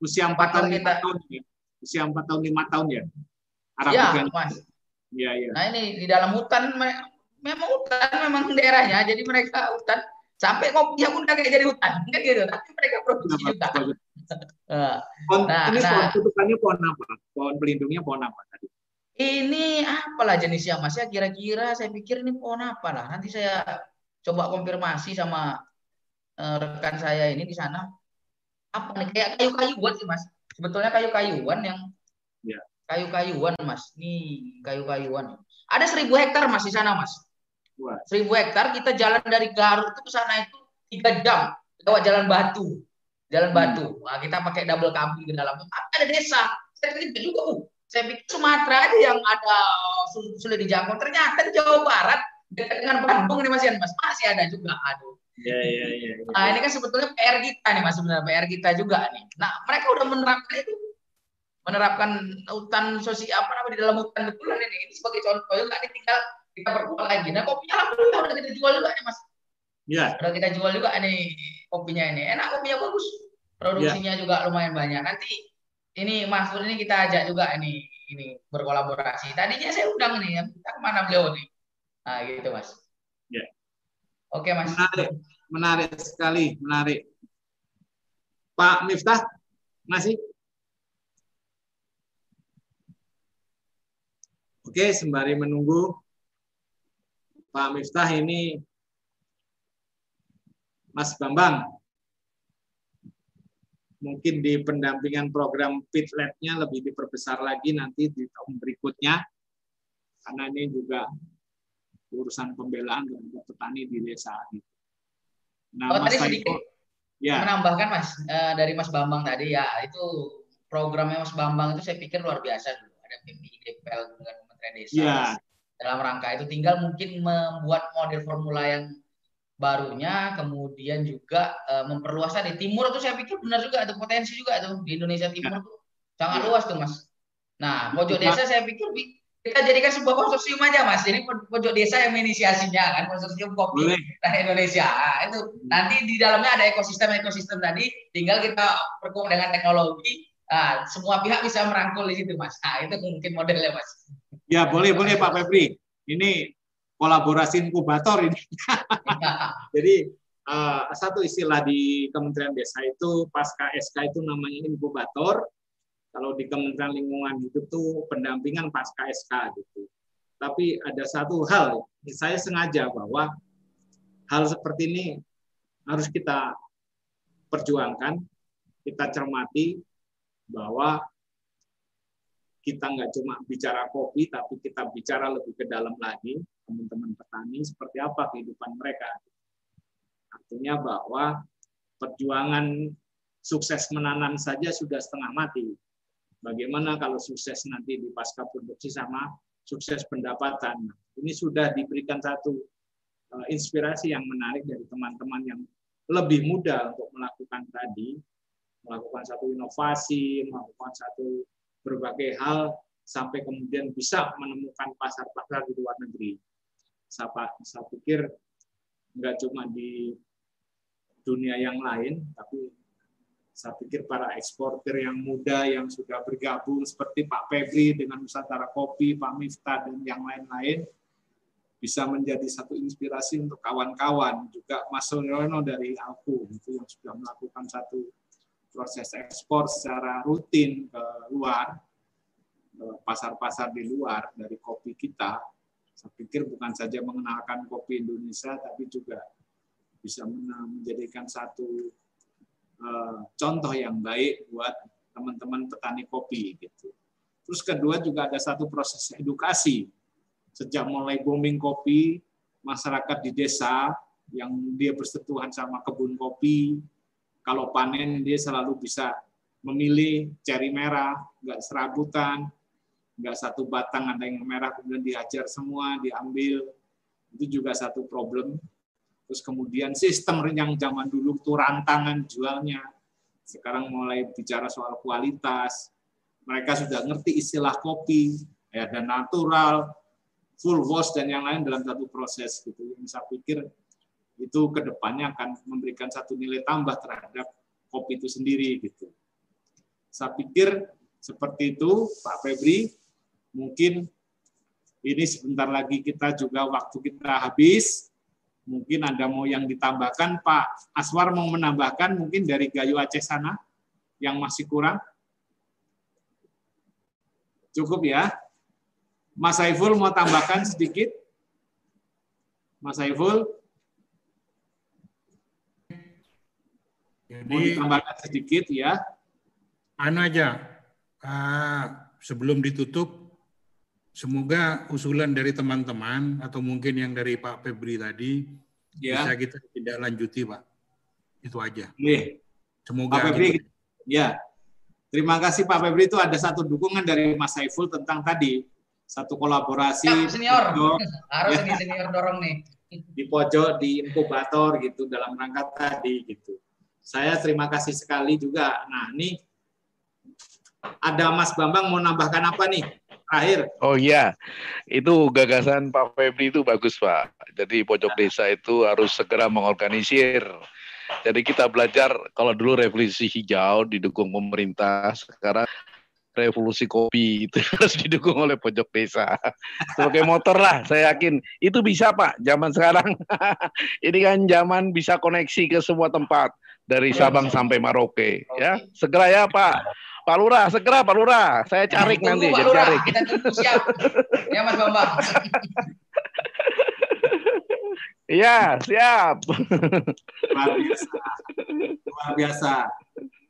Usia empat tahun lima tahun ya. Usia empat tahun lima tahun ya. Iya, Mas. Iya, iya. Nah ini di dalam hutan memang hutan memang daerahnya, jadi mereka hutan sampai kopinya pun kayak jadi hutan kan gitu tapi mereka produksi nah, juga nah, pohon, nah, ini nah, pohon tutupannya pohon apa pohon pelindungnya pohon apa tadi ini apalah jenisnya Mas ya kira-kira saya pikir ini pohon apa lah. Nanti saya coba konfirmasi sama uh, rekan saya ini di sana. Apa nih kayak kayu-kayuan sih Mas. Sebetulnya kayu-kayuan yang ya. kayu-kayuan Mas. Nih kayu-kayuan. Ada seribu hektar Mas di sana Mas. Seribu hektar kita jalan dari Garut itu ke sana itu tiga jam lewat jalan batu. Jalan hmm. batu. Nah, kita pakai double kambing ke dalam. Ada desa. Saya juga, uh, saya pikir Sumatera aja yang ada sulit dijangkau. Ternyata di Jawa Barat dekat dengan Bandung nih Mas Yan, Mas masih ada juga. Aduh. Ya, ya, ya, ya. Nah ini kan sebetulnya PR kita nih Mas sebenarnya PR kita juga nih. Nah mereka udah menerapkan itu menerapkan hutan sosial apa namanya di dalam hutan betulan ini. Ini sebagai contoh juga ini tinggal kita perkuat lagi. Nah kopinya alhamdulillah udah kita jual juga nih Mas. Ya. Udah kita jual juga nih kopinya ini. Enak kopinya bagus. Produksinya ya. juga lumayan banyak. Nanti ini Mas Pur ini kita ajak juga ini ini berkolaborasi. Tadinya saya undang nih, kita ke mana beliau nih? Nah gitu Mas. Ya. Oke Mas. Menarik, menarik sekali, menarik. Pak Miftah masih? Oke, sembari menunggu Pak Miftah ini Mas Bambang mungkin di pendampingan program Pit Lab-nya lebih diperbesar lagi nanti di tahun berikutnya karena ini juga urusan pembelaan terhadap petani di desa Nah, oh, Mas tadi sedikit ya. menambahkan Mas uh, dari Mas Bambang tadi ya itu programnya Mas Bambang itu saya pikir luar biasa dulu ada PPI DPL dengan Kementerian Desa ya. dalam rangka itu tinggal mungkin membuat model formula yang barunya kemudian juga uh, memperluas di timur itu saya pikir benar juga ada potensi juga tuh di Indonesia Timur ya. tuh sangat ya. luas tuh Mas. Nah pojok desa saya pikir kita jadikan sebuah konsorsium aja mas jadi pojok desa yang menginisiasinya kan konsorsium kopi Boleh. Indonesia nah, itu nanti di dalamnya ada ekosistem ekosistem tadi tinggal kita perkuat dengan teknologi nah, semua pihak bisa merangkul di situ mas nah itu mungkin modelnya mas ya boleh boleh Pak Febri ini kolaborasi inkubator ini jadi uh, satu istilah di Kementerian Desa itu pasca SK itu namanya inkubator kalau di Kementerian Lingkungan Hidup tuh pendampingan pasca SK gitu. Tapi ada satu hal, saya sengaja bahwa hal seperti ini harus kita perjuangkan, kita cermati bahwa kita nggak cuma bicara kopi, tapi kita bicara lebih ke dalam lagi, teman-teman petani, seperti apa kehidupan mereka. Artinya bahwa perjuangan sukses menanam saja sudah setengah mati. Bagaimana kalau sukses nanti di pasca produksi sama sukses pendapatan. Ini sudah diberikan satu eh, inspirasi yang menarik dari teman-teman yang lebih muda untuk melakukan tadi, melakukan satu inovasi, melakukan satu berbagai hal sampai kemudian bisa menemukan pasar-pasar di luar negeri. Saya, saya pikir nggak cuma di dunia yang lain, tapi saya pikir para eksportir yang muda yang sudah bergabung seperti Pak Febri dengan Nusantara Kopi, Pak Miftah dan yang lain-lain bisa menjadi satu inspirasi untuk kawan-kawan juga Mas Suryono dari Alku itu yang sudah melakukan satu proses ekspor secara rutin ke luar pasar-pasar di luar dari kopi kita saya pikir bukan saja mengenalkan kopi Indonesia tapi juga bisa menjadikan satu Eh, contoh yang baik buat teman-teman petani kopi gitu. Terus kedua juga ada satu proses edukasi. Sejak mulai booming kopi, masyarakat di desa yang dia bersentuhan sama kebun kopi, kalau panen dia selalu bisa memilih ceri merah, nggak serabutan, nggak satu batang ada yang merah kemudian dihajar semua, diambil. Itu juga satu problem Terus kemudian sistem yang zaman dulu itu rantangan jualnya. Sekarang mulai bicara soal kualitas. Mereka sudah ngerti istilah kopi, ya dan natural, full wash dan yang lain dalam satu proses gitu. Yang saya pikir itu ke depannya akan memberikan satu nilai tambah terhadap kopi itu sendiri gitu. Saya pikir seperti itu Pak Febri. Mungkin ini sebentar lagi kita juga waktu kita habis Mungkin ada mau yang ditambahkan, Pak Aswar mau menambahkan mungkin dari Gayo Aceh sana yang masih kurang? Cukup ya. Mas Saiful mau tambahkan sedikit? Mas Saiful? Jadi, mau ditambahkan sedikit ya. Anu aja, uh, sebelum ditutup, semoga usulan dari teman-teman atau mungkin yang dari Pak Febri tadi ya. bisa kita tidak lanjuti, Pak. Itu aja. Nih. Semoga. Pak Febri, gitu. ya. Terima kasih Pak Febri itu ada satu dukungan dari Mas Saiful tentang tadi satu kolaborasi. Ya, senior. Pojok, Harus ya. nih senior dorong nih. Di pojok, di inkubator gitu dalam rangka tadi gitu. Saya terima kasih sekali juga. Nah ini ada Mas Bambang mau nambahkan apa nih? Akhir. Oh iya, itu gagasan Pak Febri itu bagus Pak. Jadi pojok desa itu harus segera mengorganisir. Jadi kita belajar kalau dulu revolusi hijau didukung pemerintah, sekarang revolusi kopi itu harus didukung oleh pojok desa. Sebagai motor lah, saya yakin itu bisa Pak. Zaman sekarang ini kan zaman bisa koneksi ke semua tempat dari Sabang sampai Maroke. Ya, segera ya Pak. Pak Lurah, segera Pak Lurah. Saya cari nanti, Pak Lurah. cari. Kita tunggu siap. Ya Mas Bambang. Iya, siap. Luar biasa. Luar biasa.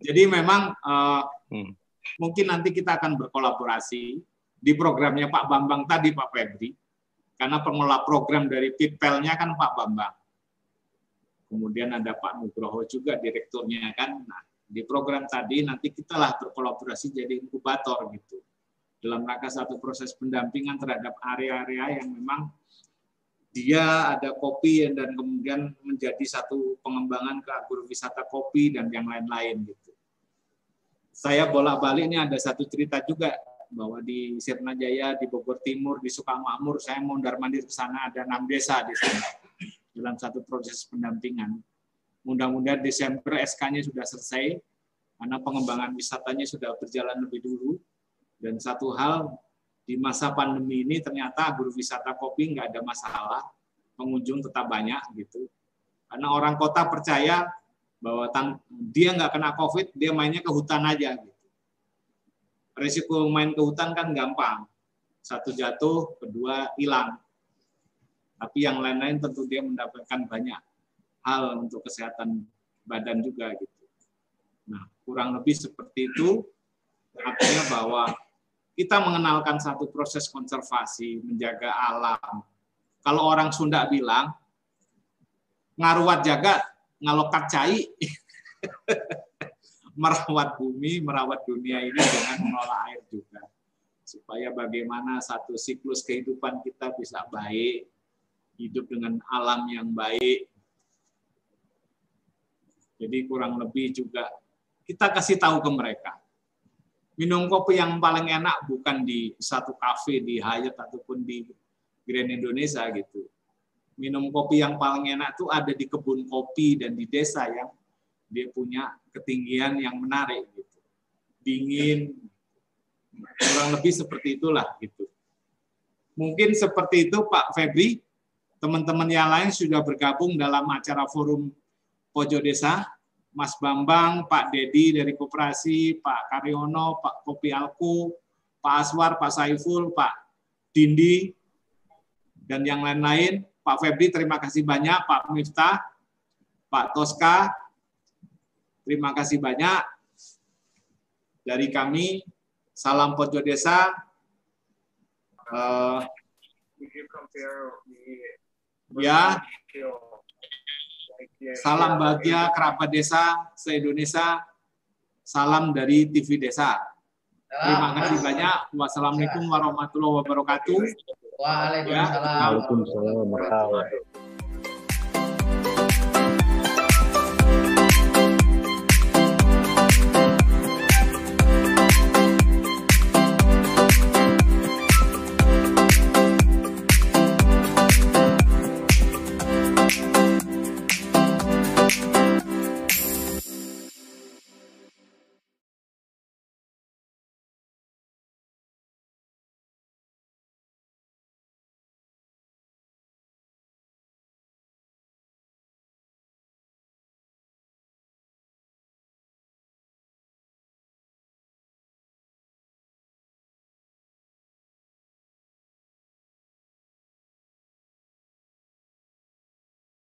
Jadi memang uh, hmm. mungkin nanti kita akan berkolaborasi di programnya Pak Bambang tadi, Pak Febri. Karena pengelola program dari Pitpelnya kan Pak Bambang. Kemudian ada Pak Nugroho juga direkturnya kan. Nah, di program tadi nanti kita lah berkolaborasi jadi inkubator gitu. Dalam rangka satu proses pendampingan terhadap area-area yang memang dia ada kopi dan kemudian menjadi satu pengembangan ke agrowisata kopi dan yang lain-lain gitu. Saya bolak-balik ini ada satu cerita juga bahwa di Sirna Jaya, di Bogor Timur, di Sukamakmur, saya mondar mandir ke sana ada enam desa di sana dalam satu proses pendampingan. Mudah-mudahan Desember SK-nya sudah selesai, karena pengembangan wisatanya sudah berjalan lebih dulu. Dan satu hal, di masa pandemi ini ternyata wisata kopi nggak ada masalah, pengunjung tetap banyak gitu. Karena orang kota percaya bahwa dia nggak kena COVID, dia mainnya ke hutan aja. Gitu. Risiko main ke hutan kan gampang. Satu jatuh, kedua hilang. Tapi yang lain-lain tentu dia mendapatkan banyak hal untuk kesehatan badan juga gitu. Nah, kurang lebih seperti itu artinya bahwa kita mengenalkan satu proses konservasi, menjaga alam. Kalau orang Sunda bilang ngaruat jaga ngalokat cai merawat bumi, merawat dunia ini dengan mengelola air juga. Supaya bagaimana satu siklus kehidupan kita bisa baik, hidup dengan alam yang baik. Jadi kurang lebih juga kita kasih tahu ke mereka. Minum kopi yang paling enak bukan di satu kafe di Hyatt ataupun di Grand Indonesia gitu. Minum kopi yang paling enak itu ada di kebun kopi dan di desa yang dia punya ketinggian yang menarik gitu. Dingin kurang lebih seperti itulah gitu. Mungkin seperti itu Pak Febri teman-teman yang lain sudah bergabung dalam acara forum Pojo Desa, Mas Bambang, Pak Dedi dari Koperasi, Pak Karyono, Pak Kopi Alku, Pak Aswar, Pak Saiful, Pak Dindi, dan yang lain-lain. Pak Febri, terima kasih banyak. Pak Miftah, Pak Toska, terima kasih banyak. Dari kami, salam Pojo Desa. Uh, Ya. Salam bahagia kerabat desa se-Indonesia. Salam dari TV Desa. Terima kasih banyak. Wassalamualaikum warahmatullahi wabarakatuh. Waalaikumsalam. Waalaikumsalam warahmatullahi wabarakatuh.